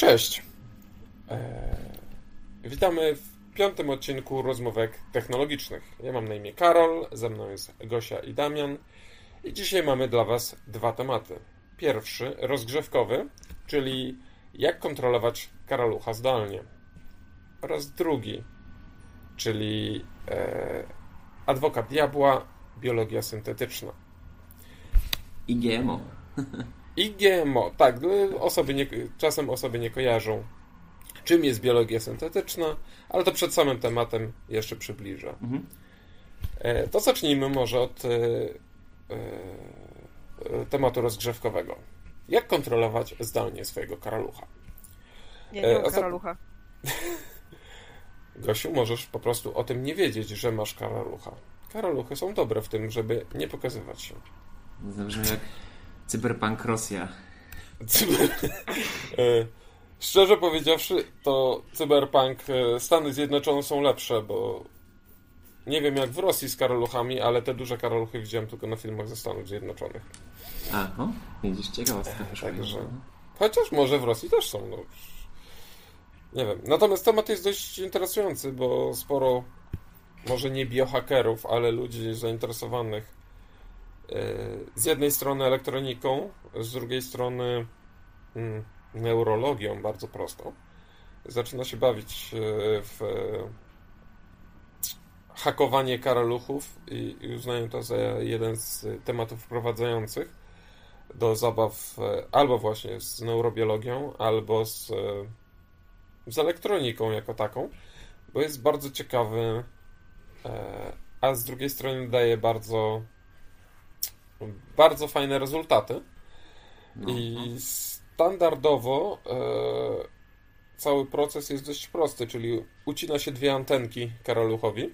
Cześć. Eee, witamy w piątym odcinku rozmówek technologicznych. Ja mam na imię Karol, ze mną jest Gosia i Damian. I dzisiaj mamy dla Was dwa tematy. Pierwszy, rozgrzewkowy, czyli jak kontrolować karalucha zdalnie. Oraz drugi, czyli e, adwokat diabła, biologia syntetyczna. I GMO. I GMO, tak, osoby nie, czasem osoby nie kojarzą, czym jest biologia syntetyczna, ale to przed samym tematem jeszcze przybliżę. Mhm. E, to zacznijmy może od e, e, tematu rozgrzewkowego. Jak kontrolować zdalnie swojego karalucha? Nie, nie mam karalucha. Gosiu, możesz po prostu o tym nie wiedzieć, że masz karalucha. Karaluchy są dobre w tym, żeby nie pokazywać się. Zabrzmi jak Cyberpunk Rosja. Cyber... E, szczerze powiedziawszy, to Cyberpunk e, Stany Zjednoczone są lepsze, bo nie wiem jak w Rosji z karoluchami, ale te duże karoluchy widziałem tylko na filmach ze Stanów Zjednoczonych. A, o, widzisz, ciekawostka. Także, chociaż może w Rosji też są, no. Nie wiem. Natomiast temat jest dość interesujący, bo sporo, może nie biohakerów, ale ludzi zainteresowanych z jednej strony elektroniką, z drugiej strony mm, neurologią, bardzo prostą. Zaczyna się bawić e, w hakowanie karaluchów i uznają to za jeden z tematów wprowadzających do zabaw e, albo właśnie z neurobiologią, albo z, z elektroniką jako taką, bo jest bardzo ciekawy, e, a z drugiej strony daje bardzo bardzo fajne rezultaty. No. I standardowo e, cały proces jest dość prosty, czyli ucina się dwie antenki karaluchowi,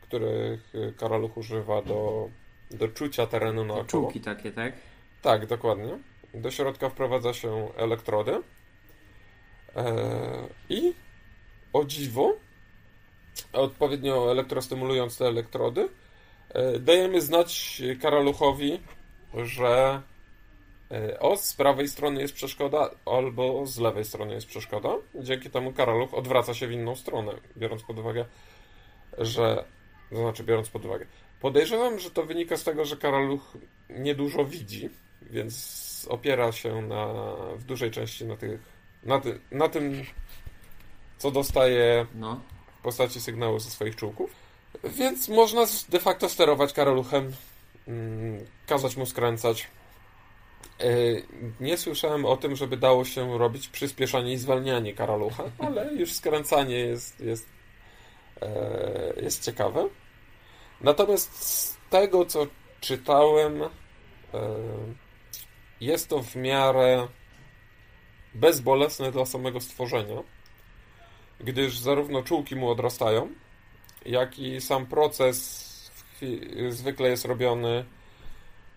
których karaluch używa do, do czucia terenu naokoło. Czułki takie, tak? Tak, dokładnie. Do środka wprowadza się elektrody e, i o dziwo, odpowiednio elektrostymulując te elektrody, E, dajemy znać Karaluchowi, że e, o, z prawej strony jest przeszkoda, albo z lewej strony jest przeszkoda. Dzięki temu Karaluch odwraca się w inną stronę, biorąc pod uwagę, że. To znaczy, biorąc pod uwagę. Podejrzewam, że to wynika z tego, że Karaluch niedużo widzi, więc opiera się na, w dużej części na, tych, na, ty, na tym, co dostaje no. w postaci sygnału ze swoich czułków. Więc można de facto sterować karoluchem, mm, kazać mu skręcać. E, nie słyszałem o tym, żeby dało się robić przyspieszanie i zwalnianie karalucha, ale już skręcanie jest, jest, e, jest ciekawe. Natomiast z tego, co czytałem, e, jest to w miarę bezbolesne dla samego stworzenia, gdyż zarówno czułki mu odrastają, jak i sam proces zwykle jest robiony,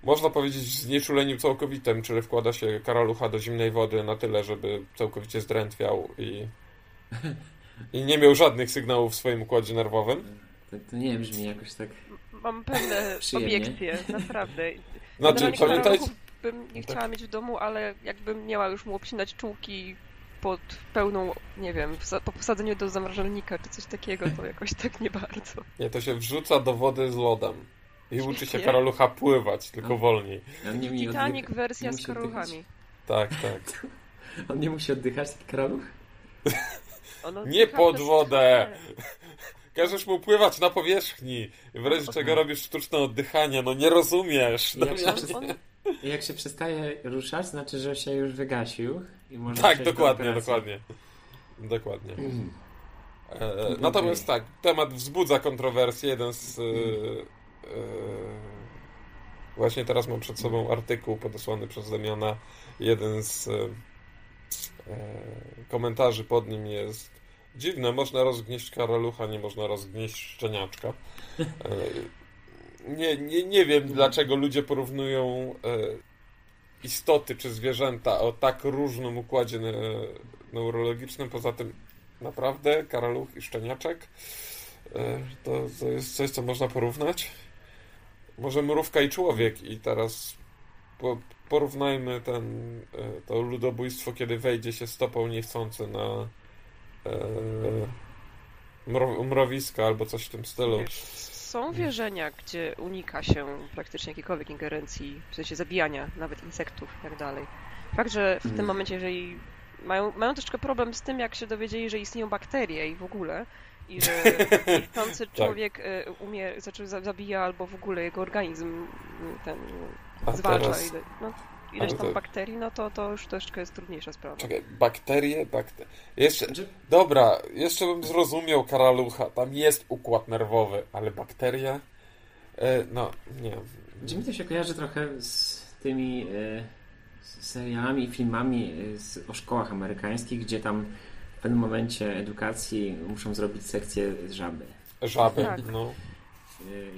można powiedzieć, w znieczuleniu całkowitym, czyli wkłada się karalucha do zimnej wody na tyle, żeby całkowicie zdrętwiał i, i nie miał żadnych sygnałów w swoim układzie nerwowym. To, to nie brzmi jakoś tak. Mam pewne obiekcje, naprawdę. Znaczy, pamiętajcie. bym nie chciała tak. mieć w domu, ale jakbym miała już mu obcinać czułki pod pełną, nie wiem, po posadzeniu do zamrażalnika czy coś takiego, to jakoś tak nie bardzo. Nie, to się wrzuca do wody z lodem. I uczy się karalucha pływać, tylko wolniej. Titanic wersja z karaluchami. Tak, tak. On nie musi oddychać, ten karaluch? nie pod wodę! Każesz mu pływać na powierzchni. W razie czego robisz sztuczne oddychanie, no nie rozumiesz. No, on, jak się przestaje ruszać, znaczy, że się już wygasił. I tak, dokładnie, dokładnie. Dokładnie. Mm. E, natomiast tak, temat wzbudza kontrowersje. Jeden z. E, e, właśnie teraz mam przed sobą artykuł podesłany przez Damiana. Jeden z e, komentarzy pod nim jest. Dziwne, można rozgnieść karalucha, nie można rozgnieść szczeniaczka. E, nie, nie, nie wiem, dlaczego ludzie porównują istoty czy zwierzęta o tak różnym układzie ne neurologicznym. Poza tym, naprawdę, karaluch i szczeniaczek e, to, to jest coś, co można porównać. Może mrówka i człowiek i teraz po, porównajmy ten, e, to ludobójstwo, kiedy wejdzie się stopą niechcący na e, mro, mrowiska albo coś w tym stylu. Są wierzenia, gdzie unika się praktycznie jakiejkolwiek ingerencji, w sensie zabijania nawet insektów i tak dalej. Fakt, że w tym Mm. momencie, jeżeli mają, mają troszeczkę problem z tym, jak się dowiedzieli, że istnieją bakterie i w ogóle, i że niechcący Tak. człowiek e, umie, znaczy za- zabija albo w ogóle jego organizm ten A zwalcza teraz- no, ileś tam to- bakterii, no to, to już troszeczkę jest trudniejsza sprawa. Czekaj, bakterie, bakterie. Jeszcze, dobra, jeszcze bym zrozumiał karalucha. Tam jest układ nerwowy, ale bakteria? E, no, nie. Czy mi to się kojarzy trochę z tymi e, z serialami i filmami e, z, o szkołach amerykańskich, gdzie tam w pewnym momencie edukacji muszą zrobić sekcję z żaby. Żaby, Tak. no.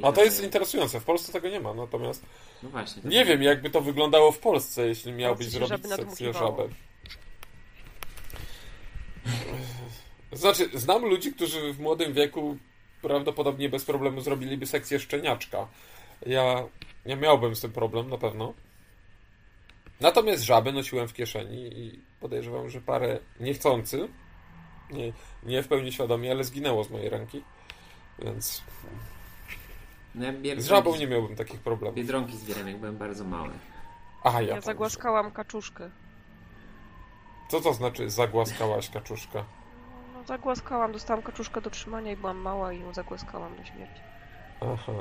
E, A to jest interesujące. W Polsce tego nie ma, natomiast No właśnie. nie wiem, jakby to wyglądało w Polsce, jeśli miałbyś zrobić sekcję żaby. Znaczy, znam ludzi, którzy w młodym wieku prawdopodobnie bez problemu zrobiliby sekcję szczeniaczka. Ja nie miałbym z tym problem, na pewno. Natomiast żaby nosiłem w kieszeni i podejrzewam, że parę niechcący, nie, nie w pełni świadomie, ale zginęło z mojej ręki. Więc No ja z żabą nie miałbym takich problemów. Biedronki zbieram, jak byłem bardzo mały. Aha, ja. Ja zagłaskałam kaczuszkę. Co to znaczy zagłaskałaś kaczuszkę? No, zagłaskałam, dostałam kaczuszkę do trzymania i byłam mała i ją zagłaskałam do śmierci. Aha.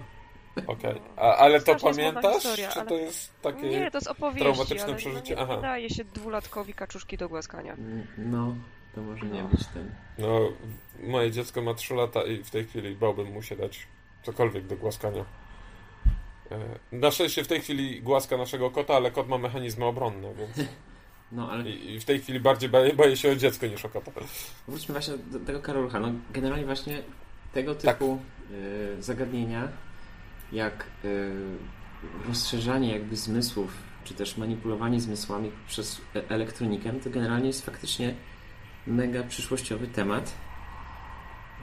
Okej. A Ale to pamiętasz? historia, czy ale- to jest takie. Nie, to jest opowieści, traumatyczne ale przeżycie, No, aha. nie daje się dwulatkowi kaczuszki do głaskania. No, to może nie No. być ten. No, moje dziecko ma 3 lata i w tej chwili bałbym mu się dać cokolwiek do głaskania. E, Na szczęście w tej chwili głaska naszego kota, ale kot ma mechanizmy obronne, więc No, ale i, w tej chwili bardziej boję, boję się o dziecko niż o kota. Wróćmy właśnie do tego Karolcha. No, generalnie właśnie tego Tak. typu y, zagadnienia, jak y, rozszerzanie jakby zmysłów, czy też manipulowanie zmysłami przez elektronikę, to generalnie jest faktycznie mega przyszłościowy temat.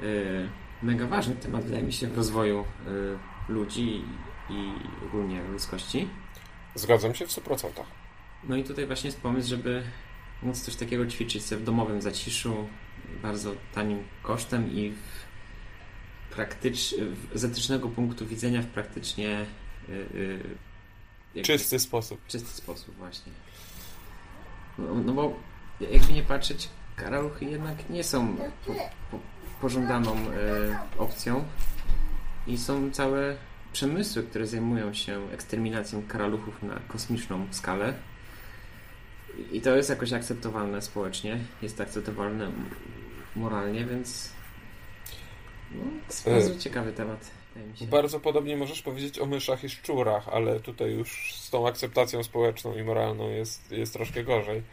Y, mega ważny temat, wydaje mi się, w rozwoju y, ludzi i ogólnie ludzkości. Zgadzam się w 100%. No i tutaj właśnie jest pomysł, żeby móc coś takiego ćwiczyć sobie w domowym zaciszu, bardzo tanim kosztem i w praktycz... z etycznego punktu widzenia w praktycznie y, y, Czysty sposób. czysty sposób właśnie. No, no bo jakby nie patrzeć, karaluchy jednak nie są po, po, pożądaną y, opcją i są całe przemysły, które zajmują się eksterminacją karaluchów na kosmiczną skalę. I to jest jakoś akceptowalne społecznie, jest akceptowalne moralnie, więc no, jest E, bardzo ciekawy temat, wydaje mi się. Bardzo podobnie możesz powiedzieć o myszach i szczurach, ale tutaj już z tą akceptacją społeczną i moralną jest, jest troszkę gorzej.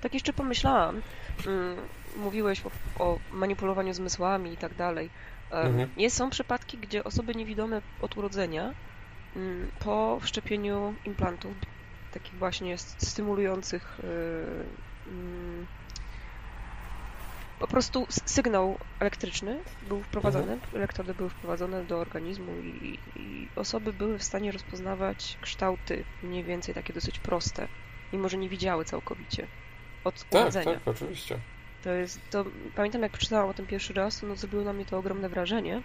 Tak jeszcze pomyślałam. Mm, mówiłeś o, o manipulowaniu zmysłami i tak dalej. Mhm. Jest, są przypadki, gdzie osoby niewidome od urodzenia mm, po wszczepieniu implantów, takich właśnie stymulujących y, mm, po prostu sygnał elektryczny był wprowadzany, elektrody były wprowadzone do organizmu i, i osoby były w stanie rozpoznawać kształty mniej więcej takie dosyć proste, mimo że nie widziały całkowicie od Tak, urodzenia. tak, oczywiście. To jest, to pamiętam jak przeczytałam o tym pierwszy raz, no zrobiło na mnie to ogromne wrażenie.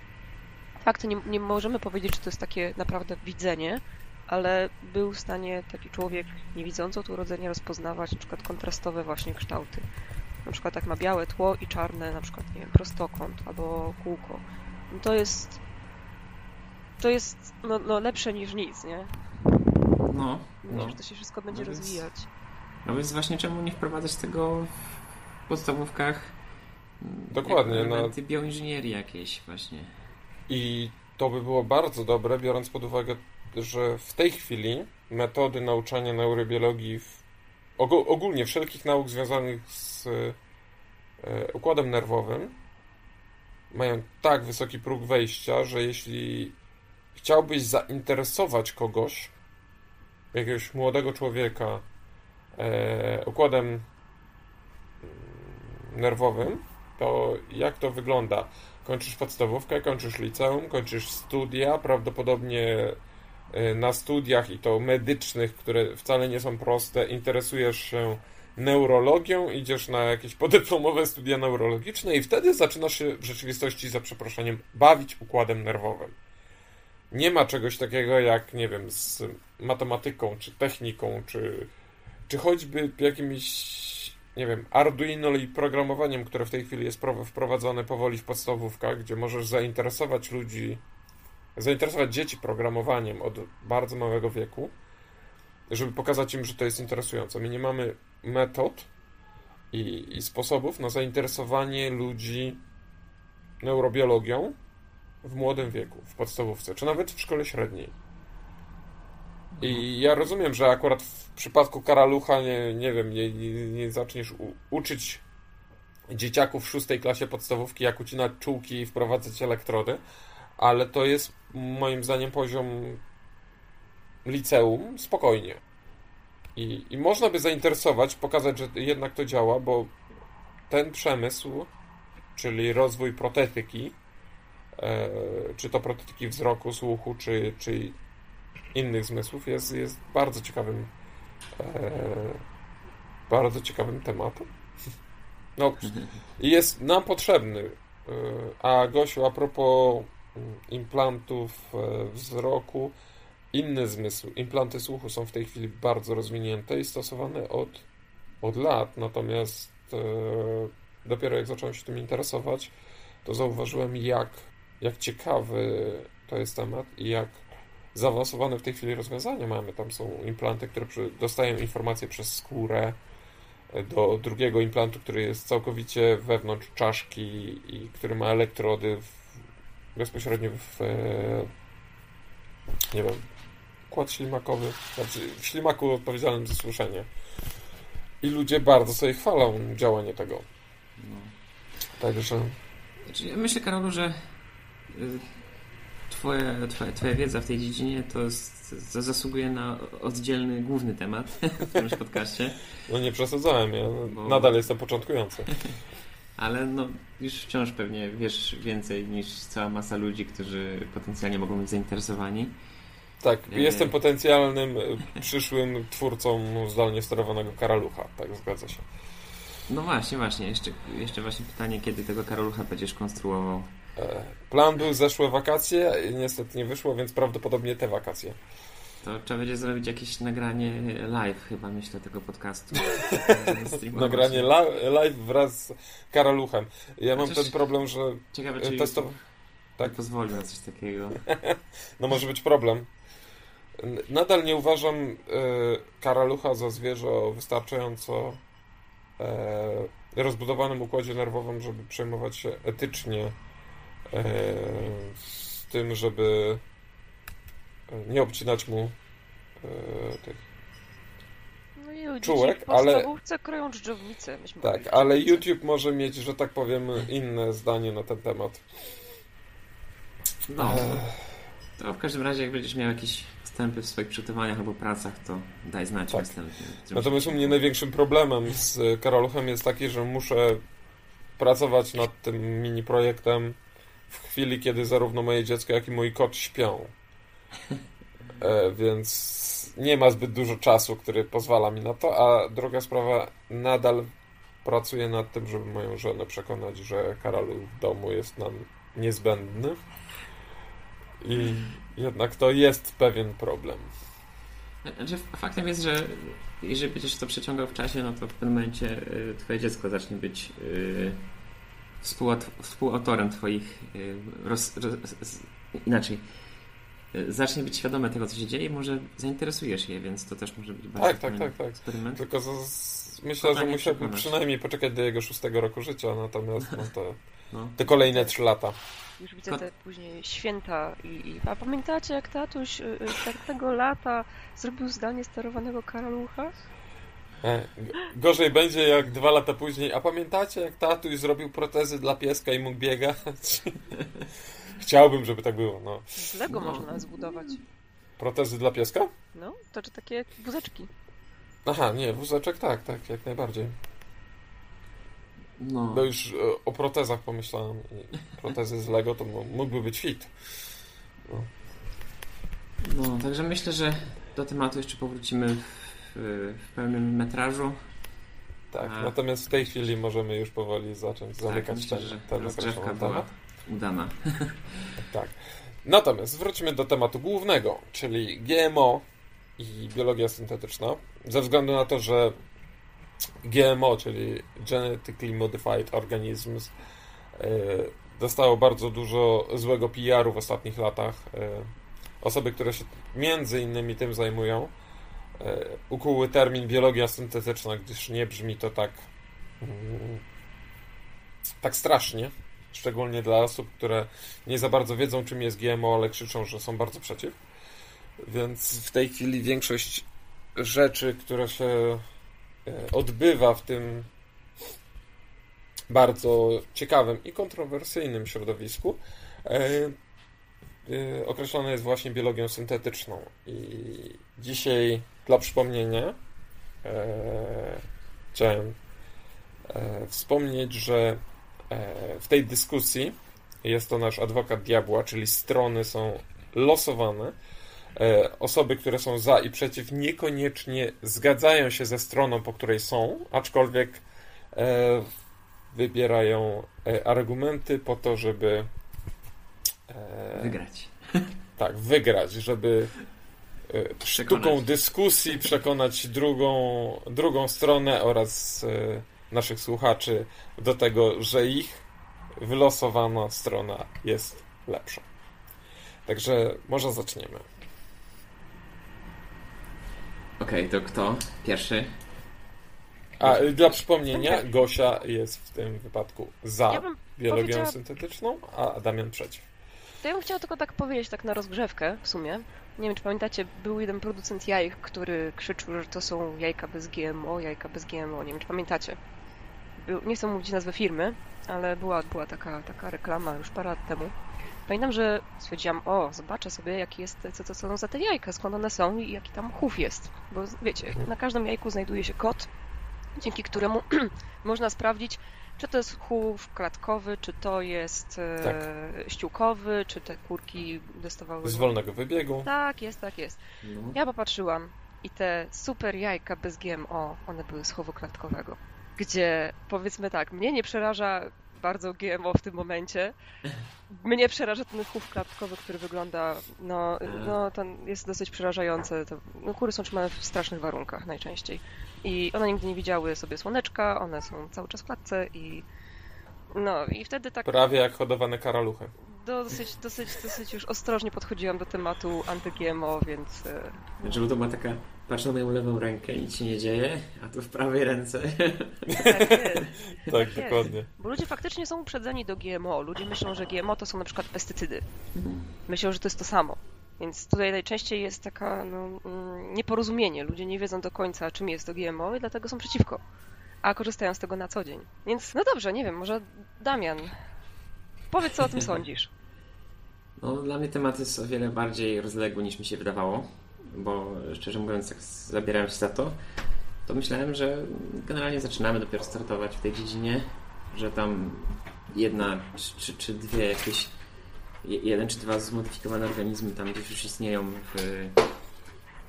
Fakt, nie, nie możemy powiedzieć, czy to jest takie naprawdę widzenie, ale był w stanie taki człowiek niewidzący od urodzenia rozpoznawać na przykład kontrastowe właśnie kształty. Na przykład jak ma białe tło i czarne, na przykład, nie wiem, prostokąt albo kółko. No to jest to jest no, no lepsze niż nic, nie? No, Myślę, no. że to się wszystko będzie No więc- rozwijać. No więc właśnie czemu nie wprowadzać tego podstawówkach? mm, Dokładnie, jako no. bioinżynierii jakieś właśnie. I to by było bardzo dobre, biorąc pod uwagę, że w tej chwili metody nauczania neurobiologii, w, ogó- ogólnie wszelkich nauk związanych z e, układem nerwowym, mają tak wysoki próg wejścia, że jeśli chciałbyś zainteresować kogoś, jakiegoś młodego człowieka, e, układem nerwowym, to jak to wygląda? Kończysz podstawówkę, kończysz liceum, kończysz studia, prawdopodobnie y, na studiach i to medycznych, które wcale nie są proste, interesujesz się neurologią, idziesz na jakieś podyplomowe studia neurologiczne i wtedy zaczynasz się w rzeczywistości, za przeproszeniem, bawić układem nerwowym. Nie ma czegoś takiego jak, nie wiem, z matematyką, czy techniką, czy, czy choćby jakimś, nie wiem, Arduino i programowaniem, które w tej chwili jest wprowadzone powoli w podstawówkach, gdzie możesz zainteresować ludzi, zainteresować dzieci programowaniem od bardzo małego wieku, żeby pokazać im, że to jest interesujące. My nie mamy metod i, i sposobów na zainteresowanie ludzi neurobiologią w młodym wieku, w podstawówce, czy nawet w szkole średniej. I ja rozumiem, że akurat w przypadku karalucha, nie, nie wiem, nie, nie, nie zaczniesz u, uczyć dzieciaków w szóstej klasie podstawówki, jak ucinać czułki i wprowadzać elektrody, ale to jest moim zdaniem poziom liceum spokojnie. I, I można by zainteresować, pokazać, że jednak to działa, bo ten przemysł, czyli rozwój protetyki, e, czy to protetyki wzroku, słuchu, czy, czy innych zmysłów, jest, jest bardzo ciekawym e, bardzo ciekawym tematem. No, jest nam potrzebny. E, a Gosiu, a propos mm, implantów e, wzroku, inne zmysły, implanty słuchu są w tej chwili bardzo rozwinięte i stosowane od, od lat, natomiast e, dopiero jak zacząłem się tym interesować, to zauważyłem jak, jak ciekawy to jest temat i jak zaawansowane w tej chwili rozwiązania mamy. Tam są implanty, które dostają informacje przez skórę e, do drugiego implantu, który jest całkowicie wewnątrz czaszki i który ma elektrody w, bezpośrednio w e, nie wiem, układ ślimakowy, znaczy w ślimaku odpowiedzialnym za słyszenie. I ludzie bardzo sobie chwalą działanie tego. No. Także... Znaczy, ja myślę, Karolu, że y, twoja, twoja, twoja wiedza w tej dziedzinie to, to zasługuje na oddzielny, główny temat w tym podcaście. No nie przesadzałem, ja Bo... nadal jestem początkujący. Ale no, już wciąż pewnie wiesz więcej niż cała masa ludzi, którzy potencjalnie mogą być zainteresowani. Tak, jestem potencjalnym e, przyszłym twórcą zdalnie sterowanego karalucha, tak zgadza się. No właśnie, właśnie. Jeszcze, jeszcze właśnie pytanie, kiedy tego karalucha będziesz konstruował? E, plan był zeszłe wakacje, niestety nie wyszło, więc prawdopodobnie te wakacje. To trzeba będzie zrobić jakieś nagranie live chyba, myślę, tego podcastu. nagranie live wraz z karaluchem. Ja mam ten problem, że... Ciekawe, czy testow... tak pozwoli na coś takiego. no może być problem. Nadal nie uważam y, karalucha za zwierzę o wystarczająco y, rozbudowanym układzie nerwowym, żeby przejmować się etycznie z tym, żeby nie obcinać mu tych no czułek, ale kroją dżdżownice. Tak, ale YouTube może mieć, że tak powiem, inne zdanie na ten temat. No. To w każdym razie, jak będziesz miał jakiś wstępy w swoich przygotowaniach albo pracach, to daj znać tak. następnie. Natomiast u mnie największym problemem z Karoluchem jest taki, że muszę pracować nad tym mini projektem w chwili, kiedy zarówno moje dziecko, jak i mój kot śpią. E, więc nie ma zbyt dużo czasu, który pozwala mi na to, a druga sprawa, nadal pracuję nad tym, żeby moją żonę przekonać, że Karolu w domu jest nam niezbędny. I jednak to jest pewien problem. Znaczy, faktem jest, że jeżeli będziesz to przeciągał w czasie, no to w pewnym momencie y, twoje dziecko zacznie być y, współautorem twoich y, roz, roz, inaczej zacznie być świadome tego, co się dzieje i może zainteresujesz je, więc to też może być bardzo tak, tak, tak, tak. eksperyment. Tylko z, myślę, że musiałbym przynajmniej poczekać do jego szóstego roku życia, natomiast no to no. te kolejne trzy lata. Już widzę te później święta i, i... A pamiętacie, jak tatuś y, y, tego lata zrobił zdanie sterowanego karalucha? E, gorzej będzie jak dwa lata później. A pamiętacie, jak tatuś zrobił protezy dla pieska i mógł biegać? Chciałbym, żeby tak było. No. Z Lego no. można zbudować. Protezy dla pieska? No, to czy takie wózeczki. Aha, nie, wózeczek tak, tak, jak najbardziej. No. no już e, o protezach pomyślałem. Protezy z Lego to mógłby być fit. No. no. No także myślę, że do tematu jeszcze powrócimy w, w pełnym metrażu. Tak, A. natomiast w tej chwili możemy już powoli zacząć zamykać Tak, myślę, ten, że ten rozgrzewka była udana. Tak. Natomiast wróćmy do tematu głównego, czyli GMO i biologia syntetyczna. Ze względu na to, że GMO, czyli Genetically Modified Organisms, e, dostało bardzo dużo złego PR-u w ostatnich latach. E, Osoby, które się między innymi tym zajmują, ukuły termin biologia syntetyczna, gdyż nie brzmi to tak mm, tak strasznie. Szczególnie dla osób, które nie za bardzo wiedzą, czym jest GMO, ale krzyczą, że są bardzo przeciw. Więc w tej chwili większość rzeczy, które się e, odbywa w tym bardzo ciekawym i kontrowersyjnym środowisku, e, e, określone jest właśnie biologią syntetyczną. I dzisiaj, dla przypomnienia, e, chciałem e, wspomnieć, że e, w tej dyskusji jest to nasz adwokat diabła, czyli strony są losowane. E, Osoby, które są za i przeciw, niekoniecznie zgadzają się ze stroną, po której są, aczkolwiek e, wybierają e, argumenty po to, żeby Wygrać. tak, wygrać, żeby sztuką Przekonać. dyskusji przekonać drugą, drugą stronę oraz e, naszych słuchaczy do tego, że ich wylosowana strona jest lepsza. Także może zaczniemy. Okej, to kto? Pierwszy? A dla przypomnienia, Gosia jest w tym wypadku za Ja biologią powiedziała- syntetyczną, a Damian przeciw. To ja bym chciała tylko tak powiedzieć, tak na rozgrzewkę w sumie. Nie wiem, czy pamiętacie, był jeden producent jajek, który krzyczył, że to są jajka bez GMO, jajka bez GMO. Nie wiem, czy pamiętacie. Był, nie chcę mówić nazwy firmy, ale była, była taka, taka reklama już parę lat temu. Pamiętam, że stwierdziłam, o, zobaczę sobie, jaki jest, co to są za te jajka, skąd one są i jaki tam chów jest. Bo wiecie, na każdym jajku znajduje się kod, dzięki któremu można sprawdzić, czy to jest chów klatkowy, czy to jest e, Tak. ściółkowy, czy te kurki dostawały... Z wolnego wybiegu. Tak, jest, tak jest. No. Ja popatrzyłam i te super jajka bez GMO, one były z chowu klatkowego. Gdzie, powiedzmy tak, mnie nie przeraża bardzo GMO w tym momencie. Mnie przeraża ten chów klatkowy, który wygląda, no, no to jest dosyć przerażające. To, no, kury są trzymane w strasznych warunkach najczęściej. I one nigdy nie widziały sobie słoneczka, one są cały czas w klatce i no i wtedy tak Prawie jak hodowane karaluchy. dosyć, dosyć, dosyć już ostrożnie podchodziłam do tematu anty-GMO, więc e, Żeby to była taka, patrz na moją lewą rękę, nic się nie dzieje, a tu w prawej ręce. tak jest. Tak, jest. dokładnie. Bo ludzie faktycznie są uprzedzeni do GMO. Ludzie myślą, że GMO to są na przykład pestycydy. Myślą, że to jest to samo. Więc tutaj najczęściej jest taka no, mm, nieporozumienie. Ludzie nie wiedzą do końca, czym jest to GMO i dlatego są przeciwko. A korzystają z tego na co dzień. Więc no dobrze, nie wiem, może Damian, powiedz co o tym sądzisz. No, dla mnie temat jest o wiele bardziej rozległy niż mi się wydawało, bo szczerze mówiąc, jak zabierałem się za to, to myślałem, że generalnie zaczynamy dopiero startować w tej dziedzinie, że tam jedna czy, czy, dwie jakieś, jeden czy dwa zmodyfikowane organizmy tam gdzieś już istnieją w,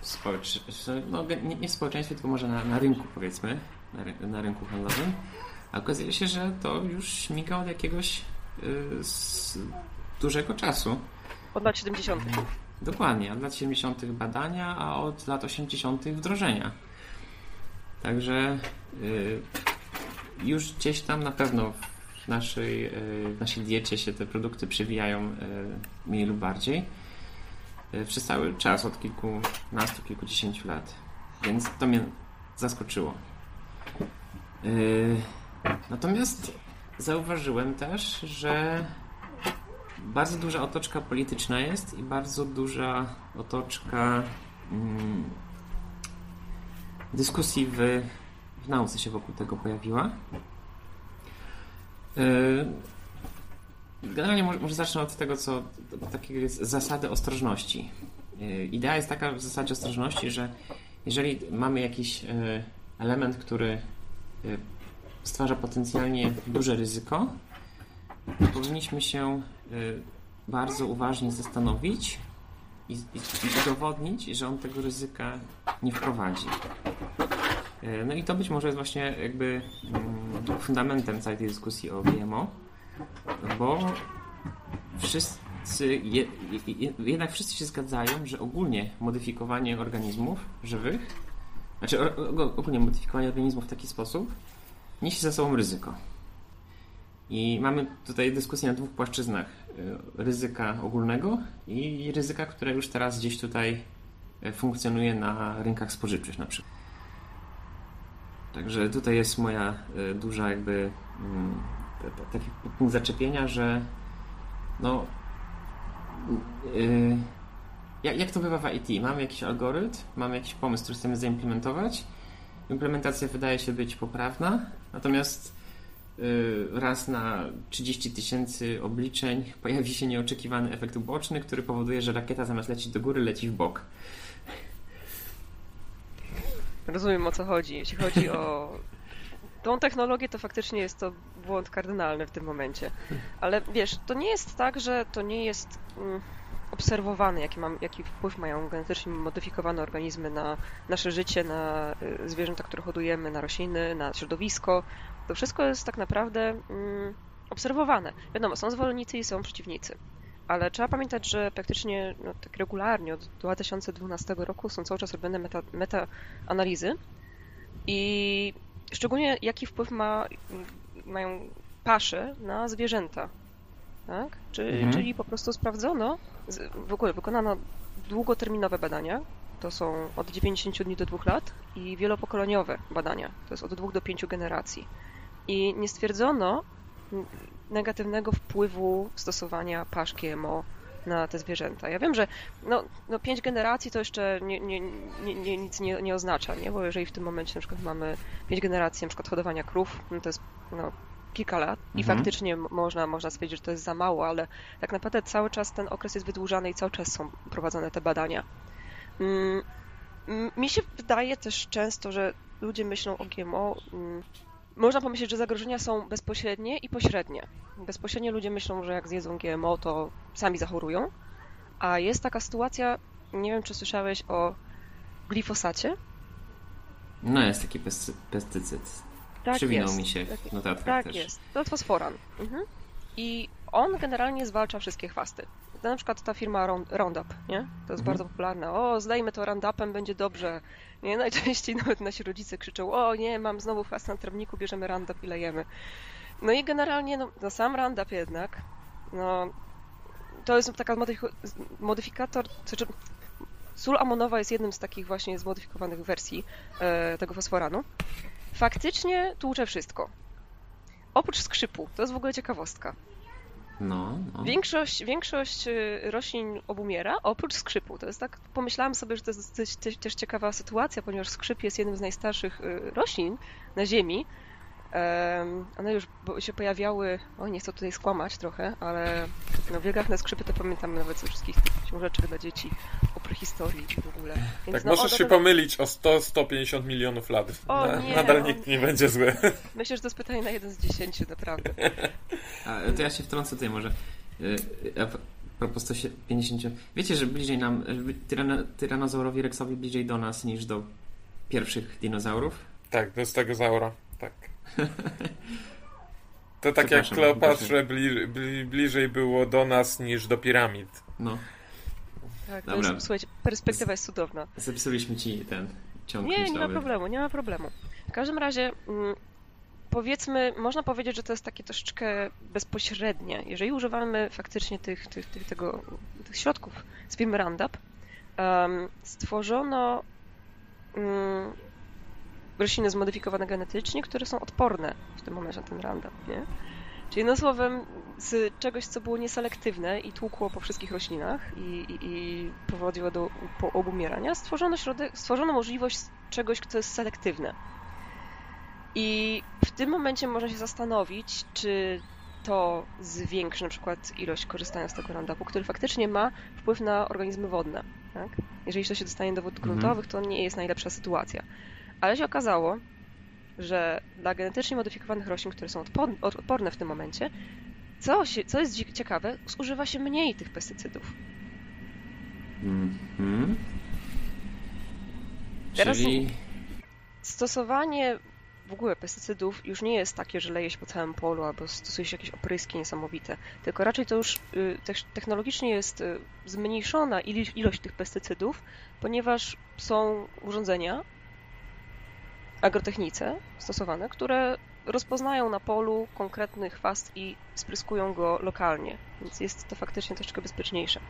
w społeczeństwie, no nie, nie w społeczeństwie, tylko może na, na rynku powiedzmy, na, na rynku handlowym, a okazuje się, że to już śmiga od jakiegoś y, z dużego czasu. Od lat 70. Dokładnie, od lat 70. badania, a od lat 80. wdrożenia. Także y, już gdzieś tam na pewno naszej, y, w naszej diecie się te produkty przewijają y, mniej lub bardziej y, przez cały czas od kilkunastu, kilkudziesięciu lat. Więc to mnie zaskoczyło. Natomiast zauważyłem też, że bardzo duża otoczka polityczna jest i bardzo duża otoczka mm, dyskusji w, w nauce się wokół tego pojawiła. Yy, Generalnie może, zacznę od tego, co takiego jest zasady ostrożności. Yy, Idea jest taka w zasadzie ostrożności, że jeżeli mamy jakiś yy, element, który stwarza potencjalnie duże ryzyko, powinniśmy się y, bardzo uważnie zastanowić, i, i udowodnić, że on tego ryzyka nie wprowadzi. E, no i to być może jest właśnie jakby mm, fundamentem całej tej dyskusji o GMO, bo wszyscy, je, je, jednak wszyscy się zgadzają, że ogólnie modyfikowanie organizmów żywych, znaczy ogólnie modyfikowanie organizmów w taki sposób niesie za sobą ryzyko. I mamy tutaj dyskusję na dwóch płaszczyznach. E, ryzyka ogólnego i ryzyka, które już teraz gdzieś tutaj e, funkcjonuje na rynkach spożywczych na przykład. Także tutaj jest moja e, duża jakby mm, taki punkt zaczepienia, że no yy, jak to bywa w IT? Mamy jakiś algorytm, mamy jakiś pomysł, który chcemy zaimplementować. Implementacja wydaje się być poprawna, natomiast yy, raz na 30 tysięcy obliczeń pojawi się nieoczekiwany efekt uboczny, który powoduje, że rakieta zamiast lecieć do góry, leci w bok. Rozumiem o co chodzi. Jeśli chodzi o tą technologię, to faktycznie jest to błąd kardynalny w tym momencie. Ale wiesz, to nie jest tak, że to nie jest mm, obserwowane, jaki, mam, jaki wpływ mają genetycznie modyfikowane organizmy na nasze życie, na y, zwierzęta, które hodujemy, na rośliny, na środowisko. To wszystko jest tak naprawdę mm, obserwowane. Wiadomo, są zwolennicy i są przeciwnicy ale trzeba pamiętać, że praktycznie no, tak regularnie od 2012 roku są cały czas robione meta, meta-analizy i szczególnie jaki wpływ ma, mają pasze na zwierzęta. Tak? Czy, mhm. Czyli po prostu sprawdzono, w ogóle wykonano długoterminowe badania, to są od 90 dni do 2 lat i wielopokoleniowe badania, to jest od 2 do 5 generacji. I nie stwierdzono negatywnego wpływu stosowania pasz GMO na te zwierzęta. Ja wiem, że no, no pięć generacji to jeszcze nie, nie, nie, nie nic nie, nie, oznacza, nie? bo jeżeli w tym momencie na przykład mamy pięć generacji na przykład hodowania krów, no to jest no, kilka lat i mhm. faktycznie można, można stwierdzić, że to jest za mało, ale tak naprawdę cały czas ten okres jest wydłużany i cały czas są prowadzone te badania. Mm, mi się wydaje też często, że ludzie myślą o GMO mm, można pomyśleć, że zagrożenia są bezpośrednie i pośrednie. Bezpośrednio ludzie myślą, że jak zjedzą GMO, to sami zachorują, a jest taka sytuacja, nie wiem, czy słyszałeś o glifosacie? No, jest taki pestycyd. Tak Przywinął jest. mi się w notatkach Tak też. jest. To fosforan. Mhm. I on generalnie zwalcza wszystkie chwasty. Na przykład ta firma Roundup, nie? To jest mhm. bardzo popularne. O, zdajmy to Roundupem, będzie dobrze. Nie? Najczęściej nawet nasi rodzice krzyczą, o nie, mam znowu chwast na trawniku, bierzemy Roundup i lejemy. No i generalnie, no, no sam Roundup jednak, no, to jest taka modyfikator, znaczy, sól amonowa jest jednym z takich właśnie zmodyfikowanych wersji e, tego fosforanu. Faktycznie tłucze wszystko. Oprócz skrzypu, to jest w ogóle ciekawostka. No, no. Większość, większość y, roślin obumiera, oprócz skrzypu. To jest tak, pomyślałam sobie, że to jest też, też ciekawa sytuacja, ponieważ skrzyp jest jednym z najstarszych y, roślin na Ziemi one już się pojawiały, o nie chcę tutaj skłamać trochę, ale no, wielgachne skrzypy to pamiętam nawet ze wszystkich tych książeczek dla dzieci o prehistorii w ogóle. Więc tak, no, możesz się pomylić o 100-150 milionów lat. O, na, nie, nadal nikt nie będzie zły. Myślę, że to jest pytanie na jeden z dziesięciu, naprawdę. A, to ja się wtrącę tutaj może. Y, a propos 150. Wiecie, że bliżej nam, tyranozaurowi Rexowi bliżej do nas niż do pierwszych dinozaurów? Tak, do stegozaura, tak. To tak jak Kleopatrze bli, bli, bliżej było do nas niż do piramid. No. Tak, Dobra. Jest, słuchajcie, perspektywa jest cudowna. Zapisaliśmy ci ten ciąg Nie, myślowy. nie ma problemu, nie ma problemu. W każdym razie mm, powiedzmy, można powiedzieć, że to jest takie troszeczkę bezpośrednie. Jeżeli używamy faktycznie tych, tych, tych, tego, tych środków z firmy Roundup, um, stworzono um, rośliny zmodyfikowane genetycznie, które są odporne w tym momencie na ten Roundup, nie? Czyli jednym słowem, z czegoś, co było nieselektywne i tłukło po wszystkich roślinach i, i, i prowadziło do obumierania, stworzono, środek, stworzono możliwość czegoś, co jest selektywne. I w tym momencie można się zastanowić, czy to zwiększy na przykład ilość korzystania z tego Roundupu, który faktycznie ma wpływ na organizmy wodne. Tak? Jeżeli to się dostanie do wód mhm. gruntowych, to nie jest najlepsza sytuacja. Ale się okazało, że dla genetycznie modyfikowanych roślin, które są odporne w tym momencie, co, się, co jest ciekawe, zużywa się mniej tych pestycydów. Mhm. Teraz Czyli... Stosowanie w ogóle pestycydów już nie jest takie, że leje się po całym polu albo stosuje się jakieś opryski niesamowite, tylko raczej to już y, technologicznie jest y, zmniejszona ilość tych pestycydów, ponieważ są urządzenia, agrotechnice stosowane, które rozpoznają na polu konkretny chwast i spryskują go lokalnie, więc jest to faktycznie troszeczkę bezpieczniejsze.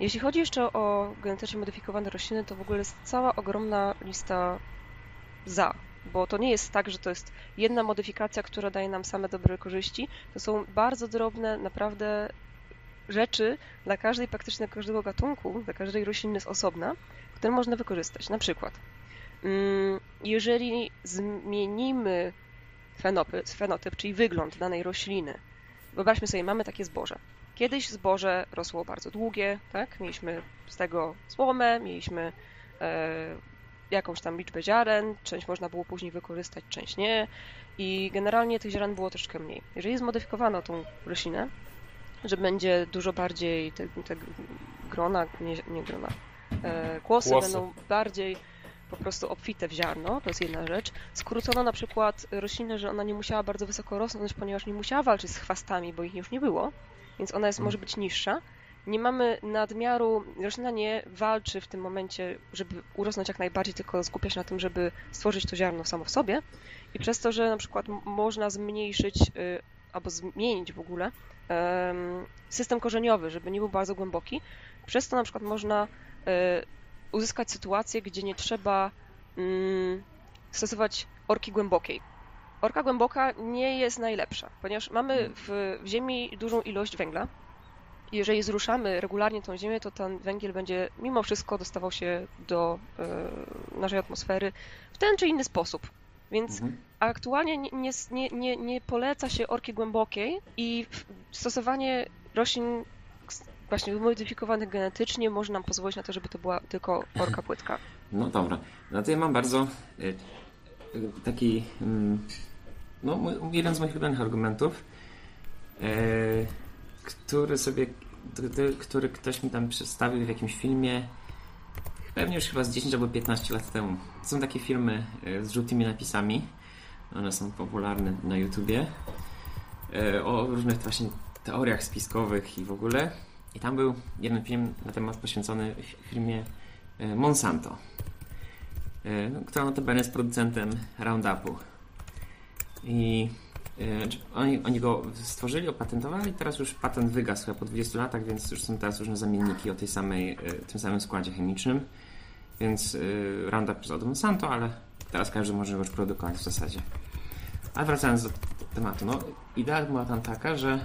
Jeśli chodzi jeszcze o genetycznie modyfikowane rośliny, to w ogóle jest cała ogromna lista za, bo to nie jest tak, że to jest jedna modyfikacja, która daje nam same dobre korzyści. To są bardzo drobne, naprawdę rzeczy dla każdej, praktycznie każdego gatunku, dla każdej rośliny z osobna, które można wykorzystać. Na przykład, jeżeli zmienimy fenotyp, fenotyp, czyli wygląd danej rośliny, wyobraźmy sobie, mamy takie zboże. Kiedyś zboże rosło bardzo długie, tak? Mieliśmy z tego słomę, mieliśmy e, jakąś tam liczbę ziaren, część można było później wykorzystać, część nie i generalnie tych ziaren było troszkę mniej. Jeżeli zmodyfikowano tą roślinę, że będzie dużo bardziej te, te grona, nie, nie grona, e, kłosy, kłosy będą bardziej po prostu obfite w ziarno, to jest jedna rzecz. Skrócono na przykład roślinę, że ona nie musiała bardzo wysoko rosnąć, ponieważ nie musiała walczyć z chwastami, bo ich już nie było, więc ona jest, może być niższa. Nie mamy nadmiaru, roślina nie walczy w tym momencie, żeby urosnąć jak najbardziej, tylko skupia się na tym, żeby stworzyć to ziarno samo w sobie. I przez to, że na przykład można zmniejszyć y, albo zmienić w ogóle system korzeniowy, żeby nie był bardzo głęboki, przez to na przykład można y, uzyskać sytuację, gdzie nie trzeba mm, stosować orki głębokiej. Orka głęboka nie jest najlepsza, ponieważ mamy hmm. w, w ziemi dużą ilość węgla, jeżeli zruszamy regularnie tą ziemię, to ten węgiel będzie mimo wszystko dostawał się do y, naszej atmosfery w ten czy inny sposób. Więc mhm. aktualnie nie, nie, nie, nie poleca się orki głębokiej i stosowanie roślin właśnie wymodyfikowanych genetycznie może nam pozwolić na to, żeby to była tylko orka płytka. No dobra. No to ja mam bardzo y, taki mm, no, jeden z moich ulubionych argumentów y, który sobie, który ktoś mi tam przedstawił w jakimś filmie, pewnie już chyba z 10 albo 15 lat temu. Są takie filmy z żółtymi napisami, one są popularne na YouTubie, o różnych właśnie teoriach spiskowych i w ogóle. I tam był jeden film na temat poświęcony filmie e, Monsanto, która notabene jest producentem Roundupu. I E, znaczy, oni, oni go stworzyli, opatentowali, teraz już patent wygasł po 20 latach, więc już są teraz różne zamienniki o tej samej, e, tym samym składzie chemicznym. Więc e, Roundup jest od Monsanto, ale teraz każdy może go już produkować w zasadzie. Ale wracając do tematu, no idea była tam taka, że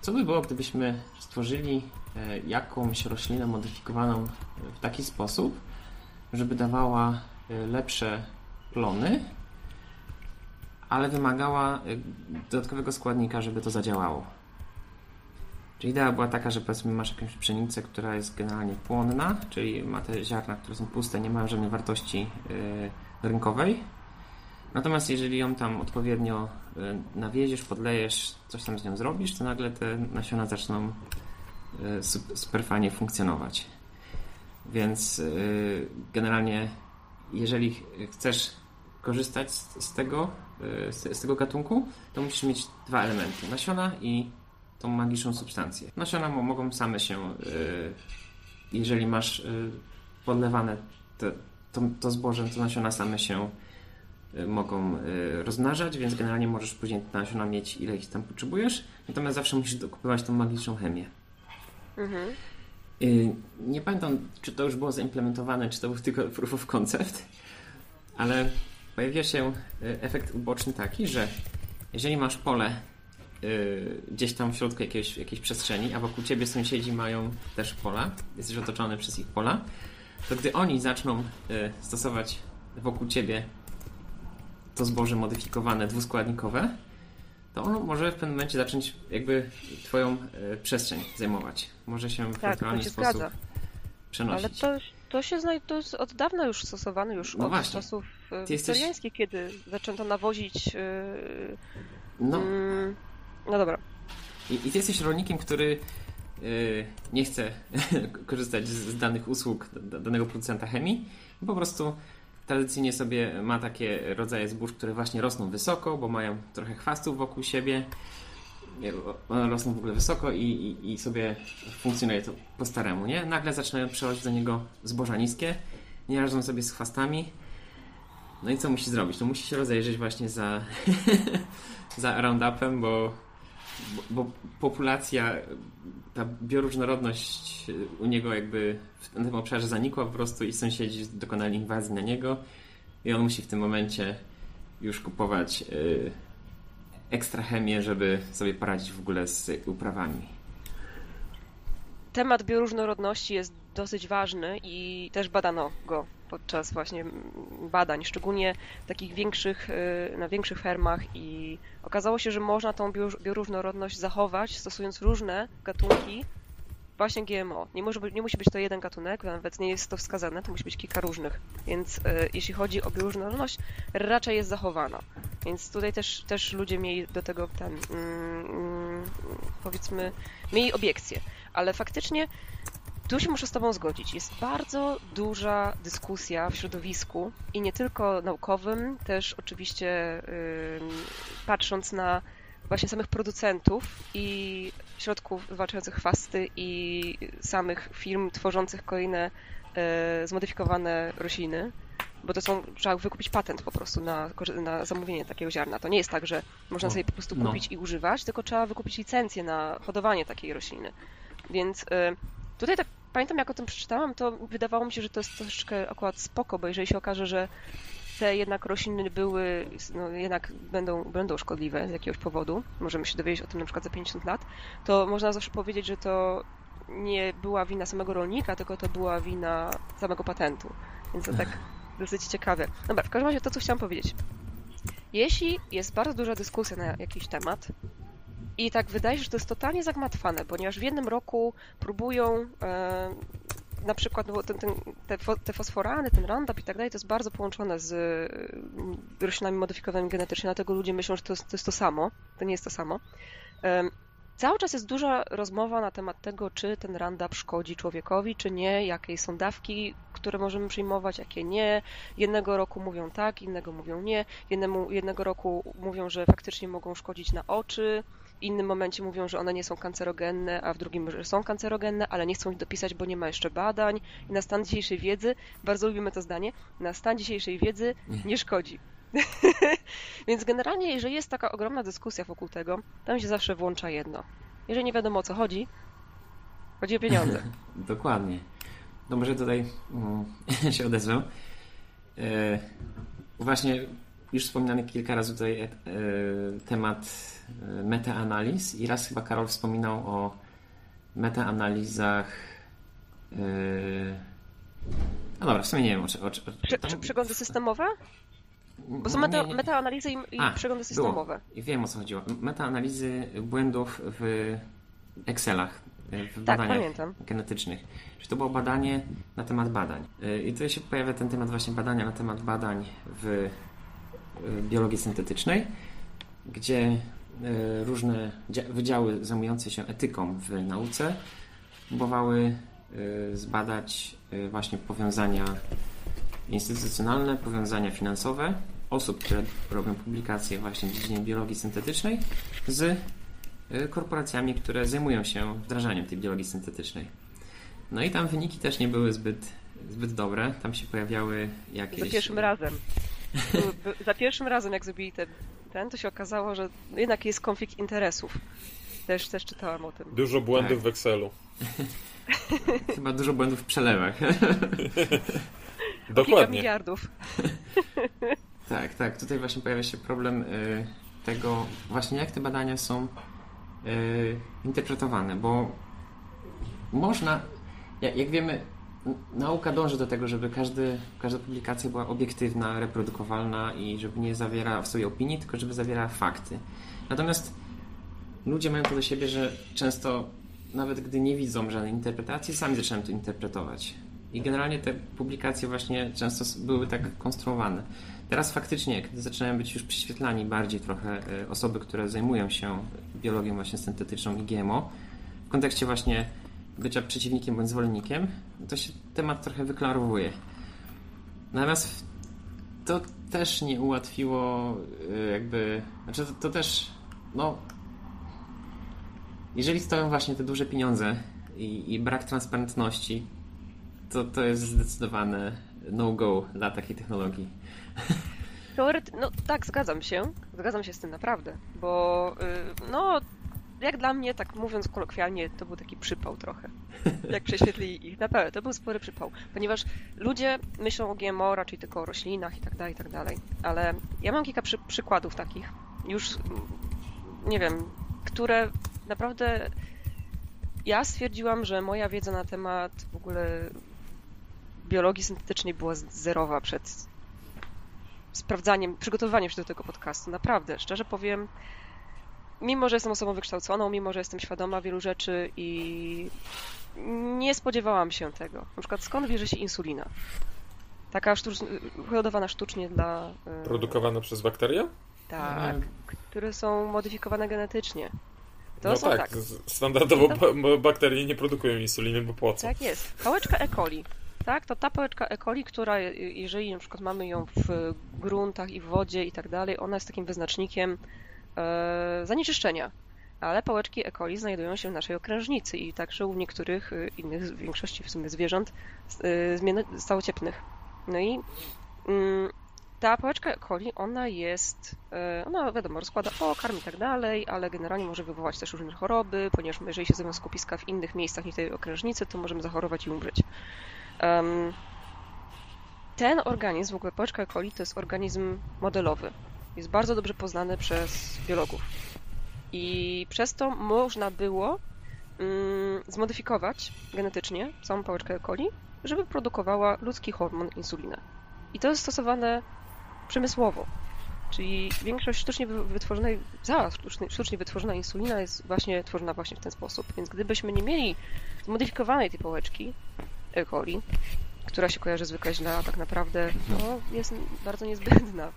co by było, gdybyśmy stworzyli jakąś roślinę modyfikowaną w taki sposób, żeby dawała lepsze plony, ale wymagała y, dodatkowego składnika, żeby to zadziałało. Czyli idea była taka, że powiedzmy masz jakąś pszenicę, która jest generalnie płonna, czyli ma te ziarna, które są puste, nie mają żadnej wartości rynkowej. Natomiast jeżeli ją tam odpowiednio nawieziesz, podlejesz, coś tam z nią zrobisz, to nagle te nasiona zaczną yy, super fajnie funkcjonować. Więc y, generalnie jeżeli chcesz korzystać z, tego, z, tego gatunku, to musisz mieć dwa elementy. Nasiona i tą magiczną substancję. Nasiona mogą same się, jeżeli masz podlewane to, to, to zboże, to nasiona same się mogą rozmnażać, więc generalnie możesz później te nasiona mieć ile ich tam potrzebujesz, natomiast zawsze musisz dokupywać tą magiczną chemię. Mhm. Nie pamiętam, czy to już było zaimplementowane, czy to był tylko proof of concept, ale pojawia się efekt uboczny taki, że jeżeli masz pole gdzieś tam w środku jakiejś, jakiejś przestrzeni, a wokół ciebie sąsiedzi mają też pola, jesteś otoczony przez ich pola, to gdy oni zaczną stosować wokół ciebie to zboże modyfikowane, dwuskładnikowe, to ono może w pewnym momencie zacząć jakby twoją y, przestrzeń zajmować. Może się w tak, naturalny sposób zgadza. przenosić. Ale to to się to jest od dawna już stosowane, już no od właśnie. czasów e, wiktoriańskich, jesteś... kiedy zaczęto nawozić. Yy, no. Yy, no dobra. I, I ty jesteś rolnikiem, który nie chce korzystać z danych usług danego producenta chemii. Po prostu tradycyjnie sobie ma takie rodzaje zbóż, które właśnie rosną wysoko, bo mają trochę chwastów wokół siebie. Rosną w ogóle wysoko i, i, i sobie funkcjonuje to po staremu, nie? Nagle zaczynają przechodzić do niego zboża niskie, nie radzą sobie z chwastami. No i co musi zrobić? To musi się rozejrzeć właśnie za, za Roundupem, bo, bo, populacja, ta bioróżnorodność u niego jakby w tym obszarze zanikła po prostu i sąsiedzi dokonali inwazji na niego i on musi w tym momencie już kupować y, ekstra chemię, żeby sobie poradzić w ogóle z uprawami. Temat bioróżnorodności jest dosyć ważny i też badano go podczas właśnie badań, szczególnie takich większych, y, na większych fermach i okazało się, że można tą bioróżnorodność zachować stosując różne gatunki właśnie GMO. Nie, może być, nie musi być to jeden gatunek, nawet nie jest to wskazane, to musi być kilka różnych. Więc y, jeśli chodzi o bioróżnorodność, raczej jest zachowana. Więc tutaj też, też ludzie mieli do tego ten, mm, mm, powiedzmy, mieli obiekcje. Ale faktycznie tu się muszę z Tobą zgodzić. Jest bardzo duża dyskusja w środowisku i nie tylko naukowym, też oczywiście yy, patrząc na właśnie samych producentów i środków zwalczających chwasty i samych firm tworzących kolejne yy, zmodyfikowane rośliny, bo to są, trzeba wykupić patent po prostu na, na zamówienie takiego ziarna. To nie jest tak, że można no, sobie po prostu kupić no. i używać, tylko trzeba wykupić licencję na hodowanie takiej rośliny. Więc yy, tutaj tak pamiętam jak o tym przeczytałam, to wydawało mi się, że to jest troszeczkę akurat spoko, bo jeżeli się okaże, że te jednak rośliny były, no jednak będą, będą szkodliwe z jakiegoś powodu, możemy się dowiedzieć o tym na przykład za 50 lat, to można zawsze powiedzieć, że to nie była wina samego rolnika, tylko to była wina samego patentu. Więc to tak dosyć ciekawe. Dobra, w każdym razie to, co chciałam powiedzieć. Jeśli jest bardzo duża dyskusja na jakiś temat, i tak wydaje się, że to jest totalnie zagmatwane, ponieważ w jednym roku próbują e, na przykład no, ten, ten, te, te, fosforany, ten Roundup i tak dalej, to jest bardzo połączone z e, roślinami modyfikowanymi genetycznie, dlatego ludzie myślą, że to jest to, jest to samo. To nie jest to samo. E, cały czas jest duża rozmowa na temat tego, czy ten Roundup szkodzi człowiekowi, czy nie, jakie są dawki, które możemy przyjmować, jakie nie. Jednego roku mówią tak, innego mówią nie. Jednemu, jednego roku mówią, że faktycznie mogą szkodzić na oczy, innym momencie mówią, że one nie są kancerogenne, a w drugim, że są kancerogenne, ale nie chcą ich dopisać, bo nie ma jeszcze badań. I na stan dzisiejszej wiedzy, bardzo lubimy to zdanie, na stan dzisiejszej wiedzy nie szkodzi. Więc generalnie, jeżeli jest taka ogromna dyskusja wokół tego, tam się zawsze włącza jedno. Jeżeli nie wiadomo o co chodzi, chodzi o pieniądze. Dokładnie. No może tutaj um, się odezwę. E, właśnie już wspomniany kilka razy tutaj e, temat e, metaanaliz i raz chyba Karol wspominał o metaanalizach e, no dobra, w sumie nie wiem o, o, o, Przeglądy systemowe? Bo są meta, metaanalizy i, i A, przeglądy systemowe. I wiem o co chodziło. Metaanalizy błędów w Excelach, w tak, badaniach pamiętam. genetycznych. Czy to było badanie na temat badań. I tutaj się pojawia ten temat właśnie badania na temat badań w biologii syntetycznej, gdzie y, różne wydziały zajmujące się etyką w nauce próbowały y, zbadać właśnie powiązania instytucjonalne, powiązania finansowe osób, które robią publikacje właśnie w dziedzinie biologii syntetycznej z korporacjami, które zajmują się wdrażaniem tej biologii syntetycznej. No i tam wyniki też nie były zbyt, zbyt dobre. Tam się pojawiały jakieś... Za pierwszym razem. Za pierwszym razem, jak zrobili ten, ten, to się okazało, że jednak jest konflikt interesów. Też, też czytałam o tym. Dużo błędów tak. w Excelu. Chyba dużo błędów w przelewach. Dokładnie. Kilka miliardów. tak, tak. Tutaj właśnie pojawia się problem y, tego, właśnie jak te badania są y, interpretowane, bo można, jak, jak wiemy, nauka dąży do tego, żeby każdy, każda publikacja była obiektywna, reprodukowalna i żeby nie zawierała w sobie opinii, tylko żeby zawierała fakty. Natomiast ludzie mają to do siebie, że często nawet gdy nie widzą żadnej interpretacji, sami zaczynają to interpretować. I generalnie te publikacje właśnie często były tak konstruowane. Teraz faktycznie, kiedy zaczynają być już przyświetlani bardziej trochę e, osoby, które zajmują się biologią właśnie syntetyczną i GMO, w kontekście właśnie bycia przeciwnikiem bądź zwolennikiem, to się temat trochę wyklarowuje. Natomiast to też nie ułatwiło y, jakby, znaczy to, to też, no jeżeli stoją właśnie te duże pieniądze i, i brak transparentności, to to jest zdecydowane no-go dla takiej technologii. No tak, zgadzam się. Zgadzam się z tym naprawdę, bo yy, no jak dla mnie, tak mówiąc kolokwialnie, to był taki przypał trochę. Jak prześwietlili ich. Naprawdę, to był spory przypał. Ponieważ ludzie myślą o GMO raczej tylko o roślinach i tak dalej, i tak dalej. Ale ja mam kilka przy przykładów takich, już nie wiem, które naprawdę ja stwierdziłam, że moja wiedza na temat w ogóle biologii syntetycznej była zerowa przed sprawdzaniem, przygotowywaniem się do tego podcastu. Naprawdę, szczerze powiem, mimo że jestem osobą wykształconą, mimo że jestem świadoma wielu rzeczy i nie spodziewałam się tego. Na przykład skąd bierze się insulina? Taka sztuczna, hodowana sztucznie dla... E, Produkowana przez bakterie? Tak, które są modyfikowane genetycznie. To no tak, tak, standardowo to... bakterie nie produkują insuliny, bo po co? Tak jest. Pałeczka E. coli. Tak, to ta pałeczka E. coli, która jeżeli na przykład mamy ją w gruntach i w wodzie i tak dalej, ona jest takim wyznacznikiem e, zanieczyszczenia. Ale pałeczki E. coli znajdują się w naszej okrężnicy i także u niektórych e, innych, w większości w sumie zwierząt e, stałocieplnych. No i mm, ta pałeczka E. coli, ona jest, e, ona wiadomo, rozkłada pokarm i tak dalej, ale generalnie może wywołać też różne choroby, ponieważ jeżeli się zrobią skupiska w innych miejscach niż tej okrężnicy, to możemy zachorować i umrzeć. Um, ten organizm, w ogóle pałeczka E. coli, to jest organizm modelowy jest bardzo dobrze poznany przez biologów. I przez to można było mm, zmodyfikować genetycznie całą pałeczkę coli, żeby produkowała ludzki hormon insulinę. I to jest stosowane przemysłowo. Czyli większość sztucznie wytworzonej, cała sztucznie, sztucznie wytworzona insulina jest właśnie tworzona właśnie w ten sposób. Więc gdybyśmy nie mieli zmodyfikowanej tej pałeczki E. coli, która się kojarzy zwykle źle, a tak naprawdę no, jest bardzo niezbędna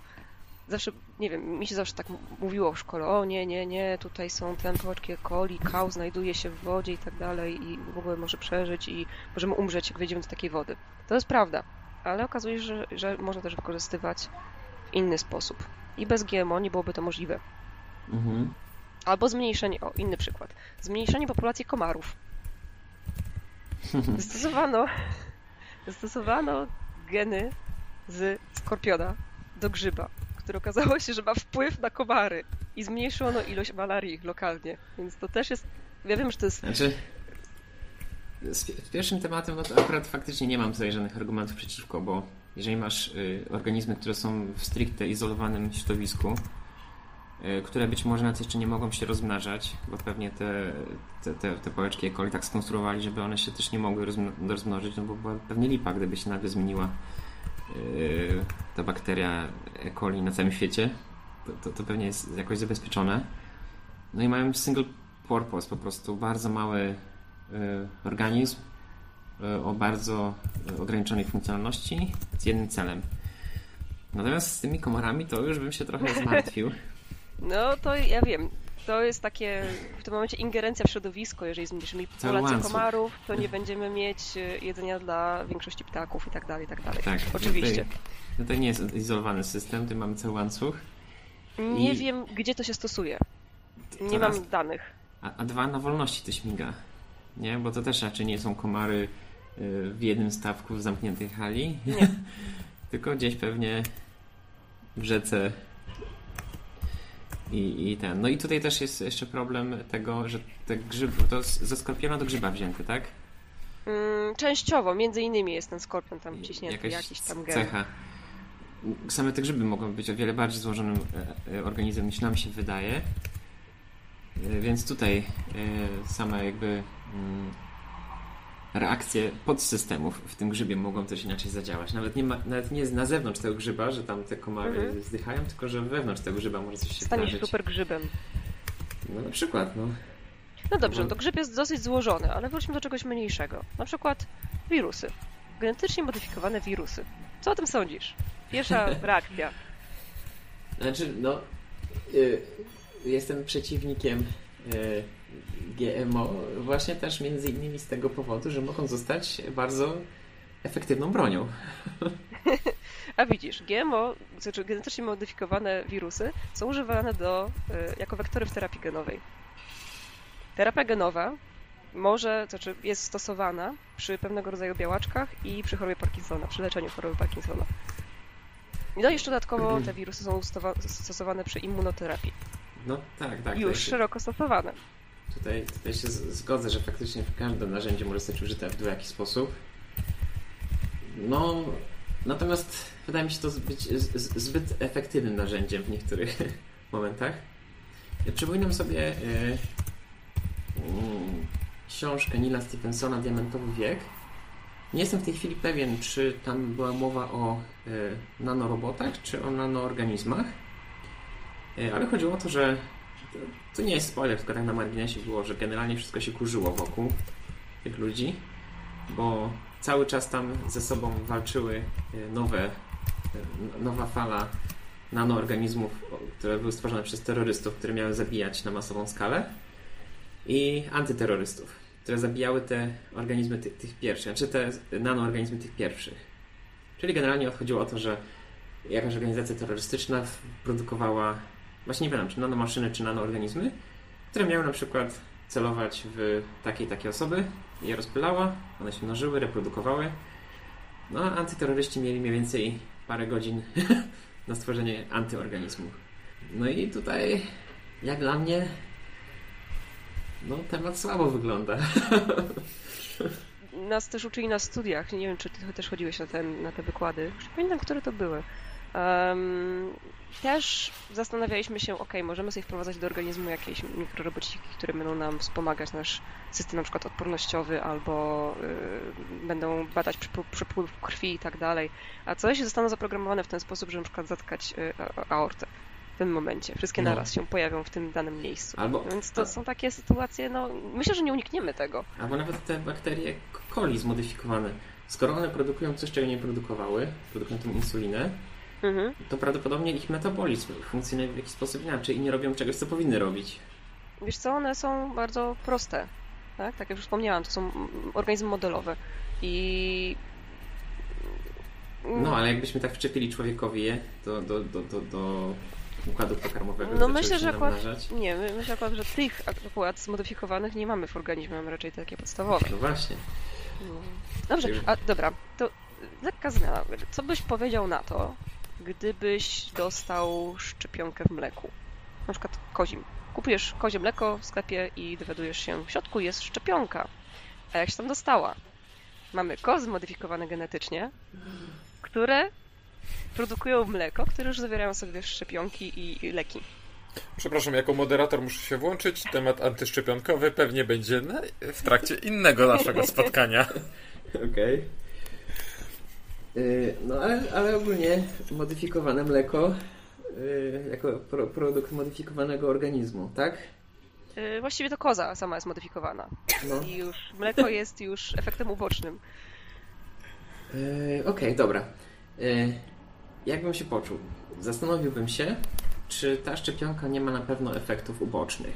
zawsze, nie wiem, mi się zawsze tak mówiło w szkole, o nie, nie, nie, tutaj są te pałeczki coli, kał znajduje się w wodzie i tak dalej i w ogóle może przeżyć i możemy umrzeć, jak wejdziemy do takiej wody. To jest prawda, ale okazuje się, że, że można też wykorzystywać w inny sposób. I bez GMO nie byłoby to możliwe. Mhm. Albo zmniejszenie, o, inny przykład, zmniejszenie populacji komarów. Zastosowano, zastosowano geny z skorpiona do grzyba które okazało się, że ma wpływ na komary i zmniejszono ilość malarii lokalnie. Więc to też jest. Ja wiem, że to jest. Znaczy, z, pierwszym tematem, no to akurat faktycznie nie mam tutaj żadnych argumentów przeciwko, bo jeżeli masz y, organizmy, które są w stricte izolowanym środowisku, y, które być może nawet jeszcze nie mogą się rozmnażać, bo pewnie te, te, te, te pałeczki ekoli tak skonstruowali, żeby one się też nie mogły rozmnożyć, no bo była pewnie lipa, gdyby się nagle zmieniła ta bakteria E. coli na całym świecie, to, to, pewnie jest jakoś zabezpieczone. No i mają single purpose, po prostu bardzo mały yy, organizm yy, o bardzo ograniczonej funkcjonalności z jednym celem. Natomiast z tymi komarami to już bym się trochę zmartwił. No to ja wiem to jest takie w tym momencie ingerencja w środowisko. Jeżeli zmniejszymy populację komarów, to nie będziemy mieć e, jedzenia dla większości ptaków i tak dalej, i tak dalej. Tak, oczywiście. No to nie jest izolowany system, tu mamy cały łańcuch. Nie I... wiem, gdzie to się stosuje. Nie Teraz... mam danych. A, a, dwa, na wolności to śmiga. Nie? Bo to też raczej nie są komary e, w jednym stawku w zamkniętej hali. Tylko gdzieś pewnie w rzece i, I ten. No i tutaj też jest jeszcze problem tego, że te grzyby, to ze skorpiona do grzyba wzięty, tak? Mm, częściowo, między innymi jest ten skorpion tam ciśnięty, Jakaś jakiś tam gen. cecha. Same te grzyby mogą być o wiele bardziej złożonym e, e, organizmem niż nam się wydaje. E, więc tutaj same jakby mm, reakcje podsystemów w tym grzybie mogą też inaczej zadziałać. Nawet nie, ma, nawet nie jest na zewnątrz tego grzyba, że tam te komary mhm. zdychają, tylko że wewnątrz tego grzyba może coś się Staniesz super grzybem. No na przykład, no. No dobrze, no to grzyb jest dosyć złożony, ale wróćmy do czegoś mniejszego. Na przykład wirusy. Genetycznie modyfikowane wirusy. Co o tym sądzisz? Pierwsza reakcja. Znaczy, no... Y, jestem przeciwnikiem y, GMO właśnie też między innymi z tego powodu, że mogą zostać bardzo efektywną bronią. A widzisz, GMO, znaczy genetycznie modyfikowane wirusy są używane do, e, jako wektory w terapii genowej. Terapia genowa może, znaczy jest stosowana przy pewnego rodzaju białaczkach i przy chorobie Parkinsona, przy leczeniu choroby Parkinsona. No i jeszcze dodatkowo te wirusy są stosowane przy immunoterapii. No tak, tak. Już szeroko stosowane. Tutaj, tutaj się zgodzę, że faktycznie każde narzędzie może zostać użyte w jakiś sposób. No, natomiast wydaje mi się to być zbyt efektywnym narzędziem w niektórych momentach. Ja przypominam sobie yy, yy, książkę Nila Stephensona Diamentowy wiek. Nie jestem w tej chwili pewien, czy tam była mowa o yy, nanorobotach, czy o nanoorganizmach. Ale chodziło o to, że to, nie jest spoiler, tylko tak na marginesie było, że generalnie wszystko się kurzyło wokół tych ludzi, bo cały czas tam ze sobą walczyły e, nowe, e, nowa fala nanoorganizmów, które były stworzone przez terrorystów, które miały zabijać na masową skalę i antyterrorystów, które zabijały te organizmy tych, tych pierwszych, znaczy te nanoorganizmy tych pierwszych. Czyli generalnie odchodziło o to, że jakaś organizacja terrorystyczna produkowała, właśnie nie wiem, czy nanomaszyny, czy nanoorganizmy, które miały na przykład celować w takiej takie osoby, je rozpylała, one się mnożyły, reprodukowały. No a antyterroryści mieli mniej więcej parę godzin na stworzenie antyorganizmów. No i tutaj, jak dla mnie, no temat słabo wygląda. Nas też uczyli na studiach, nie wiem, czy ty też chodziłeś na, ten, na te wykłady. Już nie pamiętam, które to były. Um, też zastanawialiśmy się, ok, możemy sobie wprowadzać do organizmu jakieś mikrorobociki, które będą nam wspomagać nasz system na przykład odpornościowy albo y, będą badać przepływ krwi i tak dalej. A coś zostaną zaprogramowane w ten sposób, że na przykład zatkać y, aortę w tym momencie. Wszystkie no. naraz się pojawią w tym danym miejscu. Albo, Więc to są takie sytuacje, no myślę, że nie unikniemy tego. Albo nawet te bakterie coli zmodyfikowane. Skoro one produkują coś, czego nie produkowały, produkują tą insulinę, mhm. to prawdopodobnie ich metabolizm funkcjonuje w jakiś sposób inaczej i nie robią czegoś, co powinny robić. Wiesz co, one są bardzo proste. Tak, tak jak już wspomniałam, to są organizmy modelowe. I no, ale jakbyśmy tak wczepili człowiekowi je do, do, do, do, do układu pokarmowego. No myślę, że akurat, nie, myślę akurat, że tych akurat zmodyfikowanych nie mamy w organizmie, mamy raczej takie podstawowe. No właśnie. No. Dobrze, a dobra, to lekka zmiana. Co byś powiedział na to, gdybyś dostał szczepionkę w mleku? Na przykład kozim. Kupujesz kozie mleko w sklepie i dowiadujesz się, w środku jest szczepionka. A jak się tam dostała? Mamy kozy zmodyfikowane genetycznie, które produkują mleko, które już zawierają sobie szczepionki i leki. Przepraszam, jako moderator muszę się włączyć. Temat antyszczepionkowy pewnie będzie w trakcie innego naszego spotkania. Okej. Okay. No ale, ale ogólnie modyfikowane mleko yy, jako pro, produkt modyfikowanego organizmu, tak? Yy, właściwie to koza sama jest modyfikowana. No. I już mleko jest już efektem ubocznym. Okej, okay, dobra. Jakbym się poczuł? Zastanowiłbym się, czy ta szczepionka nie ma na pewno efektów ubocznych.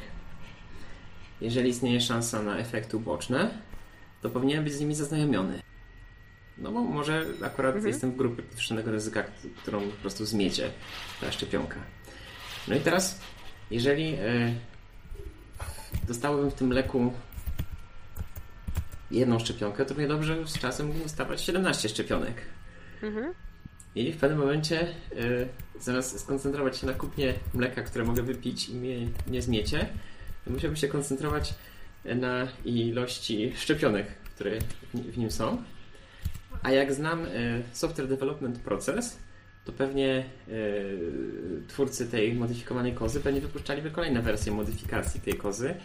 Jeżeli istnieje szansa na efekty uboczne, to powinienem być z nimi zaznajomiony. No bo może akurat mhm. jestem w grupie podwyższonego ryzyka, którą po prostu zmiecie ta szczepionka. No i teraz, jeżeli y, dostałbym w tym leku jedną szczepionkę, to równie dobrze z czasem mógłbym dostawać 17 szczepionek. Mhm. I w pewnym momencie y, zamiast skoncentrować się na kupnie mleka, które mogę wypić i mnie nie zmiecie, to musiałbym się koncentrować na ilości szczepionek, które w nim są. A jak znam y, software development proces, to pewnie y, twórcy tej modyfikowanej kozy pewnie wypuszczaliby kolejne wersje modyfikacji tej kozy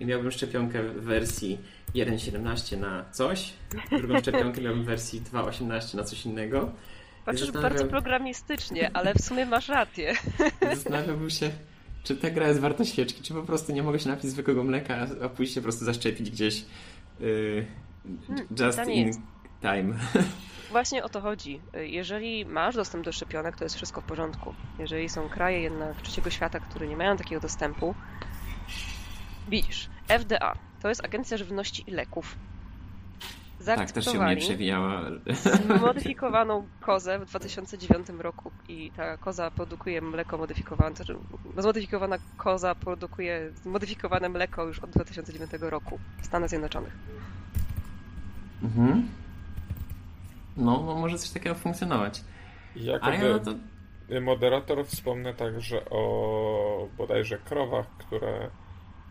i miałbym szczepionkę w wersji 1.17 na coś, drugą szczepionkę miałbym w wersji 2.18 na coś innego. Patrzysz zastanawiam... bardzo programistycznie, ale w sumie masz rację. Zastanawiałbym się, czy ta gra jest warta świeczki, czy po prostu nie mogę się napić zwykłego mleka, a pójść się po prostu zaszczepić gdzieś yy, just in time. Właśnie o to chodzi. Jeżeli masz dostęp do szczepionek, to jest wszystko w porządku. Jeżeli są kraje jednak trzeciego świata, które nie mają takiego dostępu, Widzisz, FDA to jest Agencja Żywności i Leków. Tak, też się mnie przewijała. Modyfikowaną kozę w 2009 roku i ta koza produkuje mleko modyfikowane, znaczy zmodyfikowana koza produkuje zmodyfikowane mleko już od 2009 roku w Stanach Zjednoczonych. Mhm. No, no może coś takiego funkcjonować. Jakoby ja no to... moderator wspomnę także o bodajże krowach, które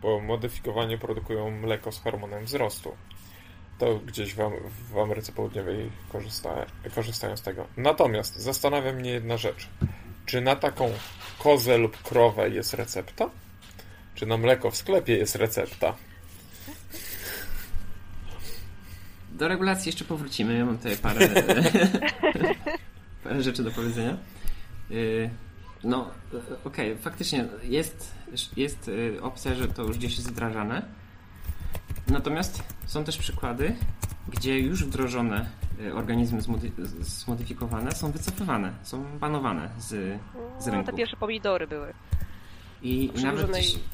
po modyfikowaniu produkują mleko z hormonem wzrostu. To gdzieś w, w Ameryce Południowej korzysta, korzystają z tego. Natomiast zastanawia mnie jedna rzecz. Czy na taką kozę lub krowę jest recepta? Czy na mleko w sklepie jest recepta? Do regulacji jeszcze powrócimy. Ja mam tutaj parę, parę rzeczy do powiedzenia. Y, no, okej, okay, faktycznie jest, jest y, opcja, że to już gdzieś jest wdrażane. Natomiast są też przykłady, gdzie już wdrożone y, organizmy zmodyfikowane są wycofywane, są banowane z, z rynku. No, te pierwsze pomidory były. I nawet,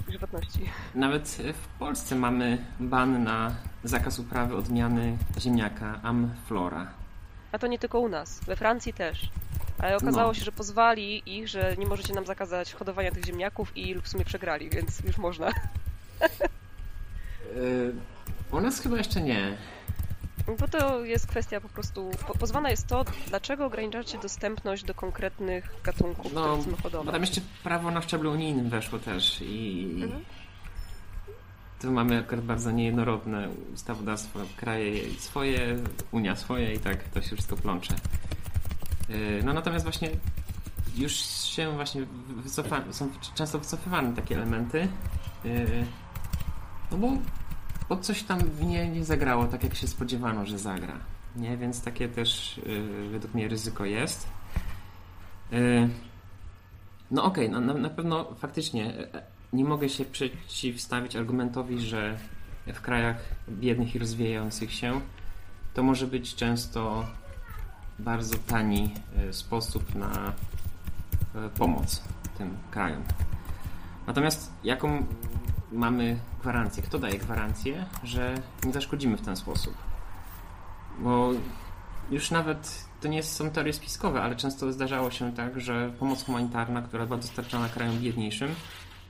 żywotności. nawet w Polsce mamy ban na zakaz uprawy odmiany ziemniaka Amflora. A to nie tylko u nas, we Francji też. Ale okazało no. się, że pozwali ich, że nie możecie nam zakazać hodowania tych ziemniaków i w sumie przegrali, więc już można. Yy, u nas chyba jeszcze nie. Bo to jest kwestia po prostu. Po, pozwana jest to, dlaczego ograniczacie dostępność do konkretnych gatunków, no, które chcemy hodować. Bo tam jeszcze prawo na szczeblu unijnym weszło też i. Mhm. Tu mamy akurat bardzo niejednorodne ustawodawstwo, kraje swoje, Unia swoje i tak to się wszystko plącze. Yy, no natomiast właśnie już się właśnie wycofa, są często wycofywane takie elementy. Yy, no bo bo coś tam nie, nie zagrało tak, jak się spodziewano, że zagra. Nie, więc takie też yy, według mnie ryzyko jest. No okej, okay, no, na, na pewno faktycznie e, nie mogę się przeciwstawić argumentowi, że w krajach biednych i rozwijających się to może być często bardzo tani e, sposób na e, pomoc tym krajom. Natomiast jaką mamy gwarancję? Kto daje gwarancję, że nie zaszkodzimy w ten sposób? Bo już nawet to nie są teorie spiskowe, ale często zdarzało się tak, że pomoc humanitarna, która była dostarczana krajom biedniejszym,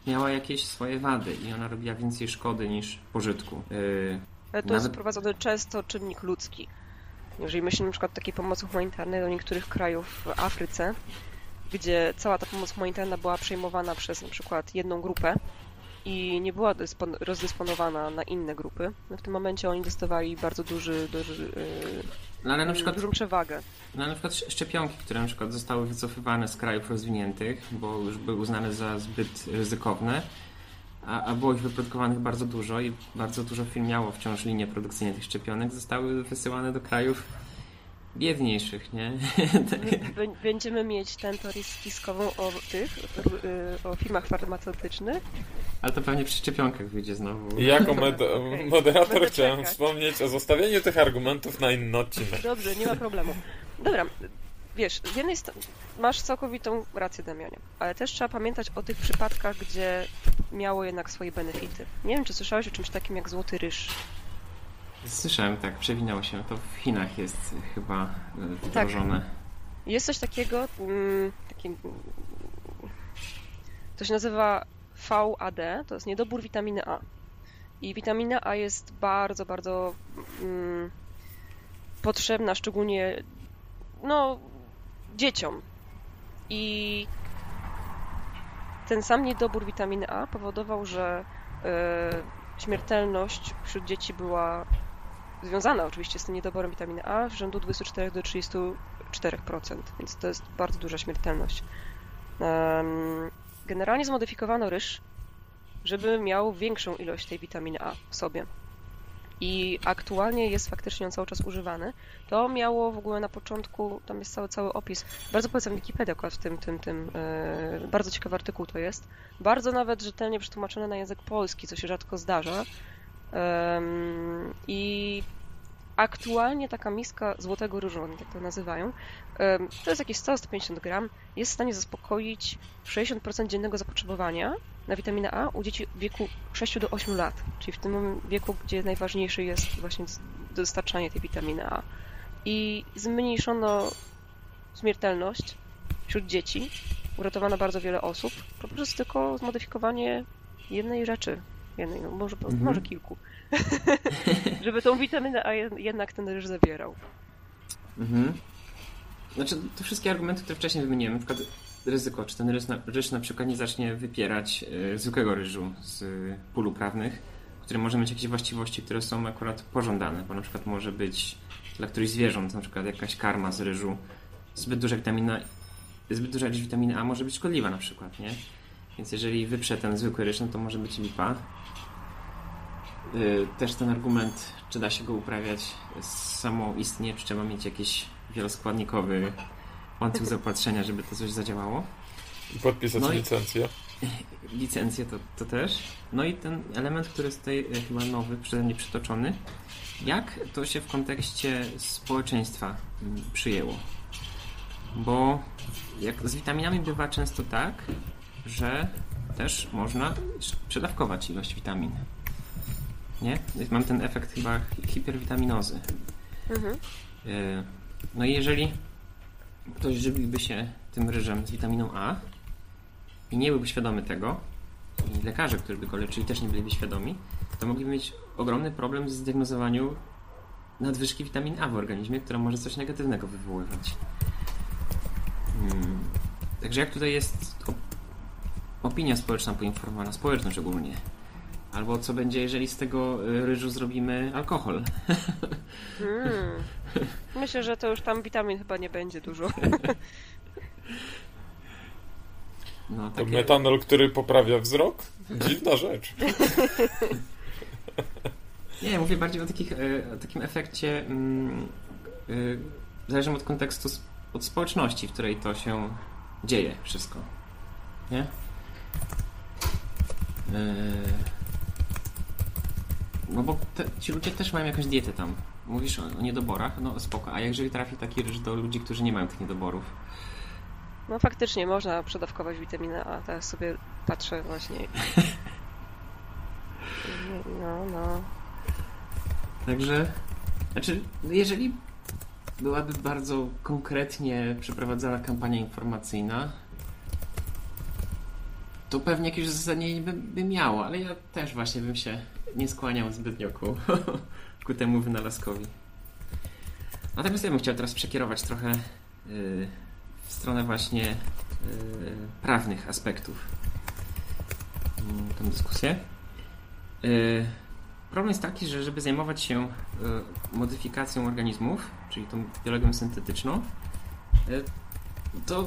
miała jakieś swoje wady i ona robiła więcej szkody niż pożytku. Yy, ale to nawet... jest sprowadzony często czynnik ludzki. Jeżeli myślimy na przykład o takiej pomocy humanitarnej do niektórych krajów w Afryce, gdzie cała ta pomoc humanitarna była przejmowana przez na przykład jedną grupę, i nie była rozdysponowana na inne grupy, no w tym momencie oni dostawali bardzo duży, duży yy, no ale na przykład, dużą przewagę. No ale na przykład szczepionki, które na przykład zostały wycofywane z krajów rozwiniętych, bo już były uznane za zbyt ryzykowne, a, a było ich wyprodukowanych bardzo dużo i bardzo dużo firm miało wciąż linie produkcyjne tych szczepionek, zostały wysyłane do krajów biedniejszych, nie? Będziemy mieć tę teorię spiskową o tych, y, o firmach farmaceutycznych. Ale to pewnie przy szczepionkach wyjdzie znowu. Jako okay. moderator chciałem czekać. wspomnieć o zostawieniu tych argumentów na inny odcinek. Dobrze, nie ma problemu. Dobra, wiesz, z jednej strony masz całkowitą rację, Damianie, ale też trzeba pamiętać o tych przypadkach, gdzie miało jednak swoje benefity. Nie wiem, czy słyszałeś o czymś takim jak złoty ryż. Słyszałem, tak, przewinęło się. To w Chinach jest chyba e, wdrożone. Tak. Jest coś takiego, mm, taki, to się nazywa VAD, to jest niedobór witaminy A. I witamina A jest bardzo, bardzo mm, potrzebna, szczególnie no, dzieciom. I ten sam niedobór witaminy A powodował, że y, śmiertelność wśród dzieci była związana oczywiście z tym niedoborem witaminy A w rzędu 24 do 34%, więc to jest bardzo duża śmiertelność. Generalnie zmodyfikowano ryż, żeby miał większą ilość tej witaminy A w sobie. I aktualnie jest faktycznie on cały czas używany. To miało w ogóle na początku, tam jest cały, cały opis. Bardzo polecam Wikipedię akurat w tym, tym, tym yy, bardzo ciekawy artykuł to jest. Bardzo nawet rzetelnie przetłumaczony na język polski, co się rzadko zdarza. I aktualnie taka miska złotego ryżu, tak to nazywają, to jest jakieś 100-150 gram, jest w stanie zaspokoić 60% dziennego zapotrzebowania na witaminę A u dzieci w wieku 6 do 8 lat, czyli w tym wieku, gdzie najważniejsze jest właśnie dostarczanie tej witaminy A. I zmniejszono śmiertelność wśród dzieci, uratowano bardzo wiele osób, poprzez tylko zmodyfikowanie jednej rzeczy, jednej, no może, mhm. może kilku, żeby tą witaminę A jednak ten ryż zawierał. Mhm. Znaczy, te wszystkie argumenty, które wcześniej wymieniłem, na przykład ryzyko, czy ten ryż na, ryż na przykład nie zacznie wypierać y, zwykłego ryżu z y, pól uprawnych, który może mieć jakieś właściwości, które są akurat pożądane, bo na przykład może być dla którychś zwierząt, na przykład jakaś karma z ryżu, zbyt duża witamina, zbyt duża ilość witaminy A może być szkodliwa na przykład, nie? Więc jeżeli wyprze ten zwykły ryż, no to może być lipa. Y, też ten argument, czy da się go uprawiać samoistnie, czy trzeba mieć jakiś wieloskładnikowy łańcuch zaopatrzenia, żeby to coś zadziałało. I podpisać no licencję. I, licencję to, to też. No i ten element, który jest tutaj e, chyba nowy, przeze mnie przytoczony. Jak to się w kontekście społeczeństwa mm, przyjęło? Bo jak z witaminami bywa często tak, że też można przedawkować ilość witamin. Nie? Mam ten efekt chyba hiperwitaminozy. Mhm. E, no i jeżeli ktoś żywiłby się tym ryżem z witaminą A i nie byłby świadomy tego, i lekarze, którzy by go leczyli, też nie byliby świadomi, to mogliby mieć ogromny problem z zdiagnozowaniu nadwyżki witaminy A w organizmie, która może coś negatywnego wywoływać. Hmm. Także jak tutaj jest opinia społeczna poinformowana, społeczność ogólnie? Albo co będzie, jeżeli z tego y, ryżu zrobimy alkohol? Hmm. Myślę, że to już tam witamin chyba nie będzie dużo. No, takie... To metanol, który poprawia wzrok? Dziwna rzecz. Nie, mówię bardziej o, takich, e, o takim efekcie mm, y, zależy od kontekstu, od społeczności, w której to się dzieje wszystko. Nie? E, no bo te, ci ludzie też mają jakąś dietę tam. Mówisz o, o, niedoborach, no spoko. A jeżeli trafi taki ryż do ludzi, którzy nie mają tych niedoborów? No faktycznie można przedawkować witaminę A. Teraz sobie patrzę właśnie. No, no. Także, znaczy, no jeżeli byłaby bardzo konkretnie przeprowadzona kampania informacyjna, to pewnie jakieś uzasadnienie by, by miało, ale ja też właśnie bym się nie skłaniał zbytnio ku, ku temu wynalazkowi. Natomiast ja bym chciał teraz przekierować trochę yy, w stronę właśnie yy, prawnych aspektów yy, tę dyskusję. Yy, problem jest taki, że żeby zajmować się modyfikacją organizmów, czyli tą biologią syntetyczną, to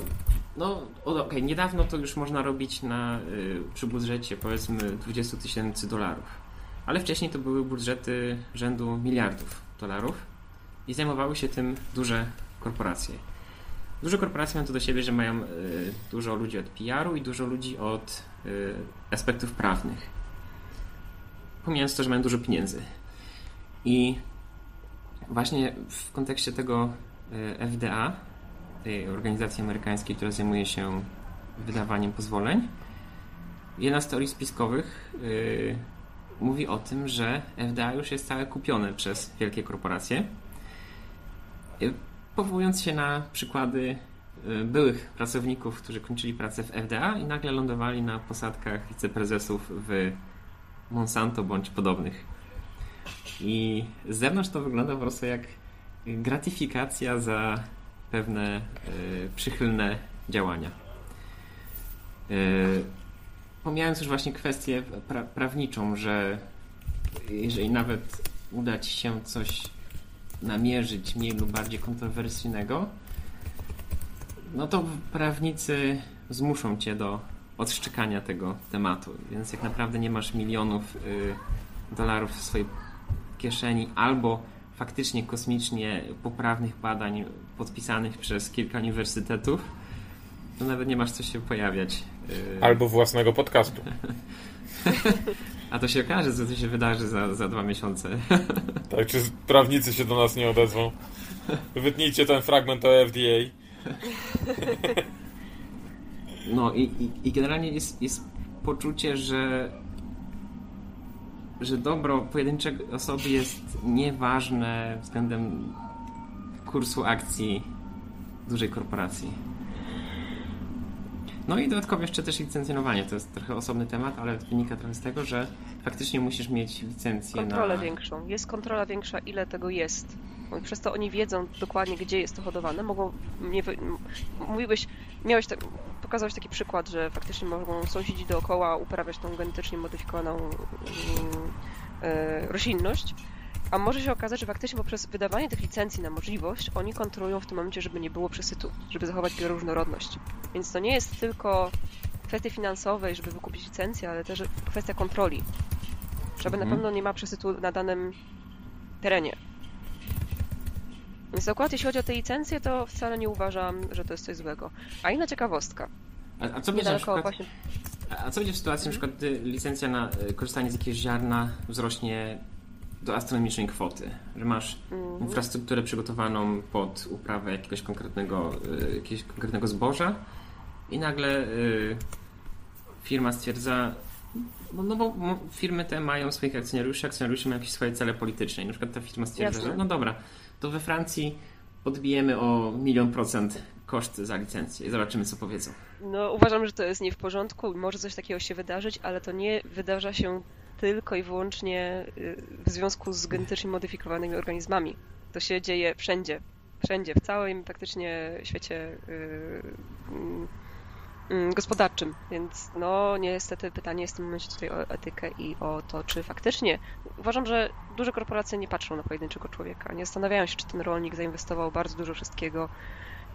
no, okej, okay, niedawno to już można robić na, przy budżecie powiedzmy 20 tysięcy dolarów ale wcześniej to były budżety rzędu miliardów dolarów i zajmowały się tym duże korporacje. Duże korporacje mają to do siebie, że mają y, dużo ludzi od PR-u i dużo ludzi od y, aspektów prawnych. Pomijając to, że mają dużo pieniędzy. I właśnie w kontekście tego y, FDA, tej organizacji amerykańskiej, która zajmuje się wydawaniem pozwoleń, jedna z teorii spiskowych mówi o tym, że FDA już jest całe kupione przez wielkie korporacje. Powołując się na przykłady y, byłych pracowników, którzy kończyli pracę w FDA i nagle lądowali na posadkach wiceprezesów w Monsanto bądź podobnych. I z zewnątrz to wygląda po prostu jak gratyfikacja za pewne y, przychylne działania. Y, pomijając już właśnie kwestię pra prawniczą, że jeżeli nawet uda ci się coś namierzyć mniej lub bardziej kontrowersyjnego, no to prawnicy zmuszą cię do odszczekania tego tematu. Więc jak naprawdę nie masz milionów y, dolarów w swojej kieszeni albo faktycznie kosmicznie poprawnych badań podpisanych przez kilka uniwersytetów, to nawet nie masz co się pojawiać Albo własnego podcastu. A to się okaże, co to się wydarzy za, za dwa miesiące. Tak, czy prawnicy się do nas nie odezwą? Wytnijcie ten fragment o FDA. No i, i, i generalnie jest, jest poczucie, że że dobro pojedynczej osoby jest nieważne względem kursu akcji dużej korporacji. No i dodatkowo jeszcze też licencjonowanie. To jest trochę osobny temat, ale wynika trochę z tego, że faktycznie musisz mieć licencję Kontrolę na... większą. Jest kontrola większa, ile tego jest. I przez to oni wiedzą dokładnie, gdzie jest to hodowane. Mogą, nie, wy- mówiłeś, miałeś tak, pokazałeś taki przykład, że faktycznie mogą sąsiedzi dookoła uprawiać tą genetycznie modyfikowaną e, roślinność, a może się okazać, że faktycznie poprzez wydawanie tych licencji na możliwość, oni kontrolują w tym momencie, żeby nie było przesytu, żeby zachować bioróżnorodność. Więc to nie jest tylko kwestie finansowej, żeby wykupić licencję, ale też kwestia kontroli. Żeby na Mhm. pewno nie ma przesytu na danym terenie. Więc akurat jeśli chodzi o te licencje, to wcale nie uważam, że to jest coś złego. A inna ciekawostka. A, a co będzie na przykład... właśnie A co będzie w sytuacji, na przykład, gdy licencja na y, korzystanie z jakiegoś ziarna wzrośnie do astronomicznej kwoty? Że masz Mhm. infrastrukturę przygotowaną pod uprawę jakiegoś konkretnego, y, jakiegoś konkretnego zboża i nagle y, firma stwierdza, no, no bo firmy te mają swoich akcjonariuszy, akcjonariusze mają jakieś swoje cele polityczne i na przykład ta firma stwierdza, Jasne. że no dobra, to we Francji odbijemy o milion procent koszty za licencję i zobaczymy co powiedzą. No, uważam, że to jest nie w porządku. Może coś takiego się wydarzyć, ale to nie wydarza się tylko i wyłącznie y, w związku z genetycznie modyfikowanymi organizmami. To się dzieje wszędzie. Wszędzie, w całym praktycznie świecie y, mm, gospodarczym. Więc no niestety pytanie jest w tym momencie tutaj o etykę i o to, czy faktycznie uważam, że duże korporacje nie patrzą na pojedynczego człowieka. Nie zastanawiają się, czy ten rolnik zainwestował bardzo dużo wszystkiego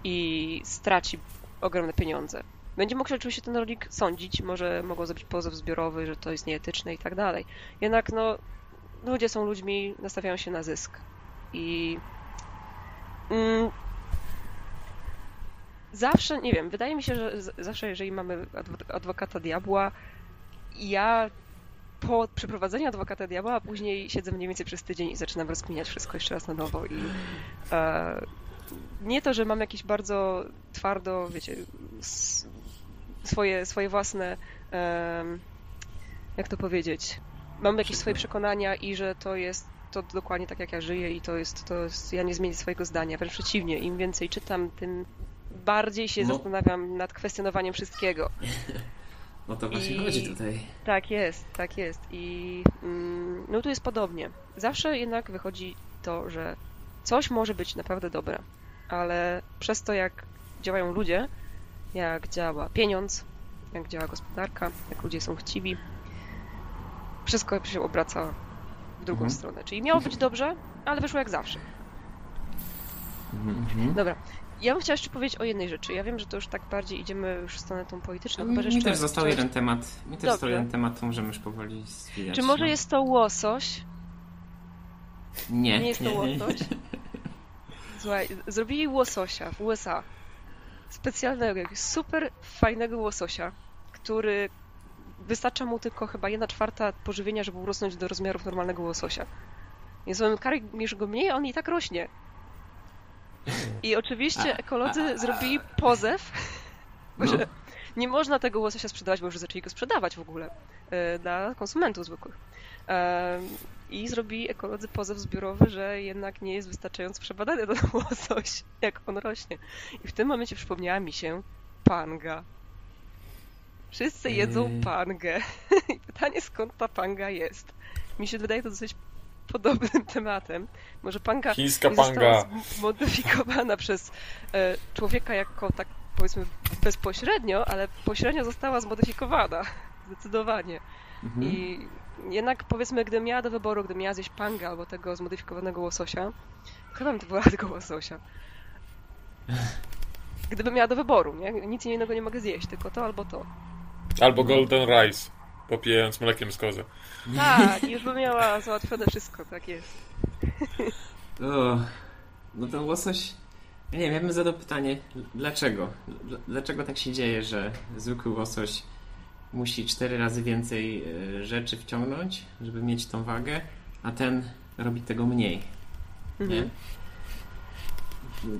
i straci ogromne pieniądze. Będzie mógł oczywiście ten rolnik sądzić, może mogą zrobić pozew zbiorowy, że to jest nieetyczne i tak dalej. Jednak no, ludzie są ludźmi, nastawiają się na zysk. I mm, zawsze, nie wiem, wydaje mi się, że zawsze jeżeli mamy adwo- adwokata diabła, ja po przeprowadzeniu adwokata diabła, później siedzę mniej więcej przez tydzień i zaczynam rozkminiać wszystko jeszcze raz na nowo i e, nie to, że mam jakieś bardzo twardo, wiecie, swoje, swoje własne, jak to powiedzieć, mam jakieś swoje przekonania i że to jest to dokładnie tak, jak ja żyję i to jest, to jest, ja nie zmienię swojego zdania, wręcz przeciwnie, im więcej czytam, tym bardziej się No. zastanawiam nad kwestionowaniem wszystkiego. O to właśnie I- chodzi tutaj. Tak jest, tak jest. I mm, no tu jest podobnie. Zawsze jednak wychodzi to, że coś może być naprawdę dobre, ale przez to, jak działają ludzie, jak działa pieniądz, jak działa gospodarka, jak ludzie są chciwi, wszystko się obraca w drugą Mhm. stronę. Czyli miało być dobrze, ale wyszło jak zawsze. Mhm, mhm. Dobra. Ja bym chciała jeszcze powiedzieć o jednej rzeczy. Ja wiem, że to już tak bardziej idziemy już w stronę tą polityczną. chyba, że Mi jeszcze też został jeden temat. Mi też Dobrze. został jeden temat, to możemy już powoli zwijać. Czy może no. jest to łosoś? Nie. Nie jest to łosoś? Słuchaj, zrobili łososia w USA. Specjalnego, jakiegoś super fajnego łososia, który wystarcza mu tylko chyba jedna czwarta pożywienia, żeby urosnąć do rozmiarów normalnego łososia. Więc on karmisz go mniej, on i tak rośnie. I oczywiście ekolodzy zrobili pozew, No. że nie można tego łososia sprzedawać, bo już zaczęli go sprzedawać w ogóle e, dla konsumentów zwykłych. I zrobili ekolodzy pozew zbiorowy, że jednak nie jest wystarczająco przebadany ten łosoś, jak on rośnie. I w tym momencie przypomniała mi się panga. Wszyscy jedzą Ej. pangę. I pytanie, skąd ta panga jest? Mi się wydaje to dosyć podobnym tematem. Może panga Chińska nie została panga. zmodyfikowana przez e, człowieka jako tak powiedzmy bezpośrednio, ale pośrednio została zmodyfikowana. Zdecydowanie. Mhm. I jednak powiedzmy, gdybym miała do wyboru, gdybym miała zjeść panga albo tego zmodyfikowanego łososia, chyba bym to była tego łososia. Gdybym miała do wyboru, nie? Nic innego nie mogę zjeść, tylko to albo to. Albo Golden Rice, popijając mlekiem z kozy. Tak, już bym miała załatwione wszystko, tak jest. O, no ten łosoś. Ja nie wiem, ja bym zadał pytanie, dlaczego? Dl- Dlaczego tak się dzieje, że zwykły łosoś musi cztery razy więcej e, rzeczy wciągnąć, żeby mieć tą wagę, a ten robi tego mniej, nie? Mhm.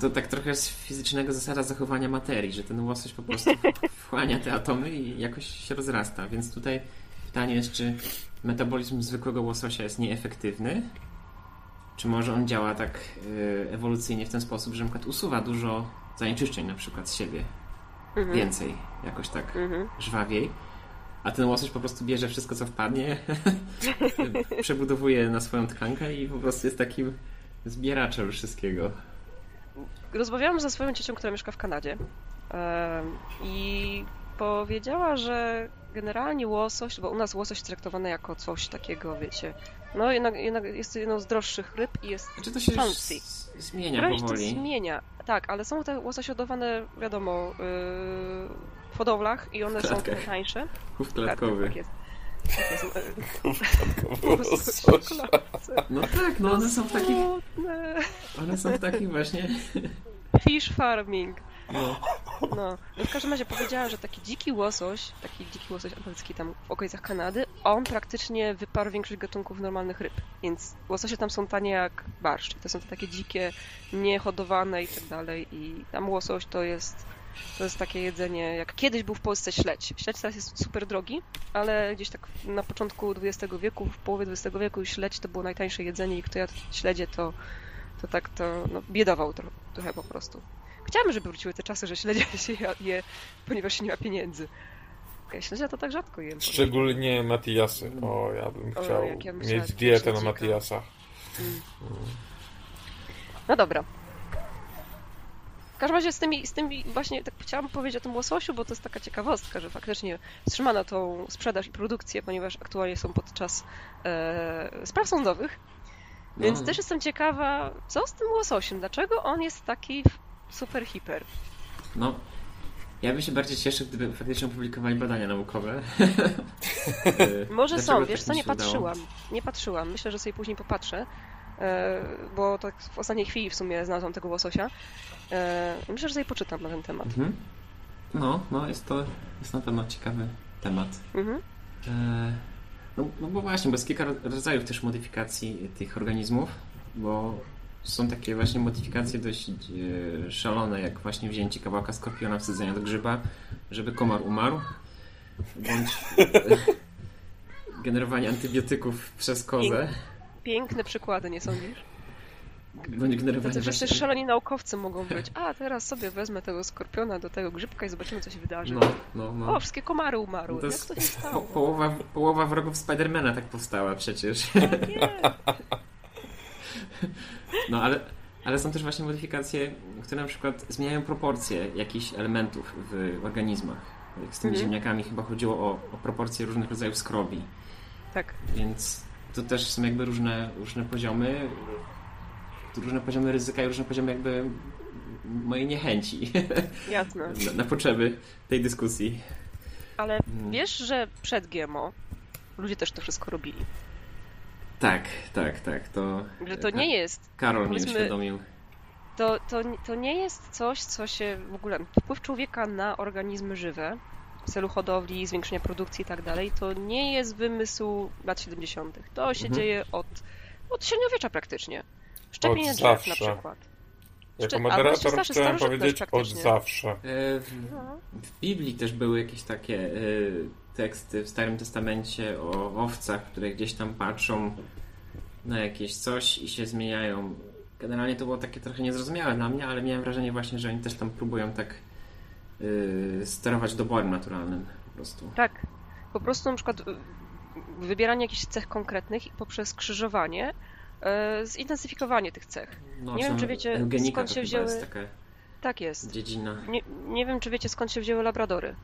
To tak trochę z fizycznego zasada zachowania materii, że ten łosoś po prostu wchłania te atomy i jakoś się rozrasta. Więc tutaj pytanie jest, czy metabolizm zwykłego łososia jest nieefektywny? Czy może on działa tak y, ewolucyjnie w ten sposób, że na przykład usuwa dużo zanieczyszczeń na przykład z siebie? Mhm. Więcej, jakoś tak Mhm. żwawiej. A ten łosoś po prostu bierze wszystko, co wpadnie, przebudowuje na swoją tkankę i po prostu jest takim zbieraczem wszystkiego. Rozmawiałam ze swoją ciocią, która mieszka w Kanadzie i powiedziała, że generalnie łosoś, bo u nas łosoś traktowany jako coś takiego, wiecie, no jednak, jednak jest to jedną z droższych ryb i jest Znaczy to się Fancy. zmienia Wręcz to powoli. zmienia. Tak, ale są te łososie hodowane, wiadomo, yy, hodowlach i one są trochę tańsze. Chów Tak, klatkowy. tak jest. Tak jest. W. No tak, no one są w takich, one są w takich właśnie, Fish farming. no, No, no w każdym razie powiedziała, że taki dziki łosoś, taki dziki łosoś angielski tam w okolicach Kanady, on praktycznie wyparł większość gatunków normalnych ryb. Więc łososie tam są tanie jak barszcz. To są te takie dzikie, niehodowane i tak dalej. I tam łosoś to jest, to jest takie jedzenie, jak kiedyś był w Polsce śledź. Śledź teraz jest super drogi, ale gdzieś tak na początku XX wieku, w połowie XX wieku śledź to było najtańsze jedzenie i kto jadł śledzie, to, to tak to no, biedował trochę, trochę po prostu. Chciałabym, żeby wróciły te czasy, że śledzie się je, ponieważ się nie ma pieniędzy. Ja śledzia to tak rzadko jem. Szczególnie Matiasy. O, ja bym O, chciał ja bym mieć dietę na. Matiasach. No dobra. W każdym razie z tymi, z tymi właśnie tak chciałam powiedzieć o tym łososiu, bo to jest taka ciekawostka, że faktycznie wstrzymano tą sprzedaż i produkcję, ponieważ aktualnie są podczas e, spraw sądowych. Więc No. też jestem ciekawa, co z tym łososiem? Dlaczego on jest taki super hiper? no. Ja bym się bardziej cieszył, gdyby faktycznie opublikowali badania naukowe. Y, Może dlaczego są, wiesz tak co, nie udało? patrzyłam. Nie patrzyłam. Myślę, że sobie później popatrzę, e, bo tak w ostatniej chwili w sumie znalazłam tego łososia. E, Myślę, że sobie poczytam na ten temat. Mhm. No, no jest to jest na pewno ciekawy temat. Mhm. E, No, no bo właśnie, bo jest kilka ro- rodzajów też modyfikacji tych organizmów, bo są takie właśnie modyfikacje dość e, szalone, jak właśnie wzięcie kawałka skorpiona, wsadzenia do grzyba, żeby komar umarł, bądź e, generowanie antybiotyków przez kozę, Piękne przykłady, nie sądzisz? generowanie Tacy wszyscy właśnie... szaleni naukowcy mogą być. A, teraz sobie wezmę tego skorpiona do tego grzybka i zobaczymy, co się wydarzy. No, no, no. O, wszystkie komary umarły. To Jak to się po, stało? połowa, połowa wrogów Spidermana tak powstała przecież. Nie. No ale, ale są też właśnie modyfikacje, które na przykład zmieniają proporcje jakichś elementów w organizmach. Jak z tymi Mhm. ziemniakami chyba chodziło o, o proporcje różnych rodzajów skrobi. Tak. Więc to też są jakby różne, różne poziomy, różne poziomy ryzyka i różne poziomy jakby mojej niechęci Jasne. na, na potrzeby tej dyskusji. Ale Mm. wiesz, że przed GMO ludzie też to wszystko robili. Tak, tak, tak. To, Że to nie jest Karol powiedzmy- uświadomił. To, to, to nie jest coś, co się w ogóle. Wpływ człowieka na organizmy żywe w celu hodowli, zwiększenia produkcji i tak dalej, to nie jest wymysł lat 70. To się Mhm. dzieje od, od średniowiecza praktycznie. Szczepienie Od drzew na zawsze. przykład. Jako moderator starszy chciałem powiedzieć od zawsze. E, W, w Biblii też były jakieś takie e, teksty w Starym Testamencie o owcach, które gdzieś tam patrzą na jakieś coś i się zmieniają. Generalnie to było takie trochę niezrozumiałe dla mnie, ale miałem wrażenie właśnie, że oni też tam próbują tak e, sterować doborem naturalnym po prostu. Tak. Po prostu na przykład y, wybieranie jakichś cech konkretnych i poprzez krzyżowanie y, zintensyfikowanie tych cech. No, Nie wiem, czy wiecie, skąd się wzięły- jest taka Tak jest. dziedzina. Nie, nie wiem, czy wiecie, skąd się wzięły labradory.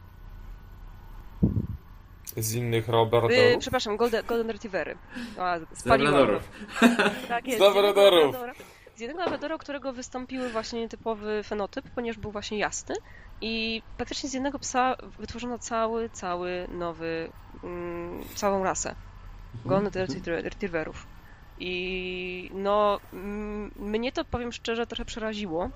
Z innych Y, Robertów. przepraszam, golden, golden retrievery. A, Z labradorów. Tak jest. Z labradorów. Z jednego labradora- Z jednego labradora, u którego wystąpiły właśnie nietypowy fenotyp, ponieważ był właśnie jasny. I praktycznie z jednego psa wytworzono cały, cały nowy, mm, całą rasę. Golden Retriever- Retrieverów. I no, mm, mnie to powiem szczerze trochę przeraziło,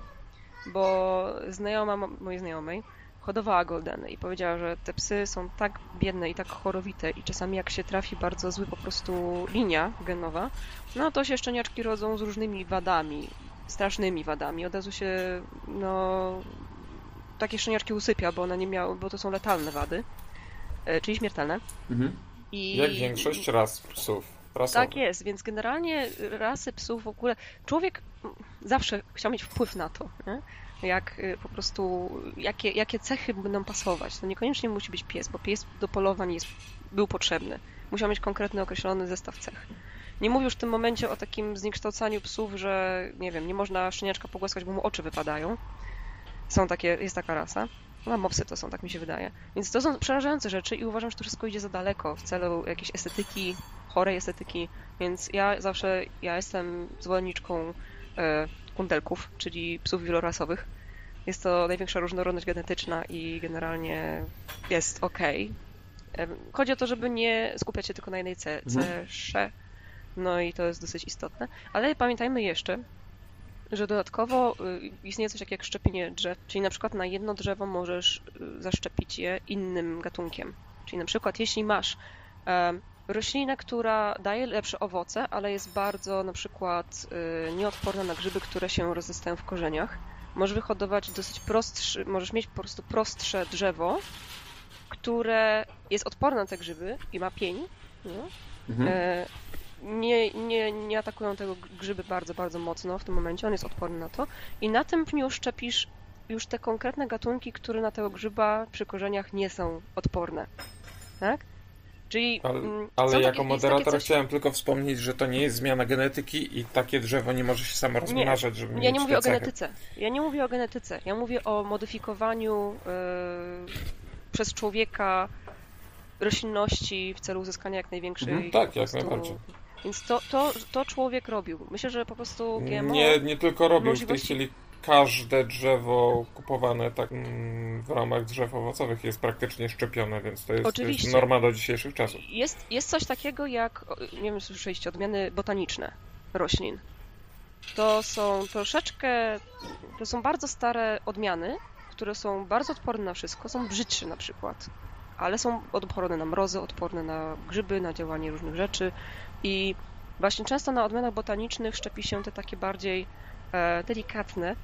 bo znajoma mo- mojej znajomej hodowała Goldeny i powiedziała, że te psy są tak biedne i tak chorowite i czasami jak się trafi bardzo zły po prostu linia genowa, no to się szczeniaczki rodzą z różnymi wadami, strasznymi wadami. Od razu się, no, takie szczeniaczki usypia, bo one nie miały, bo to są letalne wady, e, czyli śmiertelne. Mhm. I... Jak większość ras psów. Rasowych. Tak jest, więc generalnie rasy psów w ogóle. Człowiek zawsze chciał mieć wpływ na to, nie? jak y, po prostu, jakie, jakie cechy będą pasować. To niekoniecznie musi być pies, bo pies do polowań jest, był potrzebny. Musiał mieć konkretny, określony zestaw cech. Nie mówię już w tym momencie o takim zniekształcaniu psów, że nie wiem, nie można szczeniaczka pogłaskać, bo mu oczy wypadają. Są takie, jest taka rasa. No, mopsy to są, tak mi się wydaje. Więc to są przerażające rzeczy i uważam, że to wszystko idzie za daleko w celu jakiejś estetyki, chorej estetyki. Więc ja zawsze, ja jestem zwolenniczką e, kundelków, czyli psów wielorasowych. Jest to największa różnorodność genetyczna i generalnie jest ok. Chodzi o to, żeby nie skupiać się tylko na jednej cesze. Mhm. No i to jest dosyć istotne. Ale pamiętajmy jeszcze, że dodatkowo y, istnieje coś takiego jak szczepienie drzew, czyli na przykład na jedno drzewo możesz y, zaszczepić je innym gatunkiem. Czyli na przykład jeśli masz roślinę, która daje lepsze owoce, ale jest bardzo na przykład y, nieodporna na grzyby, które się rozrastają w korzeniach, możesz wyhodować dosyć prostszy, możesz mieć po prostu prostsze drzewo, które jest odporne na te grzyby i ma pień. Nie? Mhm. Nie, nie, nie atakują tego grzyby bardzo, bardzo mocno w tym momencie, on jest odporny na to. I na tym pniu szczepisz już te konkretne gatunki, które na tego grzyba przy korzeniach nie są odporne. Tak? Czyli, ale, mm, ale jako takie, moderator coś... chciałem tylko wspomnieć, że to nie jest zmiana genetyki i takie drzewo nie może się samo rozmnażać, żeby Ja nie mówię o genetyce. Ja nie mówię o genetyce. Ja mówię o modyfikowaniu yy, przez człowieka roślinności w celu uzyskania jak największej. Mhm, tak, jak najbardziej. Więc to, to, to człowiek robił. Myślę, że po prostu GMO... Nie, nie tylko robił, możliwości... w tej chwili każde drzewo kupowane tak mm, w ramach drzew owocowych jest praktycznie szczepione, więc to jest, to jest norma do dzisiejszych czasów. Jest, jest coś takiego jak, nie wiem, słyszeliście, odmiany botaniczne roślin. To są troszeczkę, to są bardzo stare odmiany, które są bardzo odporne na wszystko, są brzydsze na przykład, ale są odporne na mrozy, odporne na grzyby, na działanie różnych rzeczy i właśnie często na odmianach botanicznych szczepi się te takie bardziej e, delikatne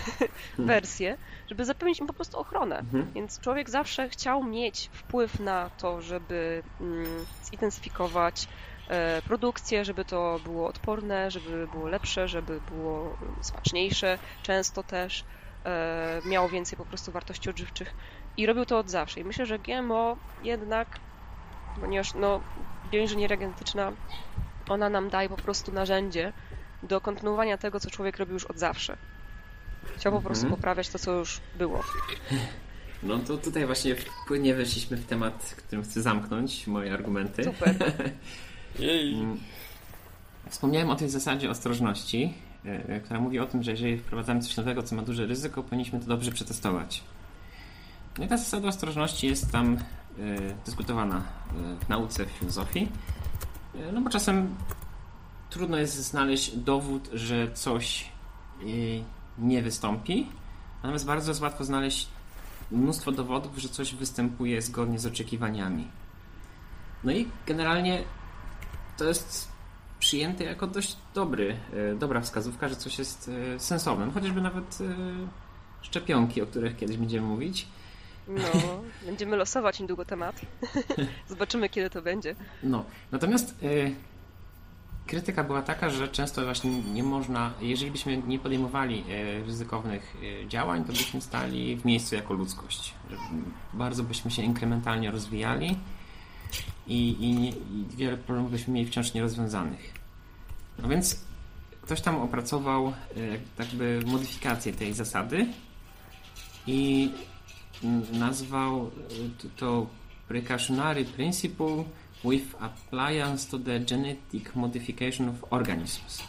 wersje, żeby zapewnić im po prostu ochronę. Mhm. Więc człowiek zawsze chciał mieć wpływ na to, żeby mm, zintensyfikować e, produkcję, żeby to było odporne, żeby było lepsze, żeby było smaczniejsze, często też e, miało więcej po prostu wartości odżywczych i robił to od zawsze. I myślę, że GMO jednak, ponieważ no, bioinżynieria genetyczna, ona nam daje po prostu narzędzie do kontynuowania tego, co człowiek robił już od zawsze. Chciał po prostu mhm. poprawiać to, co już było. No to tutaj właśnie płynnie weszliśmy w temat, którym chcę zamknąć moje argumenty. Super. Mm. Wspomniałem o tej zasadzie ostrożności, e, która mówi o tym, że jeżeli wprowadzamy coś nowego, co ma duże ryzyko, powinniśmy to dobrze przetestować. No i ta zasada ostrożności jest tam dyskutowana e, w nauce, w filozofii, y, no bo czasem trudno jest znaleźć dowód, że coś nie wystąpi. Natomiast bardzo jest łatwo znaleźć mnóstwo dowodów, że coś występuje zgodnie z oczekiwaniami. No i generalnie to jest przyjęte jako dość dobry, e, dobra wskazówka, że coś jest e, sensowne. No chociażby nawet e, szczepionki, o których kiedyś będziemy mówić. No, będziemy losować niedługo temat. Zobaczymy, kiedy to będzie. No, natomiast krytyka była taka, że często właśnie nie można, jeżeli byśmy nie podejmowali e, ryzykownych e, działań, to byśmy stali w miejscu jako ludzkość. Bardzo byśmy się inkrementalnie rozwijali i, i, i wiele problemów byśmy mieli wciąż nierozwiązanych. No więc ktoś tam opracował e, jakby modyfikację tej zasady i nazwał to precautionary principle with appliance to the genetic modification of organisms.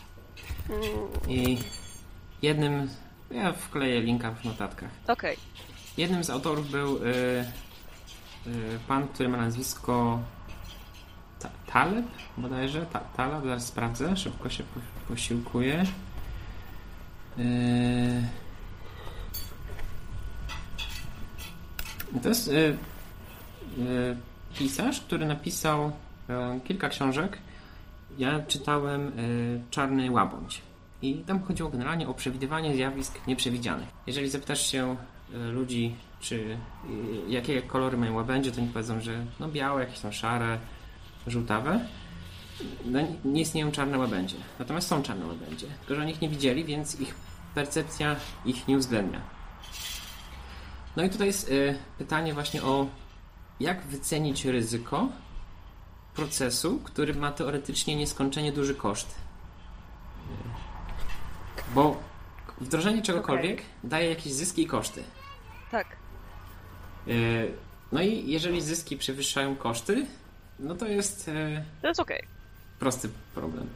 I jednym, ja wkleję linka w notatkach. Okej. Okay. Jednym z autorów był y, y, pan, który ma nazwisko Ta Taleb bodajże, Ta Taleb, zaraz sprawdzę, szybko się po posiłkuję. Y, to jest y, y, pisarz, który napisał e, kilka książek. Ja czytałem e, Czarny Łabądź. I tam chodziło generalnie o przewidywanie zjawisk nieprzewidzianych. Jeżeli zapytasz się e, ludzi, czy jakie kolory mają łabędzie, to oni powiedzą, że no białe, jakieś tam szare, żółtawe. No, nie istnieją czarne łabędzie. Natomiast są czarne łabędzie. Tylko, że oni ich nie widzieli, więc ich percepcja ich nie uwzględnia. No i tutaj jest y, pytanie właśnie o jak wycenić ryzyko procesu, który ma teoretycznie nieskończenie duży koszt. Bo wdrożenie czegokolwiek okay. daje jakieś zyski i koszty. Tak. Y, no i jeżeli zyski przewyższają koszty, no to jest. Y, to jest ok. Prosty problem.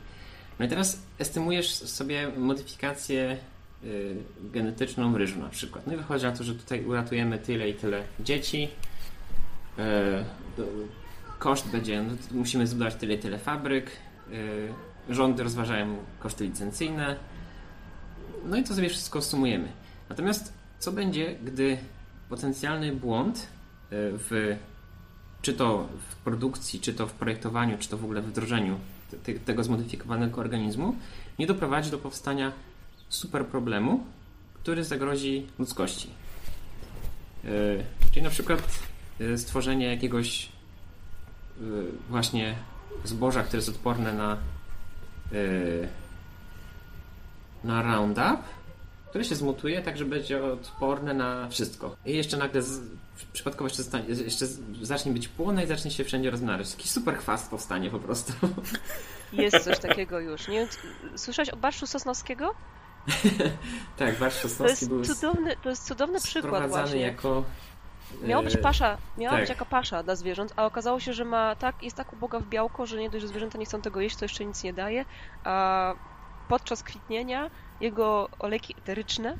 No i teraz estymujesz sobie modyfikację genetyczną ryżu na przykład. No i wychodzi na to, że tutaj uratujemy tyle i tyle dzieci. Y, koszt będzie, no, musimy zbudować tyle i tyle fabryk. Y, rządy rozważają koszty licencyjne. No i to sobie wszystko sumujemy. Natomiast co będzie, gdy potencjalny błąd w czy to w produkcji, czy to w projektowaniu, czy to w ogóle w wdrożeniu tego zmodyfikowanego organizmu nie doprowadzi do powstania super problemu, który zagrozi ludzkości. Yy, czyli na przykład yy, stworzenie jakiegoś yy, właśnie zboża, które jest odporne na na Roundup, które się zmutuje tak, że będzie odporne na wszystko. I jeszcze nagle z, przypadkowo jeszcze, zostanie, jeszcze zacznie być płonne i zacznie się wszędzie rozmnażać. Taki super chwast powstanie po prostu. Jest coś takiego już. Nie, słyszałeś o barszczu sosnowskiego? tak, Barsz Sosnowski był cudowny, To jest cudowny przykład właśnie. jako... Miała być e, pasza, miała tak. być jaka pasza dla zwierząt, a okazało się, że ma tak, jest tak uboga w białko, że nie dość, że zwierzęta nie chcą tego jeść, to jeszcze nic nie daje, a podczas kwitnienia jego olejki eteryczne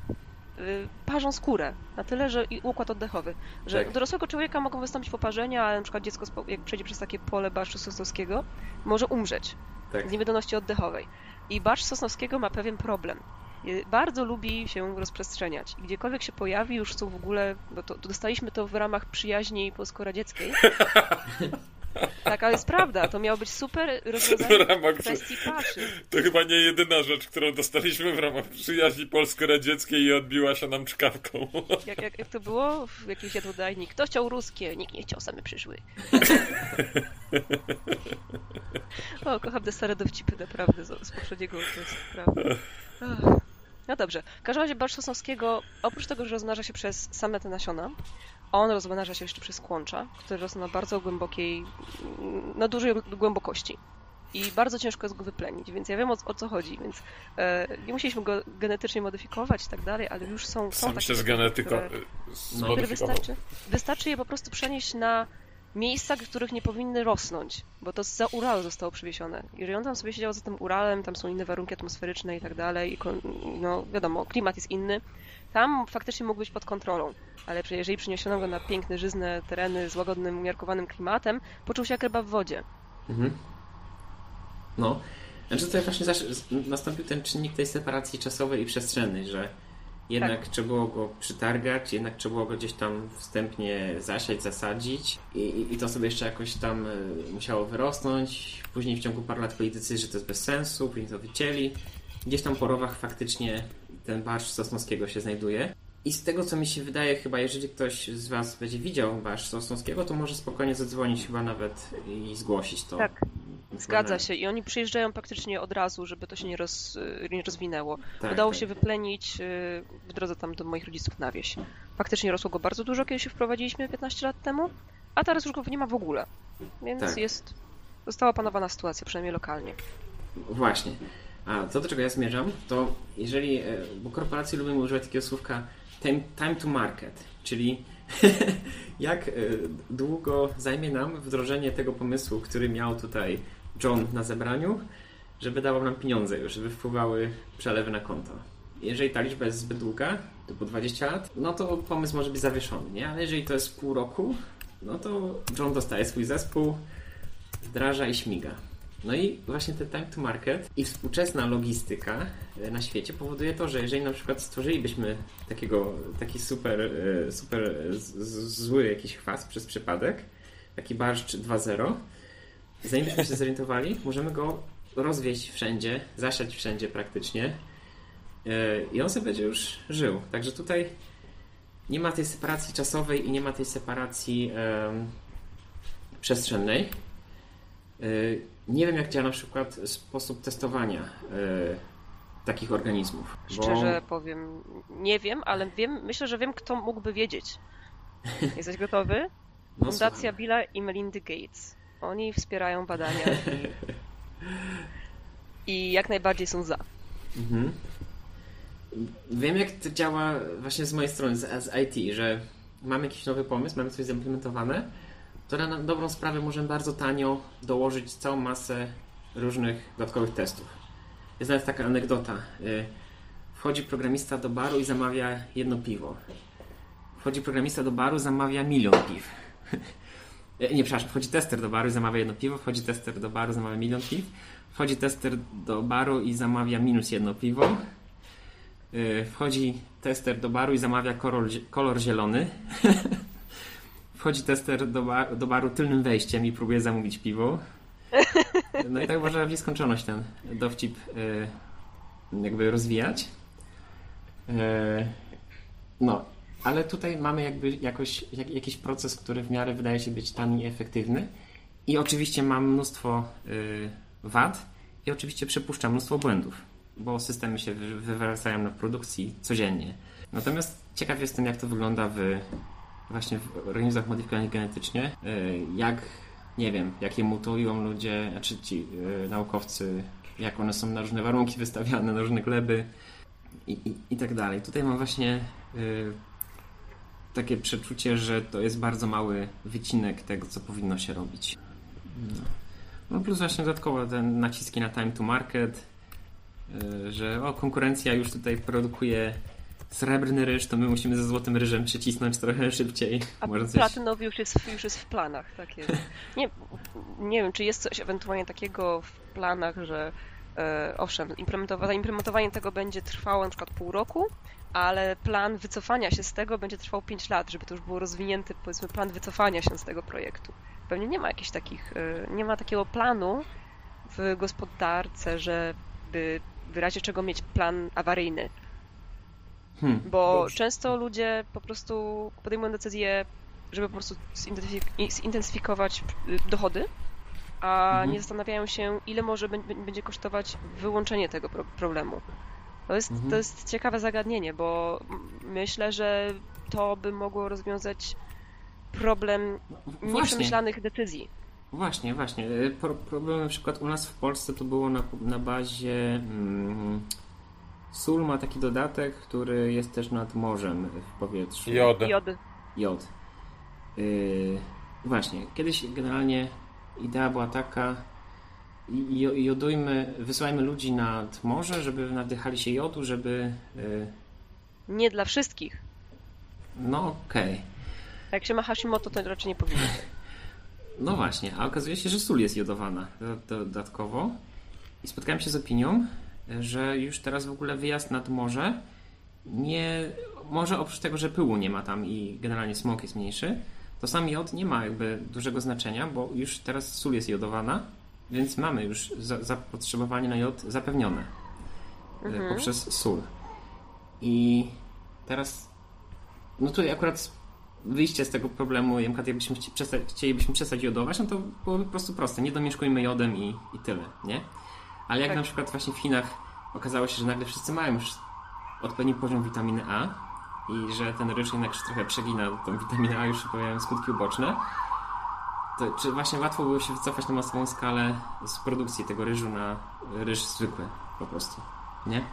y, parzą skórę na tyle, że i układ oddechowy, że tak. dorosłego człowieka mogą wystąpić poparzenia, ale na przykład dziecko jak przejdzie przez takie pole barszczu sosnowskiego może umrzeć tak. z niewydolności oddechowej. I barszcz sosnowskiego ma pewien problem. Y, bardzo lubi się rozprzestrzeniać. I gdziekolwiek się pojawi, już są w ogóle, bo to, to dostaliśmy to w ramach przyjaźni polsko-radzieckiej. Tak, ale jest prawda, to miało być super rozwiązanie w ramach kwestii paszy. To chyba nie jedyna rzecz, którą dostaliśmy w ramach przyjaźni polsko-radzieckiej i odbiła się nam czkawką. Jak, jak, jak to było w jakiejś jadłodajni? Kto chciał ruskie? Nikt nie chciał, same przyszły. o, kocham te stare dowcipy naprawdę z, z poprzedniego okresu, prawda. No dobrze. W każdym razie barszcz sosnowskiego, oprócz tego, że rozmnaża się przez same te nasiona, on rozmnaża się jeszcze przez kłącza, które rosną na bardzo głębokiej, na dużej głębokości. I bardzo ciężko jest go wyplenić, więc ja wiem o, o co chodzi, więc e, nie musieliśmy go genetycznie modyfikować i tak dalej, ale już są, są Sam takie się z genetyką które, które wystarczy, wystarczy je po prostu przenieść na miejsca, w których nie powinny rosnąć, bo to za Uralu zostało przywiezione. Jeżeli on tam sobie siedział za tym Uralem, tam są inne warunki atmosferyczne i tak dalej, i no wiadomo, klimat jest inny, tam faktycznie mógł być pod kontrolą. Ale jeżeli przyniesiono go na piękne, żyzne tereny z łagodnym, umiarkowanym klimatem, poczuł się jak ryba w wodzie. Mhm. No. Znaczy tutaj właśnie nastąpił ten czynnik tej separacji czasowej i przestrzennej, że jednak tak. trzeba było go przytargać, jednak trzeba było go gdzieś tam wstępnie zasiać, zasadzić i, i to sobie jeszcze jakoś tam e, musiało wyrosnąć. Później w ciągu paru lat podjęli decyzję, że to jest bez sensu, później to wycięli. Gdzieś tam po rowach faktycznie ten barszcz Sosnowskiego się znajduje. I z tego, co mi się wydaje, chyba jeżeli ktoś z Was będzie widział barszcz Sosnowskiego, to może spokojnie zadzwonić chyba nawet i zgłosić to. Tak. Zgadza się i oni przyjeżdżają praktycznie od razu, żeby to się nie, roz, nie rozwinęło. Tak, Udało tak. się wyplenić y, w drodze tam do moich rodziców na wieś. Faktycznie rosło go bardzo dużo, kiedy się wprowadziliśmy 15 lat temu, a teraz już go nie ma w ogóle. Więc tak. jest, została panowana sytuacja, przynajmniej lokalnie. Właśnie. A to, do czego ja zmierzam, to jeżeli, e, bo korporacje lubią używać takiego słówka time, time to market, czyli jak e, długo zajmie nam wdrożenie tego pomysłu, który miał tutaj John na zebraniu, żeby dawał nam pieniądze już, żeby wpływały przelewy na konto. Jeżeli ta liczba jest zbyt długa, typu 20 lat, no to pomysł może być zawieszony, nie? Ale jeżeli to jest pół roku, no to John dostaje swój zespół, wdraża i śmiga. No i właśnie ten time to market i współczesna logistyka e, na świecie powoduje to, że jeżeli na przykład stworzylibyśmy takiego, taki super, e, super zły jakiś chwas przez przypadek, taki barszcz 2.0, zanim byśmy się zorientowali, możemy go rozwieść wszędzie, zasiać wszędzie praktycznie e, i on sobie będzie już żył. Także tutaj nie ma tej separacji czasowej i nie ma tej separacji em, przestrzennej. Y, nie wiem, jak działa na przykład sposób testowania y, takich organizmów. bo- Szczerze powiem, nie wiem, ale wiem, myślę, że wiem, kto mógłby wiedzieć. Jesteś gotowy? no, Fundacja słucham. Billa i Melindy Gates. Oni wspierają badania i, i jak najbardziej są za. Mhm. Wiem, jak to działa właśnie z mojej strony, z, z IT, że mamy jakiś nowy pomysł, mamy coś zaimplementowane, to na dobrą sprawę możemy bardzo tanio dołożyć całą masę różnych dodatkowych testów. Jest nawet taka anegdota. Y, Wchodzi programista do baru i zamawia jedno piwo. Wchodzi programista do baru, zamawia milion piw. E, Nie, przepraszam, wchodzi tester do baru i zamawia jedno piwo, wchodzi tester do baru, zamawia milion piw, wchodzi tester do baru i zamawia minus jedno piwo, Yy, wchodzi tester do baru i zamawia kolor, kolor zielony, wchodzi tester do, ba do baru tylnym wejściem i próbuje zamówić piwo. No i tak można w nieskończoność ten dowcip jakby rozwijać. No, ale tutaj mamy jakby jakoś, jak, jakiś proces, który w miarę wydaje się być tani i efektywny. I oczywiście mam mnóstwo y, wad i oczywiście przypuszczam mnóstwo błędów, bo systemy się wy- wywracają na produkcji codziennie. Natomiast ciekaw jestem, jak to wygląda w właśnie w organizmach modyfikowanych genetycznie. Y, jak, nie wiem, jakie mutują ludzie, znaczy ci y, naukowcy, jak one są na różne warunki wystawiane, na różne gleby i, i, i tak dalej. Tutaj mam właśnie takie przeczucie, że to jest bardzo mały wycinek tego, co powinno się robić. No, no plus właśnie dodatkowo te naciski na time to market, y, że o, konkurencja już tutaj produkuje srebrny ryż, to my musimy ze złotym ryżem przycisnąć trochę szybciej. A Może coś... platynowy już jest, już jest w planach. Tak jest. Nie, nie wiem, czy jest coś ewentualnie takiego w planach, że e, owszem, implementowa- zaimplementowanie tego będzie trwało na przykład pół roku, ale plan wycofania się z tego będzie trwał 5 lat, żeby to już było rozwinięty, powiedzmy, plan wycofania się z tego projektu. Pewnie nie ma jakichś takich, e, nie ma takiego planu w gospodarce, żeby w razie czego mieć plan awaryjny. Hmm. Bo Dobrze. często ludzie po prostu podejmują decyzję, żeby po prostu zintensyfik- zintensyfikować y, dochody, a Mhm. nie zastanawiają się, ile może bę- bę- będzie kosztować wyłączenie tego pro- problemu. To jest, Mhm. to jest ciekawe zagadnienie, bo myślę, że to by mogło rozwiązać problem Właśnie. nieprzemyślanych decyzji. Właśnie, właśnie. Pro, problem na przykład u nas w Polsce to było na, na bazie. Mm, sól ma taki dodatek, który jest też nad morzem w powietrzu. Jod. Jody. Jod. Yy, właśnie, kiedyś generalnie idea była taka. Jo- Jodujmy, wysyłajmy ludzi nad morze, żeby nawdychali się jodu, żeby. Yy, Nie dla wszystkich. no okej. Jak się ma Hashimoto, to raczej nie powinno. No właśnie, a okazuje się, że sól jest jodowana do- dodatkowo. I spotkałem się z opinią, że już teraz w ogóle wyjazd nad morze nie. Może oprócz tego, że pyłu nie ma tam i generalnie smog jest mniejszy, to sam jod nie ma jakby dużego znaczenia, bo już teraz sól jest jodowana, więc mamy już za- zapotrzebowanie na jod zapewnione e, Mhm. poprzez sól. I teraz, no tutaj akurat wyjście z tego problemu, jakbyśmy chci- przestać, chcielibyśmy przestać jodować, no to byłoby po prostu proste. Nie domieszkujmy jodem i, i tyle, nie? Ale jak Tak. na przykład właśnie w Chinach okazało się, że nagle wszyscy mają już odpowiedni poziom witaminy A i że ten ryż jednak już trochę przegina tą witaminę A, już pojawiają skutki uboczne, to czy właśnie łatwo było się wycofać na masową skalę z produkcji tego ryżu na ryż zwykły po prostu, nie?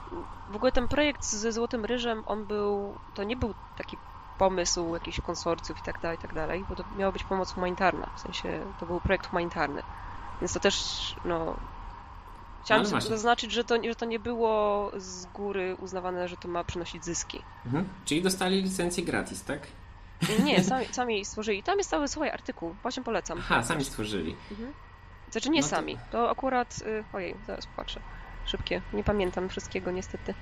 W ogóle ten projekt ze Złotym Ryżem, on był, to nie był taki pomysł jakichś konsorcjów i tak dalej, i tak dalej, bo to miała być pomoc humanitarna, w sensie to był projekt humanitarny. Więc to też, no... Chciałam No, właśnie. zaznaczyć, że to, że to nie było z góry uznawane, że to ma przynosić zyski. Mhm. Czyli dostali licencję gratis, tak? Nie, sami, sami stworzyli. Tam jest cały, słuchaj, artykuł, właśnie polecam. Aha, sami stworzyli. Znaczy nie No to- sami, to akurat, y, ojej, zaraz patrzę. Szybkie, nie pamiętam wszystkiego niestety.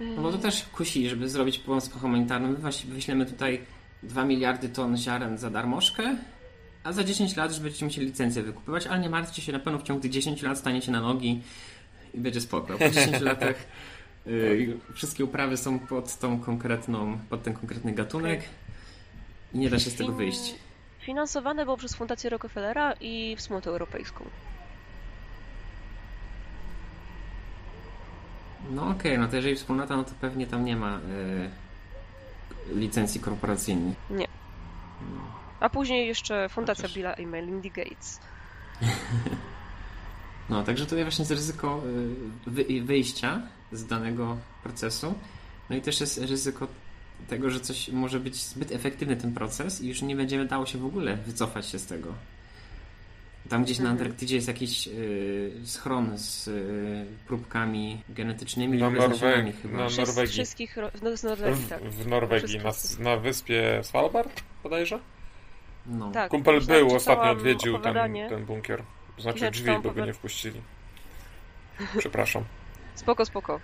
No bo to też kusi, żeby zrobić pomoc humanitarną. My właśnie wyślemy tutaj 2 miliardy ton ziaren za darmożkę, a za 10 lat, żeby będziecie musieli licencję wykupywać, ale nie martwcie się, na pewno w ciągu tych 10 lat staniecie na nogi i będzie spoko. Po 10 latach Yy, wszystkie uprawy są pod tą konkretną, pod ten konkretny gatunek i nie da się z tego wyjść. Finansowane było przez Fundację Rockefellera i Wspólnotę Europejską. No okej, no to jeżeli wspólnota, no to pewnie tam nie ma yy, licencji korporacyjnej. A później jeszcze Fundacja Chociaż- Billa i Melindy Gates. No, także tutaj właśnie jest ryzyko wy, wyjścia z danego procesu. No i też jest ryzyko tego, że coś może być zbyt efektywny ten proces i już nie będzie dało się w ogóle wycofać się z tego. Tam gdzieś na Mhm. Antarktydzie jest jakiś y, schron z y, próbkami genetycznymi Na i wyznaczeniami Norwegii, chyba. na Norwegii. Wszystkich, ro- no, z Norwegii, W, tak. w Norwegii, na, na wyspie Svalbard bodajże? No. tak. Kumpel był, ostatnio odwiedził ten, ten bunkier. Znaczy drzwi, bo go nie wpuścili. Przepraszam. Spoko, spoko.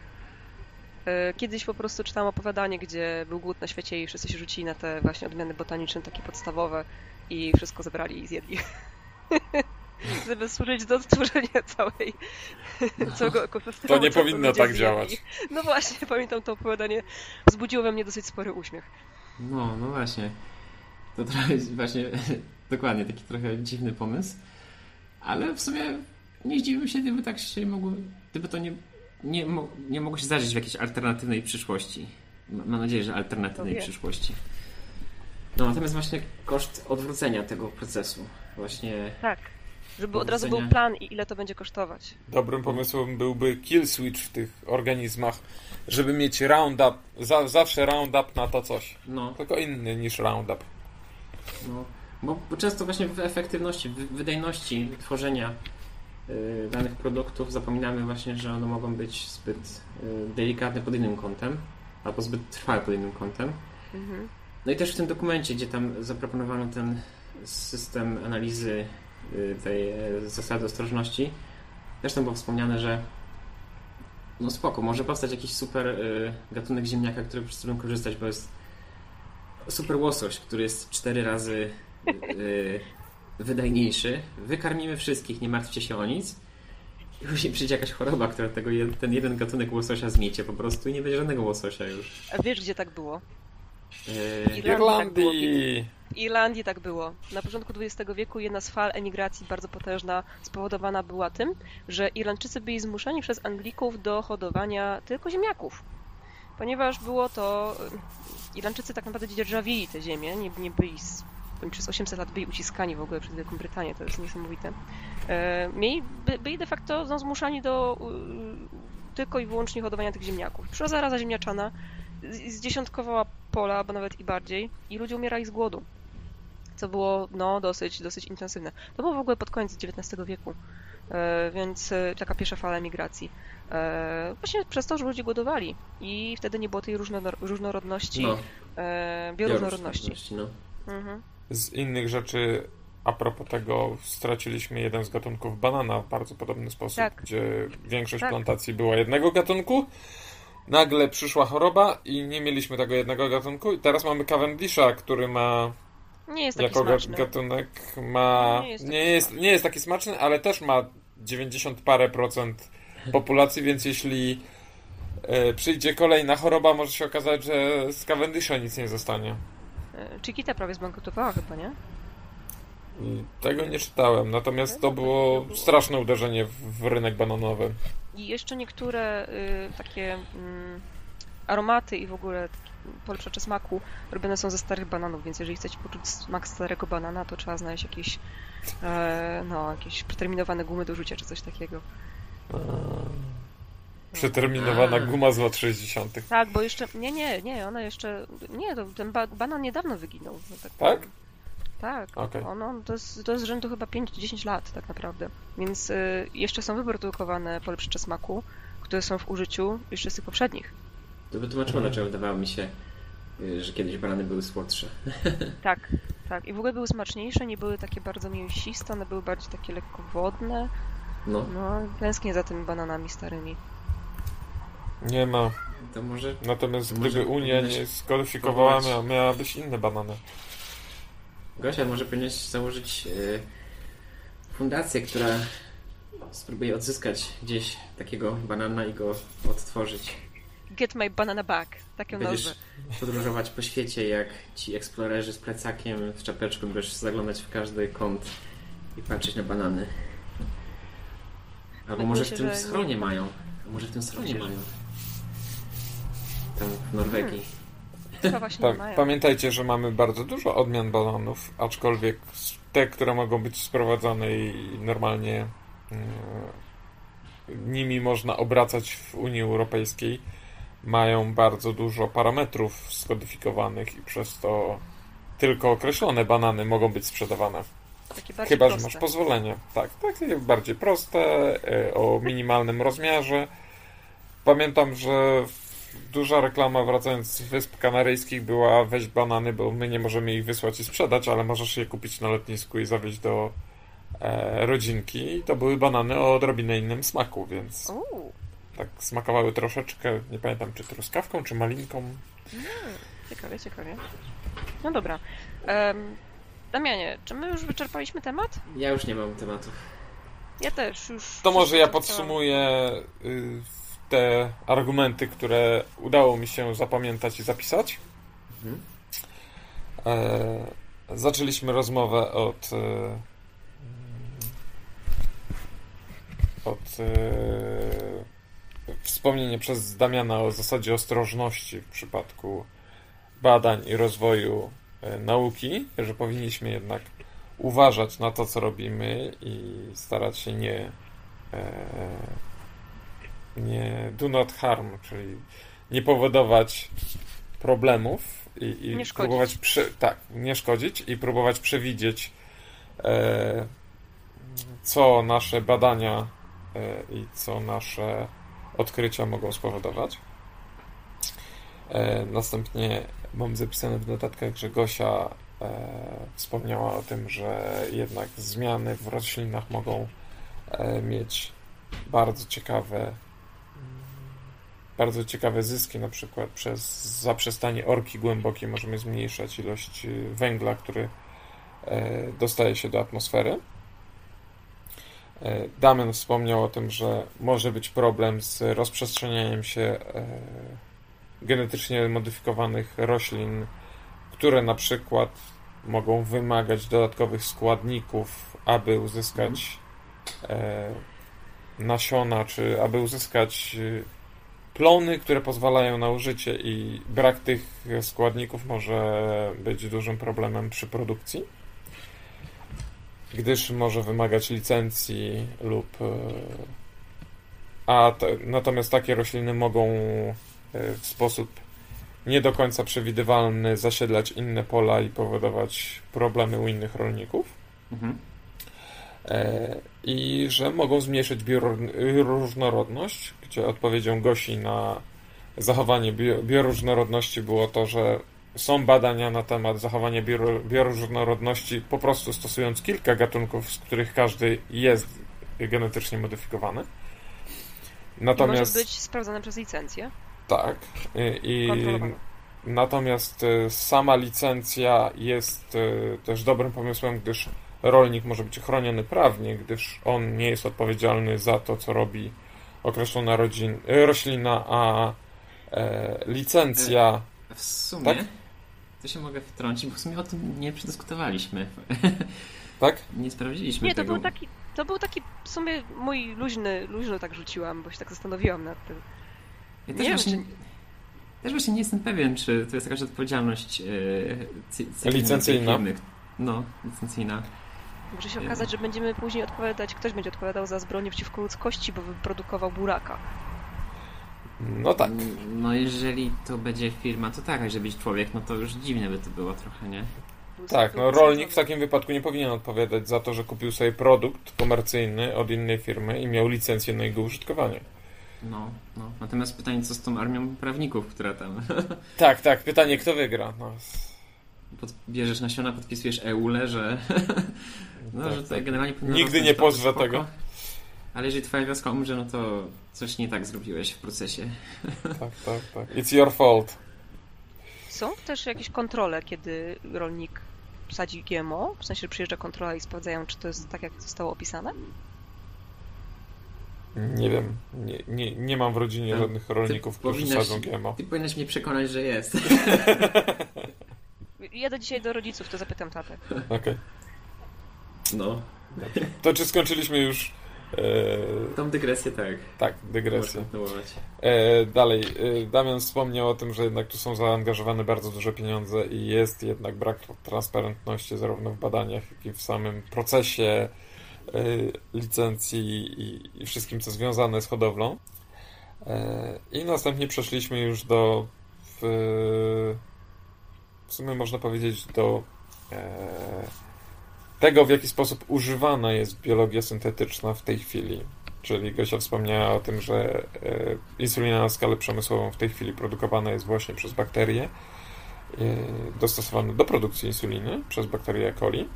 E, Kiedyś po prostu czytałam opowiadanie, gdzie był głód na świecie i wszyscy się rzucili na te właśnie odmiany botaniczne, takie podstawowe i wszystko zebrali i zjedli. Żeby służyć do stworzenia całej, całego ekosystemu. To nie powinno tak działać. No właśnie, pamiętam to opowiadanie. Wzbudziło we mnie dosyć spory uśmiech. No, no właśnie. To trochę właśnie dokładnie taki trochę dziwny pomysł. Ale w sumie nie zdziwiłbym się, gdyby tak się mogło, gdyby to nie, nie, mo, nie mogło się zdarzyć w jakiejś alternatywnej przyszłości. Mam nadzieję, że alternatywnej przyszłości. No, natomiast właśnie koszt odwrócenia tego procesu. Właśnie Tak. Żeby od razu był plan i ile to będzie kosztować. Dobrym pomysłem byłby kill switch w tych organizmach, żeby mieć roundup, za, zawsze roundup na to coś. no, Tylko inny niż roundup. No, bo, bo często właśnie w efektywności, w wydajności tworzenia danych produktów zapominamy właśnie, że one mogą być zbyt y, delikatne pod innym kątem, albo zbyt trwałe pod innym kątem. Mhm. No i też w tym dokumencie, gdzie tam zaproponowano ten system analizy y, tej y, zasady ostrożności, też tam było wspomniane, że no spoko, może powstać jakiś super y, gatunek ziemniaka, który prostu będą korzystać, bo jest super łosoś, który jest cztery razy y, wydajniejszy. Wykarmimy wszystkich, nie martwcie się o nic. I później przyjdzie jakaś choroba, która tego, ten jeden gatunek łososia zmiecie po prostu i nie będzie żadnego łososia już. A wiesz, gdzie tak było? Y, W W Irlandii tak Irlandii! W Irlandii tak było. Na początku XX wieku jedna z fal emigracji bardzo potężna spowodowana była tym, że Irlandczycy byli zmuszeni przez Anglików do hodowania tylko ziemniaków. Ponieważ było to... Irlandczycy tak naprawdę dzierżawili te ziemię, nie, nie byli... Oni przez 800 lat byli uciskani w ogóle przez Wielką Brytanię, to jest niesamowite. E, mieli, by, byli de facto no, zmuszani do tylko i wyłącznie hodowania tych ziemniaków. Przyszła zaraza ziemniaczana, z- zdziesiątkowała pola, albo nawet i bardziej, i ludzie umierali z głodu. Co było no, dosyć, dosyć intensywne. To było w ogóle pod koniec XIX wieku, e, więc e, taka pierwsza fala emigracji. Właśnie przez to, że ludzie głodowali i wtedy nie było tej różno- różnorodności, no, bioróżnorodności. bioróżnorodności, no. Mhm. Z innych rzeczy, a propos tego, straciliśmy jeden z gatunków banana w bardzo podobny sposób, Tak. gdzie większość Tak. plantacji była jednego gatunku. Nagle przyszła choroba i nie mieliśmy tego jednego gatunku. I teraz mamy Cavendisha, który ma Nie jest taki jako smaczny. gatunek ma. Nie jest Nie jest, nie jest taki smaczny, ale też ma 90 parę procent populacji, więc jeśli e, przyjdzie kolejna choroba, może się okazać, że z Cavendisha nic nie zostanie. E, Chiquita prawie zbankrutowała chyba, nie? I Tego nie czytałem, natomiast to było straszne uderzenie w, rynek bananowy. I jeszcze niektóre y, takie mm, aromaty i w ogóle polepszacze smaku robione są ze starych bananów, więc jeżeli chcecie poczuć smak starego banana, to trzeba znaleźć jakieś, e, no, jakieś przeterminowane gumy do rzucia czy coś takiego. Przeterminowana A. guma z lat 60. Tak, bo jeszcze, nie, nie, nie, ona jeszcze, nie, to, ten ba banan niedawno wyginął. Tak, Tak? Tak, on, on, to, jest, to jest rzędu chyba 5-10 lat tak naprawdę. Więc y, jeszcze są wyprodukowane polepszacze smaku, które są w użyciu jeszcze z tych poprzednich. To wytłumaczyło, dlaczego wydawało mi się, y, że kiedyś banany były słodsze. Tak, tak. I w ogóle były smaczniejsze, nie były takie bardzo mięsiste, one były bardziej takie lekko wodne. No, No, tęsknię za tymi bananami starymi. Nie ma. to może Natomiast Może gdyby Unia nie mia, miała być inne banany. Gosia, może powinieneś założyć y, fundację, która spróbuje odzyskać gdzieś takiego banana i go odtworzyć. Get my banana back. Tak ją Będziesz nazwę. podróżować po świecie jak ci eksplorerzy z plecakiem w czapeczku, będziesz zaglądać w każdy kąt i patrzeć na banany. Albo może w tym że schronie nie- mają. A może w tym schronie mają. Tam w Norwegii. Pa nie mają. pamiętajcie, że mamy bardzo dużo odmian bananów, aczkolwiek te, które mogą być sprowadzane i normalnie e, nimi można obracać w Unii Europejskiej, mają bardzo dużo parametrów skodyfikowanych i przez to tylko określone banany mogą być sprzedawane. Chyba, że proste. masz pozwolenie. Tak, takie bardziej proste, e, o minimalnym rozmiarze. Pamiętam, że duża reklama wracając z Wysp Kanaryjskich była weź banany, bo my nie możemy ich wysłać i sprzedać, ale możesz je kupić na lotnisku i zawieźć do e, rodzinki. I to były banany o odrobinę innym smaku, więc tak smakowały troszeczkę, nie pamiętam czy truskawką, czy malinką. ciekawie, ciekawie. No dobra. Um, Damianie, czy my już wyczerpaliśmy temat? Ja już nie mam tematów. Ja też już. To może ja podsumuję y, te argumenty, które udało mi się zapamiętać i zapisać. Mhm. E, zaczęliśmy rozmowę od e, od e, wspomnienie przez Damiana o zasadzie ostrożności w przypadku badań i rozwoju e, nauki, że powinniśmy jednak uważać na to, co robimy i starać się nie e, nie do not harm, czyli nie powodować problemów i, i próbować prze, tak, nie szkodzić i próbować przewidzieć e, co nasze badania e, i co nasze odkrycia mogą spowodować. E, następnie mam zapisane w notatkach, że Gosia e, wspomniała o tym, że jednak zmiany w roślinach mogą e, mieć bardzo ciekawe bardzo ciekawe zyski, na przykład przez zaprzestanie orki głębokiej możemy zmniejszać ilość y, węgla, który e, dostaje się do atmosfery. E, Damian wspomniał o tym, że może być problem z rozprzestrzenianiem się e, genetycznie modyfikowanych roślin, które na przykład mogą wymagać dodatkowych składników, aby uzyskać e, nasiona, czy aby uzyskać plony, które pozwalają na użycie i brak tych składników może być dużym problemem przy produkcji, gdyż może wymagać licencji lub e, a te, natomiast takie rośliny mogą e, w sposób nie do końca przewidywalny zasiedlać inne pola i powodować problemy u innych rolników. Mhm. E, i że mogą zmniejszyć bioróżnorodność, gdzie odpowiedzią Gosi na zachowanie bio, bioróżnorodności było to, że są badania na temat zachowania bioróżnorodności po prostu stosując kilka gatunków, z których każdy jest genetycznie modyfikowany. I Natomiast może być sprawdzane przez licencję. tak i, natomiast e, sama licencja jest e, też dobrym pomysłem, gdyż rolnik może być chroniony prawnie, gdyż on nie jest odpowiedzialny za to, co robi określona rodzin, e, roślina, a e, licencja. W sumie, Tak? to się mogę wtrącić, bo w sumie o tym nie przedyskutowaliśmy. Tak? nie sprawdziliśmy Nie, to tego. był taki, to był taki w sumie mój luźny, luźno tak rzuciłam, bo się tak zastanowiłam nad tym. Ja Nie też, wiem, właśnie, też właśnie nie jestem pewien, czy to jest jakaś odpowiedzialność yy, Licencyjna. Firmy. No, licencyjna. Może się okazać, że będziemy później odpowiadać, ktoś będzie odpowiadał za zbrodnię przeciwko ludzkości, bo wyprodukował buraka. No tak. No jeżeli to będzie firma, to tak, a jeżeli być człowiek, no to już dziwne by to było trochę, nie? Tak, no rolnik w takim wypadku nie powinien odpowiadać za to, że kupił sobie produkt komercyjny od innej firmy i miał licencję na jego użytkowanie. No, no. Natomiast pytanie, co z tą armią prawników, która tam Tak, tak, pytanie, kto wygra? No, pod, bierzesz nasiona, podpisujesz EULE, że no, tak, że tak. generalnie Nigdy nie pozwę tego. Ale jeżeli twoja wioska umrze, no to coś nie tak zrobiłeś w procesie. Tak, tak, tak. It's your fault. Są też jakieś kontrole, kiedy rolnik sadzi GMO? W sensie, że przyjeżdża kontrola i sprawdzają, czy to jest tak, jak zostało opisane? Nie wiem, nie, nie, nie mam w rodzinie No, żadnych rolników, którzy sadzą GMO. Ty powinnaś mnie przekonać, że jest. Jadę dzisiaj do rodziców, to zapytam tatę. Okej. No. To czy skończyliśmy już e, Tą dygresję tak. tak, dygresję. E, dalej, e, Damian wspomniał o tym, że jednak tu są zaangażowane bardzo duże pieniądze i jest jednak brak transparentności zarówno w badaniach, jak i w samym procesie e, licencji i, i wszystkim, co związane z hodowlą. E, I następnie przeszliśmy już do w, w sumie można powiedzieć do e, tego, w jaki sposób używana jest biologia syntetyczna w tej chwili. Czyli Gosia wspomniała o tym, że e, insulina na skalę przemysłową w tej chwili produkowana jest właśnie przez bakterie, e, dostosowane do produkcji insuliny przez bakterię E. coli.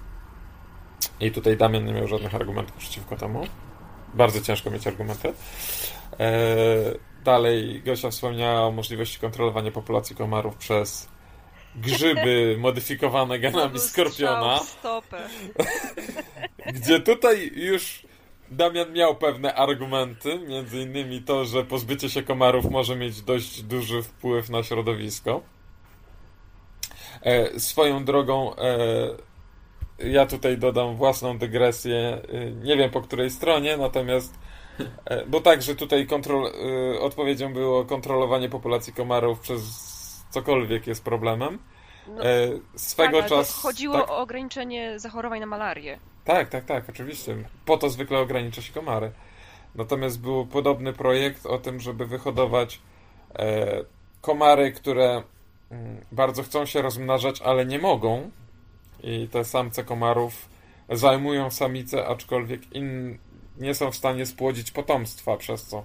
I tutaj Damian nie miał żadnych argumentów przeciwko temu. Bardzo ciężko mieć argumenty. E, dalej Gosia wspomniała o możliwości kontrolowania populacji komarów przez grzyby modyfikowane genami skorpiona. Stopę. Gdzie tutaj już Damian miał pewne argumenty, między innymi to, że pozbycie się komarów może mieć dość duży wpływ na środowisko. E, swoją drogą, e, ja tutaj dodam własną dygresję, e, nie wiem po której stronie, natomiast, e, bo także tutaj kontrol, e, odpowiedzią było kontrolowanie populacji komarów przez cokolwiek jest problemem. No, E, swego tak, czasu. chodziło tak? o ograniczenie zachorowań na malarię. Tak, tak, tak, oczywiście. Po to zwykle ogranicza się komary. Natomiast był podobny projekt o tym, żeby wyhodować e, komary, które mm, bardzo chcą się rozmnażać, ale nie mogą. I te samce komarów zajmują samice, aczkolwiek in, nie są w stanie spłodzić potomstwa przez co.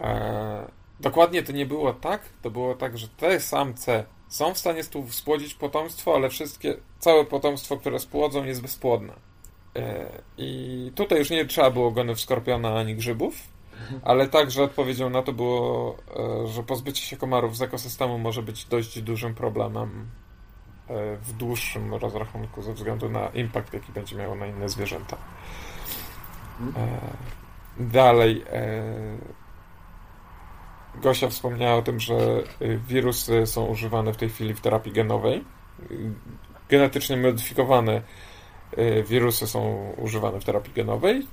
E, dokładnie to nie było tak. To było tak, że te samce są w stanie spłodzić potomstwo, ale wszystkie, całe potomstwo, które spłodzą, jest bezpłodne. E, I tutaj już nie trzeba było gonów skorpiona ani grzybów, ale także odpowiedzią na to było, e, że pozbycie się komarów z ekosystemu może być dość dużym problemem e, w dłuższym rozrachunku ze względu na impact, jaki będzie miało na inne zwierzęta. E, Dalej, Gosia wspomniała o tym, że y, wirusy są używane w tej chwili w terapii genowej. Y, Genetycznie modyfikowane y, wirusy są używane w terapii genowej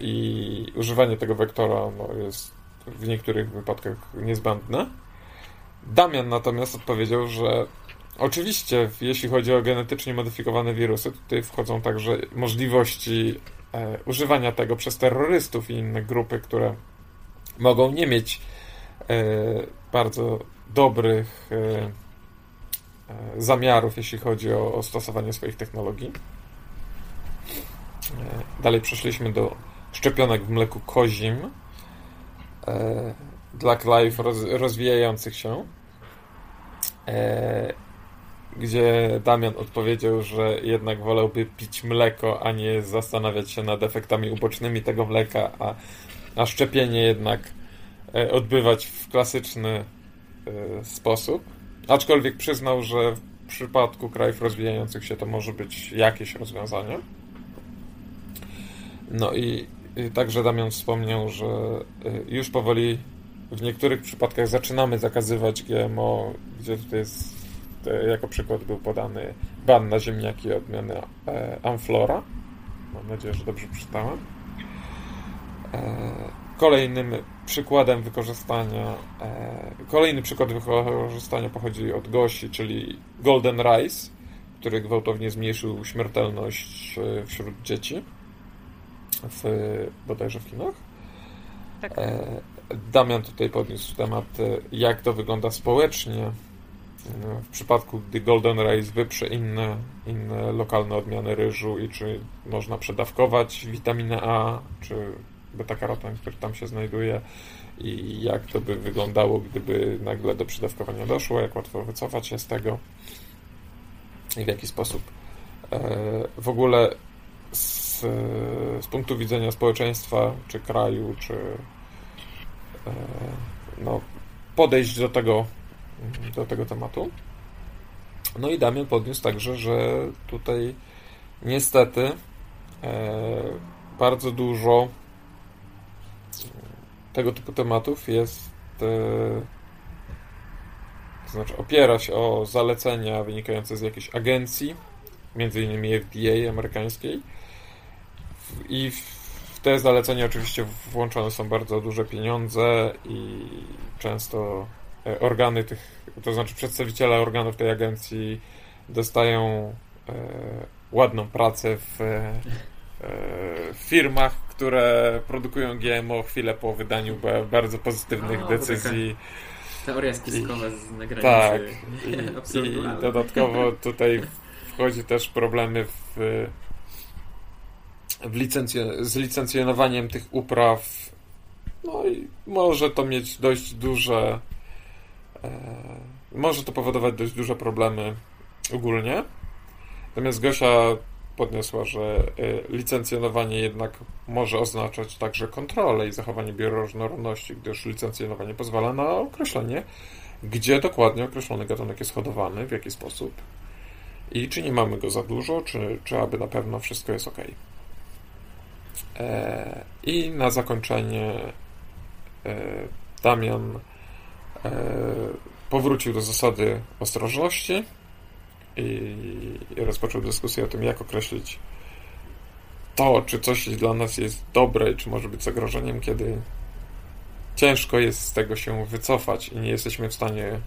i używanie tego wektora no, jest w niektórych wypadkach niezbędne. Damian natomiast odpowiedział, że oczywiście, jeśli chodzi o genetycznie modyfikowane wirusy, tutaj wchodzą także możliwości e, używania tego przez terrorystów i inne grupy, które mogą nie mieć bardzo dobrych e, e, zamiarów, jeśli chodzi o, o stosowanie swoich technologii. E, Dalej przeszliśmy do szczepionek w mleku kozim e, dla krajów roz, rozwijających się, e, gdzie Damian odpowiedział, że jednak wolałby pić mleko, a nie zastanawiać się nad efektami ubocznymi tego mleka, a, a szczepienie jednak e, odbywać w klasyczny e, sposób. Aczkolwiek przyznał, że w przypadku krajów rozwijających się to może być jakieś rozwiązanie. No i, także Damian wspomniał, że y, już powoli w niektórych przypadkach zaczynamy zakazywać GMO, gdzie tutaj jest, e, jako przykład był podany ban na ziemniaki odmiany e, Amflora. Mam nadzieję, że dobrze przeczytałem. Kolejnym przykładem wykorzystania, e, kolejny przykład wykorzystania pochodzi od Gosi, czyli Golden Rice, który gwałtownie zmniejszył śmiertelność e, wśród dzieci w, bodajże w Chinach. Tak. E, Damian tutaj podniósł temat, jak to wygląda społecznie w przypadku, gdy Golden Rice wyprze inne, inne lokalne odmiany ryżu i czy można przedawkować witaminę A, czy beta-karoten, który tam się znajduje i jak to by wyglądało, gdyby nagle do przedawkowania doszło, jak łatwo wycofać się z tego i w jaki sposób e, w ogóle z, z punktu widzenia społeczeństwa, czy kraju, czy e, no, podejść do tego, do tego tematu. No i Damian podniósł także, że tutaj niestety e, bardzo dużo tego typu tematów jest e, to znaczy opiera się o zalecenia wynikające z jakiejś agencji, między innymi FDA amerykańskiej. I w te zalecenia oczywiście włączone są bardzo duże pieniądze i często e, organy tych, to znaczy przedstawiciele organów tej agencji dostają e, ładną pracę w, w firmach, które produkują GMO chwilę po wydaniu bardzo pozytywnych o, decyzji. Teoria spiskowa z nagranicy. Tak. I, I dodatkowo tutaj wchodzi też problemy w, w licencj- z licencjonowaniem tych upraw. No i może to mieć dość duże. E, może to powodować dość duże problemy ogólnie. Natomiast Gosia podniosła, że e, licencjonowanie jednak może oznaczać także kontrolę i zachowanie bioróżnorodności, gdyż licencjonowanie pozwala na określenie, gdzie dokładnie określony gatunek jest hodowany, w jaki sposób i czy nie mamy go za dużo, czy, czy aby na pewno wszystko jest ok. E, I na zakończenie e, Damian powrócił do zasady ostrożności i rozpoczął dyskusję o tym, jak określić to, czy coś dla nas jest dobre, czy może być zagrożeniem, kiedy ciężko jest z tego się wycofać i nie jesteśmy w stanie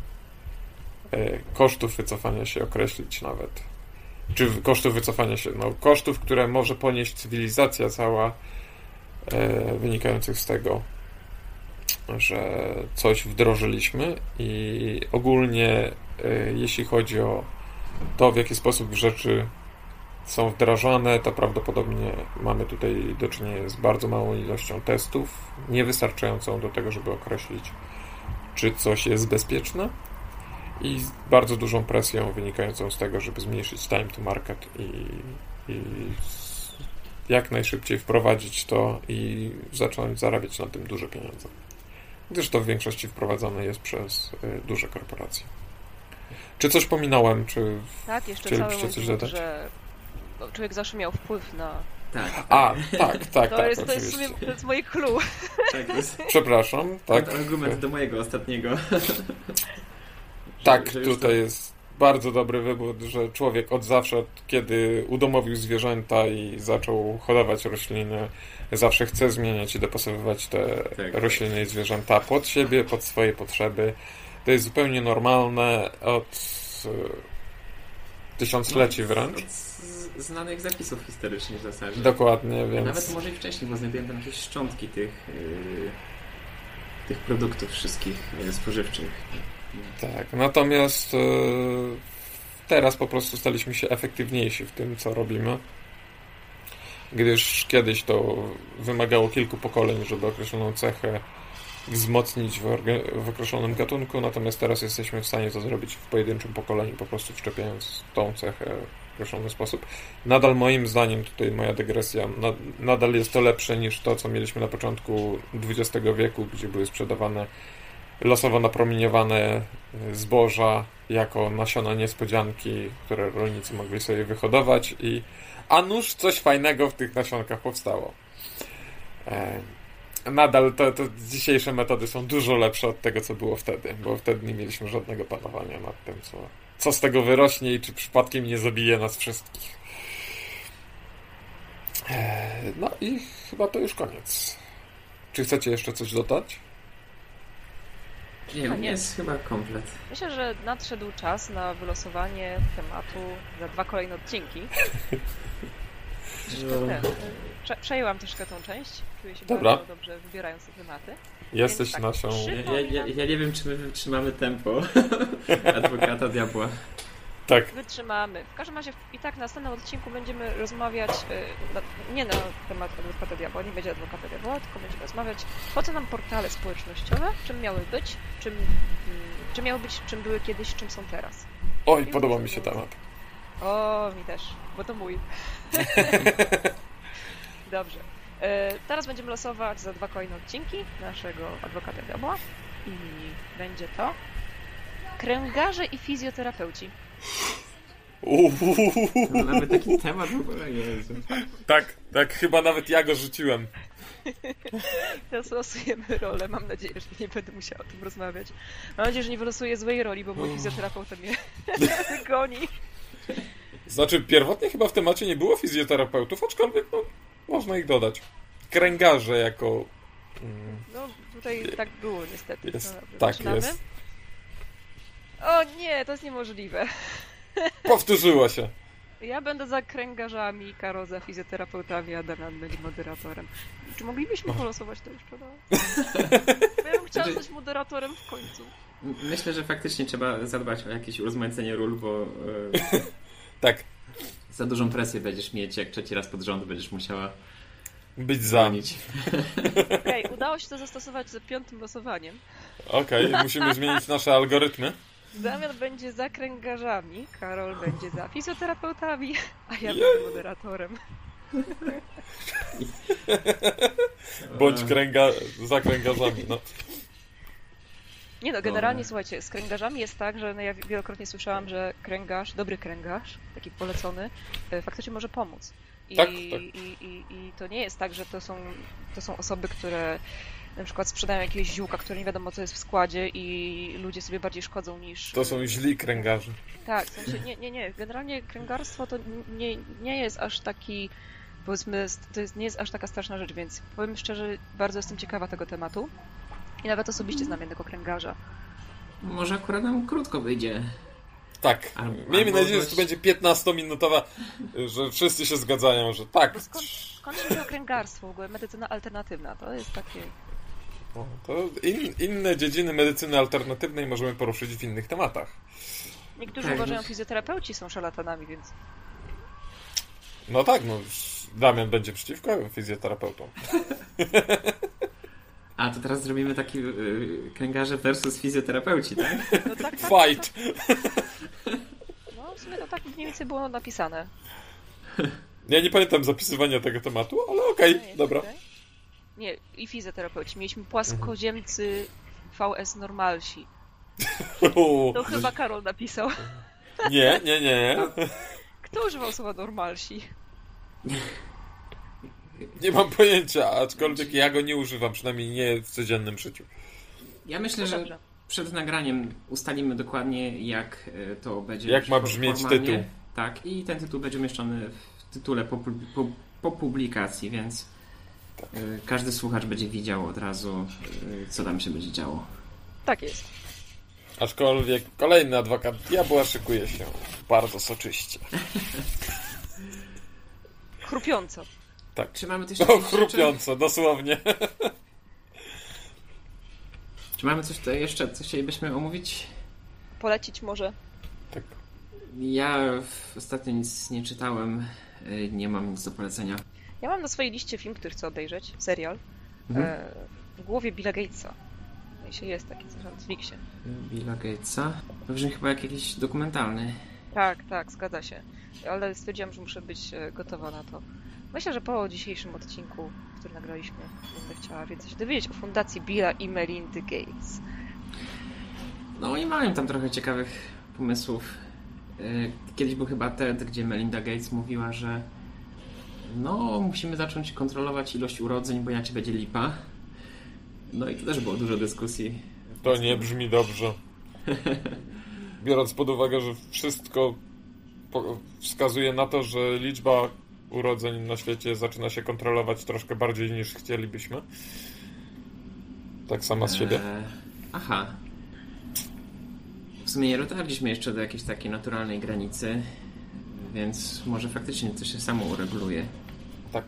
E, kosztów wycofania się określić nawet. Czy kosztów wycofania się, no kosztów, które może ponieść cywilizacja cała, e, wynikających z tego, że coś wdrożyliśmy i ogólnie e, jeśli chodzi o to, w jaki sposób rzeczy są wdrażane, to prawdopodobnie mamy tutaj do czynienia z bardzo małą ilością testów, niewystarczającą do tego, żeby określić, czy coś jest bezpieczne i z bardzo dużą presją wynikającą z tego, żeby zmniejszyć time to market i, i jak najszybciej wprowadzić to i zacząć zarabiać na tym duże pieniądze. Gdyż to w większości wprowadzane jest przez y, duże korporacje. Czy coś pominąłem? Czy tak, jeszcze chcielibyście coś dodać? że człowiek zawsze miał wpływ na tak. A, tak, tak, to tak. Jest, to, jest sobie, to jest moje clue. Tak, jest. Przepraszam, tak. Argument do mojego ostatniego. Tak, że tutaj jest bardzo dobry wybór, że człowiek od zawsze, od kiedy udomowił zwierzęta i zaczął hodować rośliny, zawsze chce zmieniać i dopasowywać te tak, tak. rośliny tak. i zwierzęta pod siebie, pod swoje potrzeby. To jest zupełnie normalne od tysiącleci no, wręcz. Od znanych zapisów historycznych w zasadzie. Dokładnie, więc... Nawet może i wcześniej, bo znajduję tam jakieś szczątki tych, yy, tych produktów wszystkich yy, spożywczych. Tak, natomiast e, teraz po prostu staliśmy się efektywniejsi w tym, co robimy. Gdyż kiedyś to wymagało kilku pokoleń, żeby określoną cechę wzmocnić w, w, określonym gatunku, natomiast teraz jesteśmy w stanie to zrobić w pojedynczym pokoleniu, po prostu wszczepiając tą cechę w określony sposób. Nadal moim zdaniem, tutaj moja dygresja, nadal jest to lepsze niż to, co mieliśmy na początku XX wieku, gdzie były sprzedawane losowo napromieniowane zboża jako nasiona niespodzianki, które rolnicy mogli sobie wyhodować i a nuż coś fajnego w tych nasionkach powstało. E, nadal to, to dzisiejsze metody są dużo lepsze od tego, co było wtedy, bo wtedy nie mieliśmy żadnego panowania nad tym, co, co z tego wyrośnie i czy przypadkiem nie zabije nas wszystkich. E, no i chyba to już koniec. Czy chcecie jeszcze coś dodać? Nie, nie jest chyba komplet. Myślę, że nadszedł czas na wylosowanie tematu za dwa kolejne odcinki. Troszkę ten, prze, przejęłam troszkę tą część. Czuję się Dobra. bardzo dobrze wybierając te tematy. Jesteś tak, naszą... Ja, ja, ja, nie wiem, czy my wytrzymamy tempo adwokata diabła. Tak. Wytrzymamy. W każdym razie i tak na następnym odcinku będziemy rozmawiać y, nie na temat adwokata diabła, nie będzie adwokata diabła, tylko będziemy rozmawiać po co nam portale społecznościowe, czym miały być, czym, mm, czym miały być, czym były kiedyś, czym są teraz. Oj, I podoba mi się temat. O, mi też, bo to mój. Dobrze. Y, teraz będziemy losować za dwa kolejne odcinki naszego adwokata diabła i będzie to kręgarze i fizjoterapeuci. Nawet taki temat w ogóle nie jest. Tak, tak, chyba nawet ja go rzuciłem. Teraz losujemy rolę. Mam nadzieję, że nie będę musiała o tym rozmawiać. Mam nadzieję, że nie wylosuję złej roli, bo mój fizjoterapeuta mnie goni. Znaczy, pierwotnie chyba w temacie nie było fizjoterapeutów, aczkolwiek no, można ich dodać. Kręgarze jako... Mm, No, tutaj tak było niestety. jest, No, tak zaczynamy? jest. O nie, to jest niemożliwe. Powtórzyło się. Ja będę za kręgarzami, Karo za fizjoterapeutami, a Damian będzie moderatorem. Czy moglibyśmy polosować to jeszcze raz? Bo ja bym chciała Znaczy- być moderatorem w końcu. Myślę, że faktycznie trzeba zadbać o jakieś urozmaicenie ról, bo e, Tak, za dużą presję będziesz mieć, jak trzeci raz pod rząd będziesz musiała być za. bronić. Okej, udało się to zastosować z piątym losowaniem. Okej, musimy zmienić nasze algorytmy. Damian będzie za kręgarzami, Karol będzie za fizjoterapeutami, a ja będę moderatorem. Bądź kręga... za kręgarzami. No. Nie no, generalnie słuchajcie, z kręgarzami jest tak, że no ja wielokrotnie słyszałam, że kręgarz, dobry kręgarz, taki polecony, e, faktycznie może pomóc. I, Tak, tak. I, i, I to nie jest tak, że to są, to są osoby, które na przykład sprzedają jakiegoś ziółka, które nie wiadomo co jest w składzie i ludzie sobie bardziej szkodzą niż... To są źli kręgarze. Tak, w sensie nie, nie, nie. Generalnie kręgarstwo to nie, nie jest aż taki, powiedzmy, to jest, nie jest aż taka straszna rzecz, więc powiem szczerze, bardzo jestem ciekawa tego tematu. I nawet osobiście znam jednego kręgarza. Może akurat nam krótko wyjdzie. Tak. Albo- Miejmy albo nadzieję, że to będzie 15-minutowa, że wszyscy się zgadzają, że tak. Bo skąd, skąd się wzięło kręgarstwo w ogóle? Medycyna alternatywna, to jest takie... O, To in, inne dziedziny medycyny alternatywnej możemy poruszyć w innych tematach. Niektórzy Tak, uważają, no. fizjoterapeuci są szarlatanami, więc... No tak, no. Damian będzie przeciwko fizjoterapeutom. A to teraz zrobimy taki yy, kręgarze versus fizjoterapeuci, tak? No tak, tak, Fight! No w sumie to tak mniej więcej było napisane. Ja nie pamiętam zapisywania tego tematu, ale okej, No jest dobra. tutaj. Nie, i fizjoterapeuci. Mieliśmy płaskoziemcy VS normalsi. To chyba Karol napisał. Nie, nie, nie. Kto używał słowa normalsi? Nie mam pojęcia, aczkolwiek ja go nie używam, przynajmniej nie w codziennym życiu. Ja myślę, że przed nagraniem ustalimy dokładnie, jak e, to będzie. Jak ma brzmieć formalnie. tytuł. Tak, i ten tytuł będzie umieszczony w tytule po, po, po publikacji, więc Tak. e, każdy słuchacz będzie widział od razu, e, co tam się będzie działo. Tak jest. Aczkolwiek kolejny adwokat diabła szykuje się bardzo soczyście. Chrupiąco. Czy mamy coś rzeczy? chrupiąco, dosłownie. Czy mamy coś tutaj jeszcze, co chcielibyśmy omówić? Polecić może. Tak. Ja ostatnio nic nie czytałem, e, nie mam nic do polecenia. Ja mam na swojej liście film, który chcę obejrzeć. Serial. Mhm. E, w głowie Billa Gatesa. Jeśli jest taki coś na Netflixie. Billa Gatesa. To brzmi chyba jak jakiś dokumentalny. Tak, tak, zgadza się. Ale stwierdziłam, że muszę być e, gotowa na to. Myślę, że po dzisiejszym odcinku, który nagraliśmy, będę chciała więcej się dowiedzieć o fundacji Billa i Melindy Gates. No i mają tam trochę ciekawych pomysłów. Yy, Kiedyś był chyba TED, gdzie Melinda Gates mówiła, że no, musimy zacząć kontrolować ilość urodzeń, bo inaczej będzie lipa. No i tu też było dużo dyskusji. To nie brzmi dobrze. Biorąc pod uwagę, że wszystko wskazuje na to, że liczba urodzeń na świecie zaczyna się kontrolować troszkę bardziej niż chcielibyśmy. Tak sama z siebie. Eee, aha. W sumie nie dotarliśmy jeszcze do jakiejś takiej naturalnej granicy, więc może faktycznie to się samo ureguluje. Tak.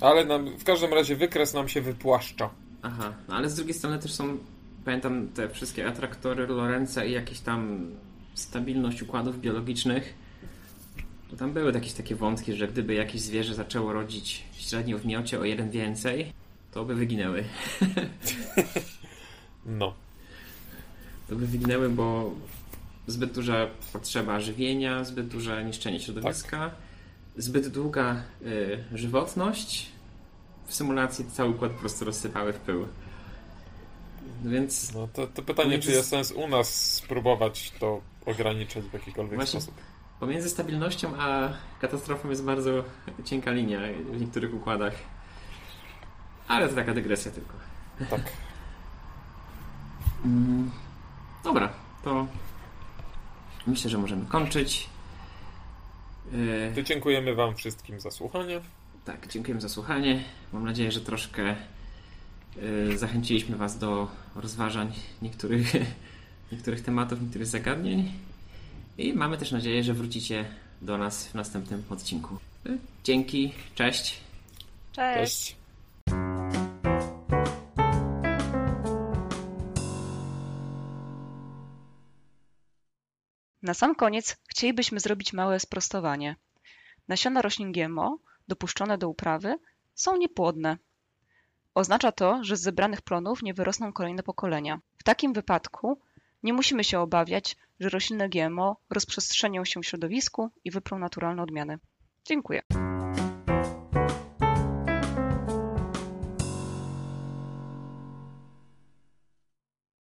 Ale nam, w każdym razie wykres nam się wypłaszcza. Aha, no ale z drugiej strony też są, pamiętam te wszystkie atraktory Lorenza i jakieś tam stabilność układów biologicznych. To tam były jakieś takie wątki, że gdyby jakieś zwierzę zaczęło rodzić średnio w miocie o jeden więcej, to by wyginęły. No. To by wyginęły, bo zbyt duża potrzeba żywienia, zbyt duże niszczenie środowiska, zbyt długa y, żywotność. W symulacji cały układ po prostu rozsypały w pył. No Więc no to, to pytanie, czy jest sens u nas spróbować to ograniczyć w jakikolwiek Właśnie. sposób. Pomiędzy stabilnością a katastrofą jest bardzo cienka linia w niektórych układach. Ale to taka dygresja tylko. Tak. Mm, Dobra, to myślę, że możemy kończyć. To dziękujemy Wam wszystkim za słuchanie. Tak, dziękujemy za słuchanie. Mam nadzieję, że troszkę y, zachęciliśmy Was do rozważań niektórych, niektórych tematów, niektórych zagadnień. I mamy też nadzieję, że wrócicie do nas w następnym odcinku. Y, Dzięki, cześć. Cześć! Cześć. Na sam koniec chcielibyśmy zrobić małe sprostowanie. Nasiona roślin GMO, dopuszczone do uprawy, są niepłodne. Oznacza to, że z zebranych plonów nie wyrosną kolejne pokolenia. W takim wypadku nie musimy się obawiać, że rośliny GMO rozprzestrzenią się w środowisku i wyprą naturalne odmiany. Dziękuję.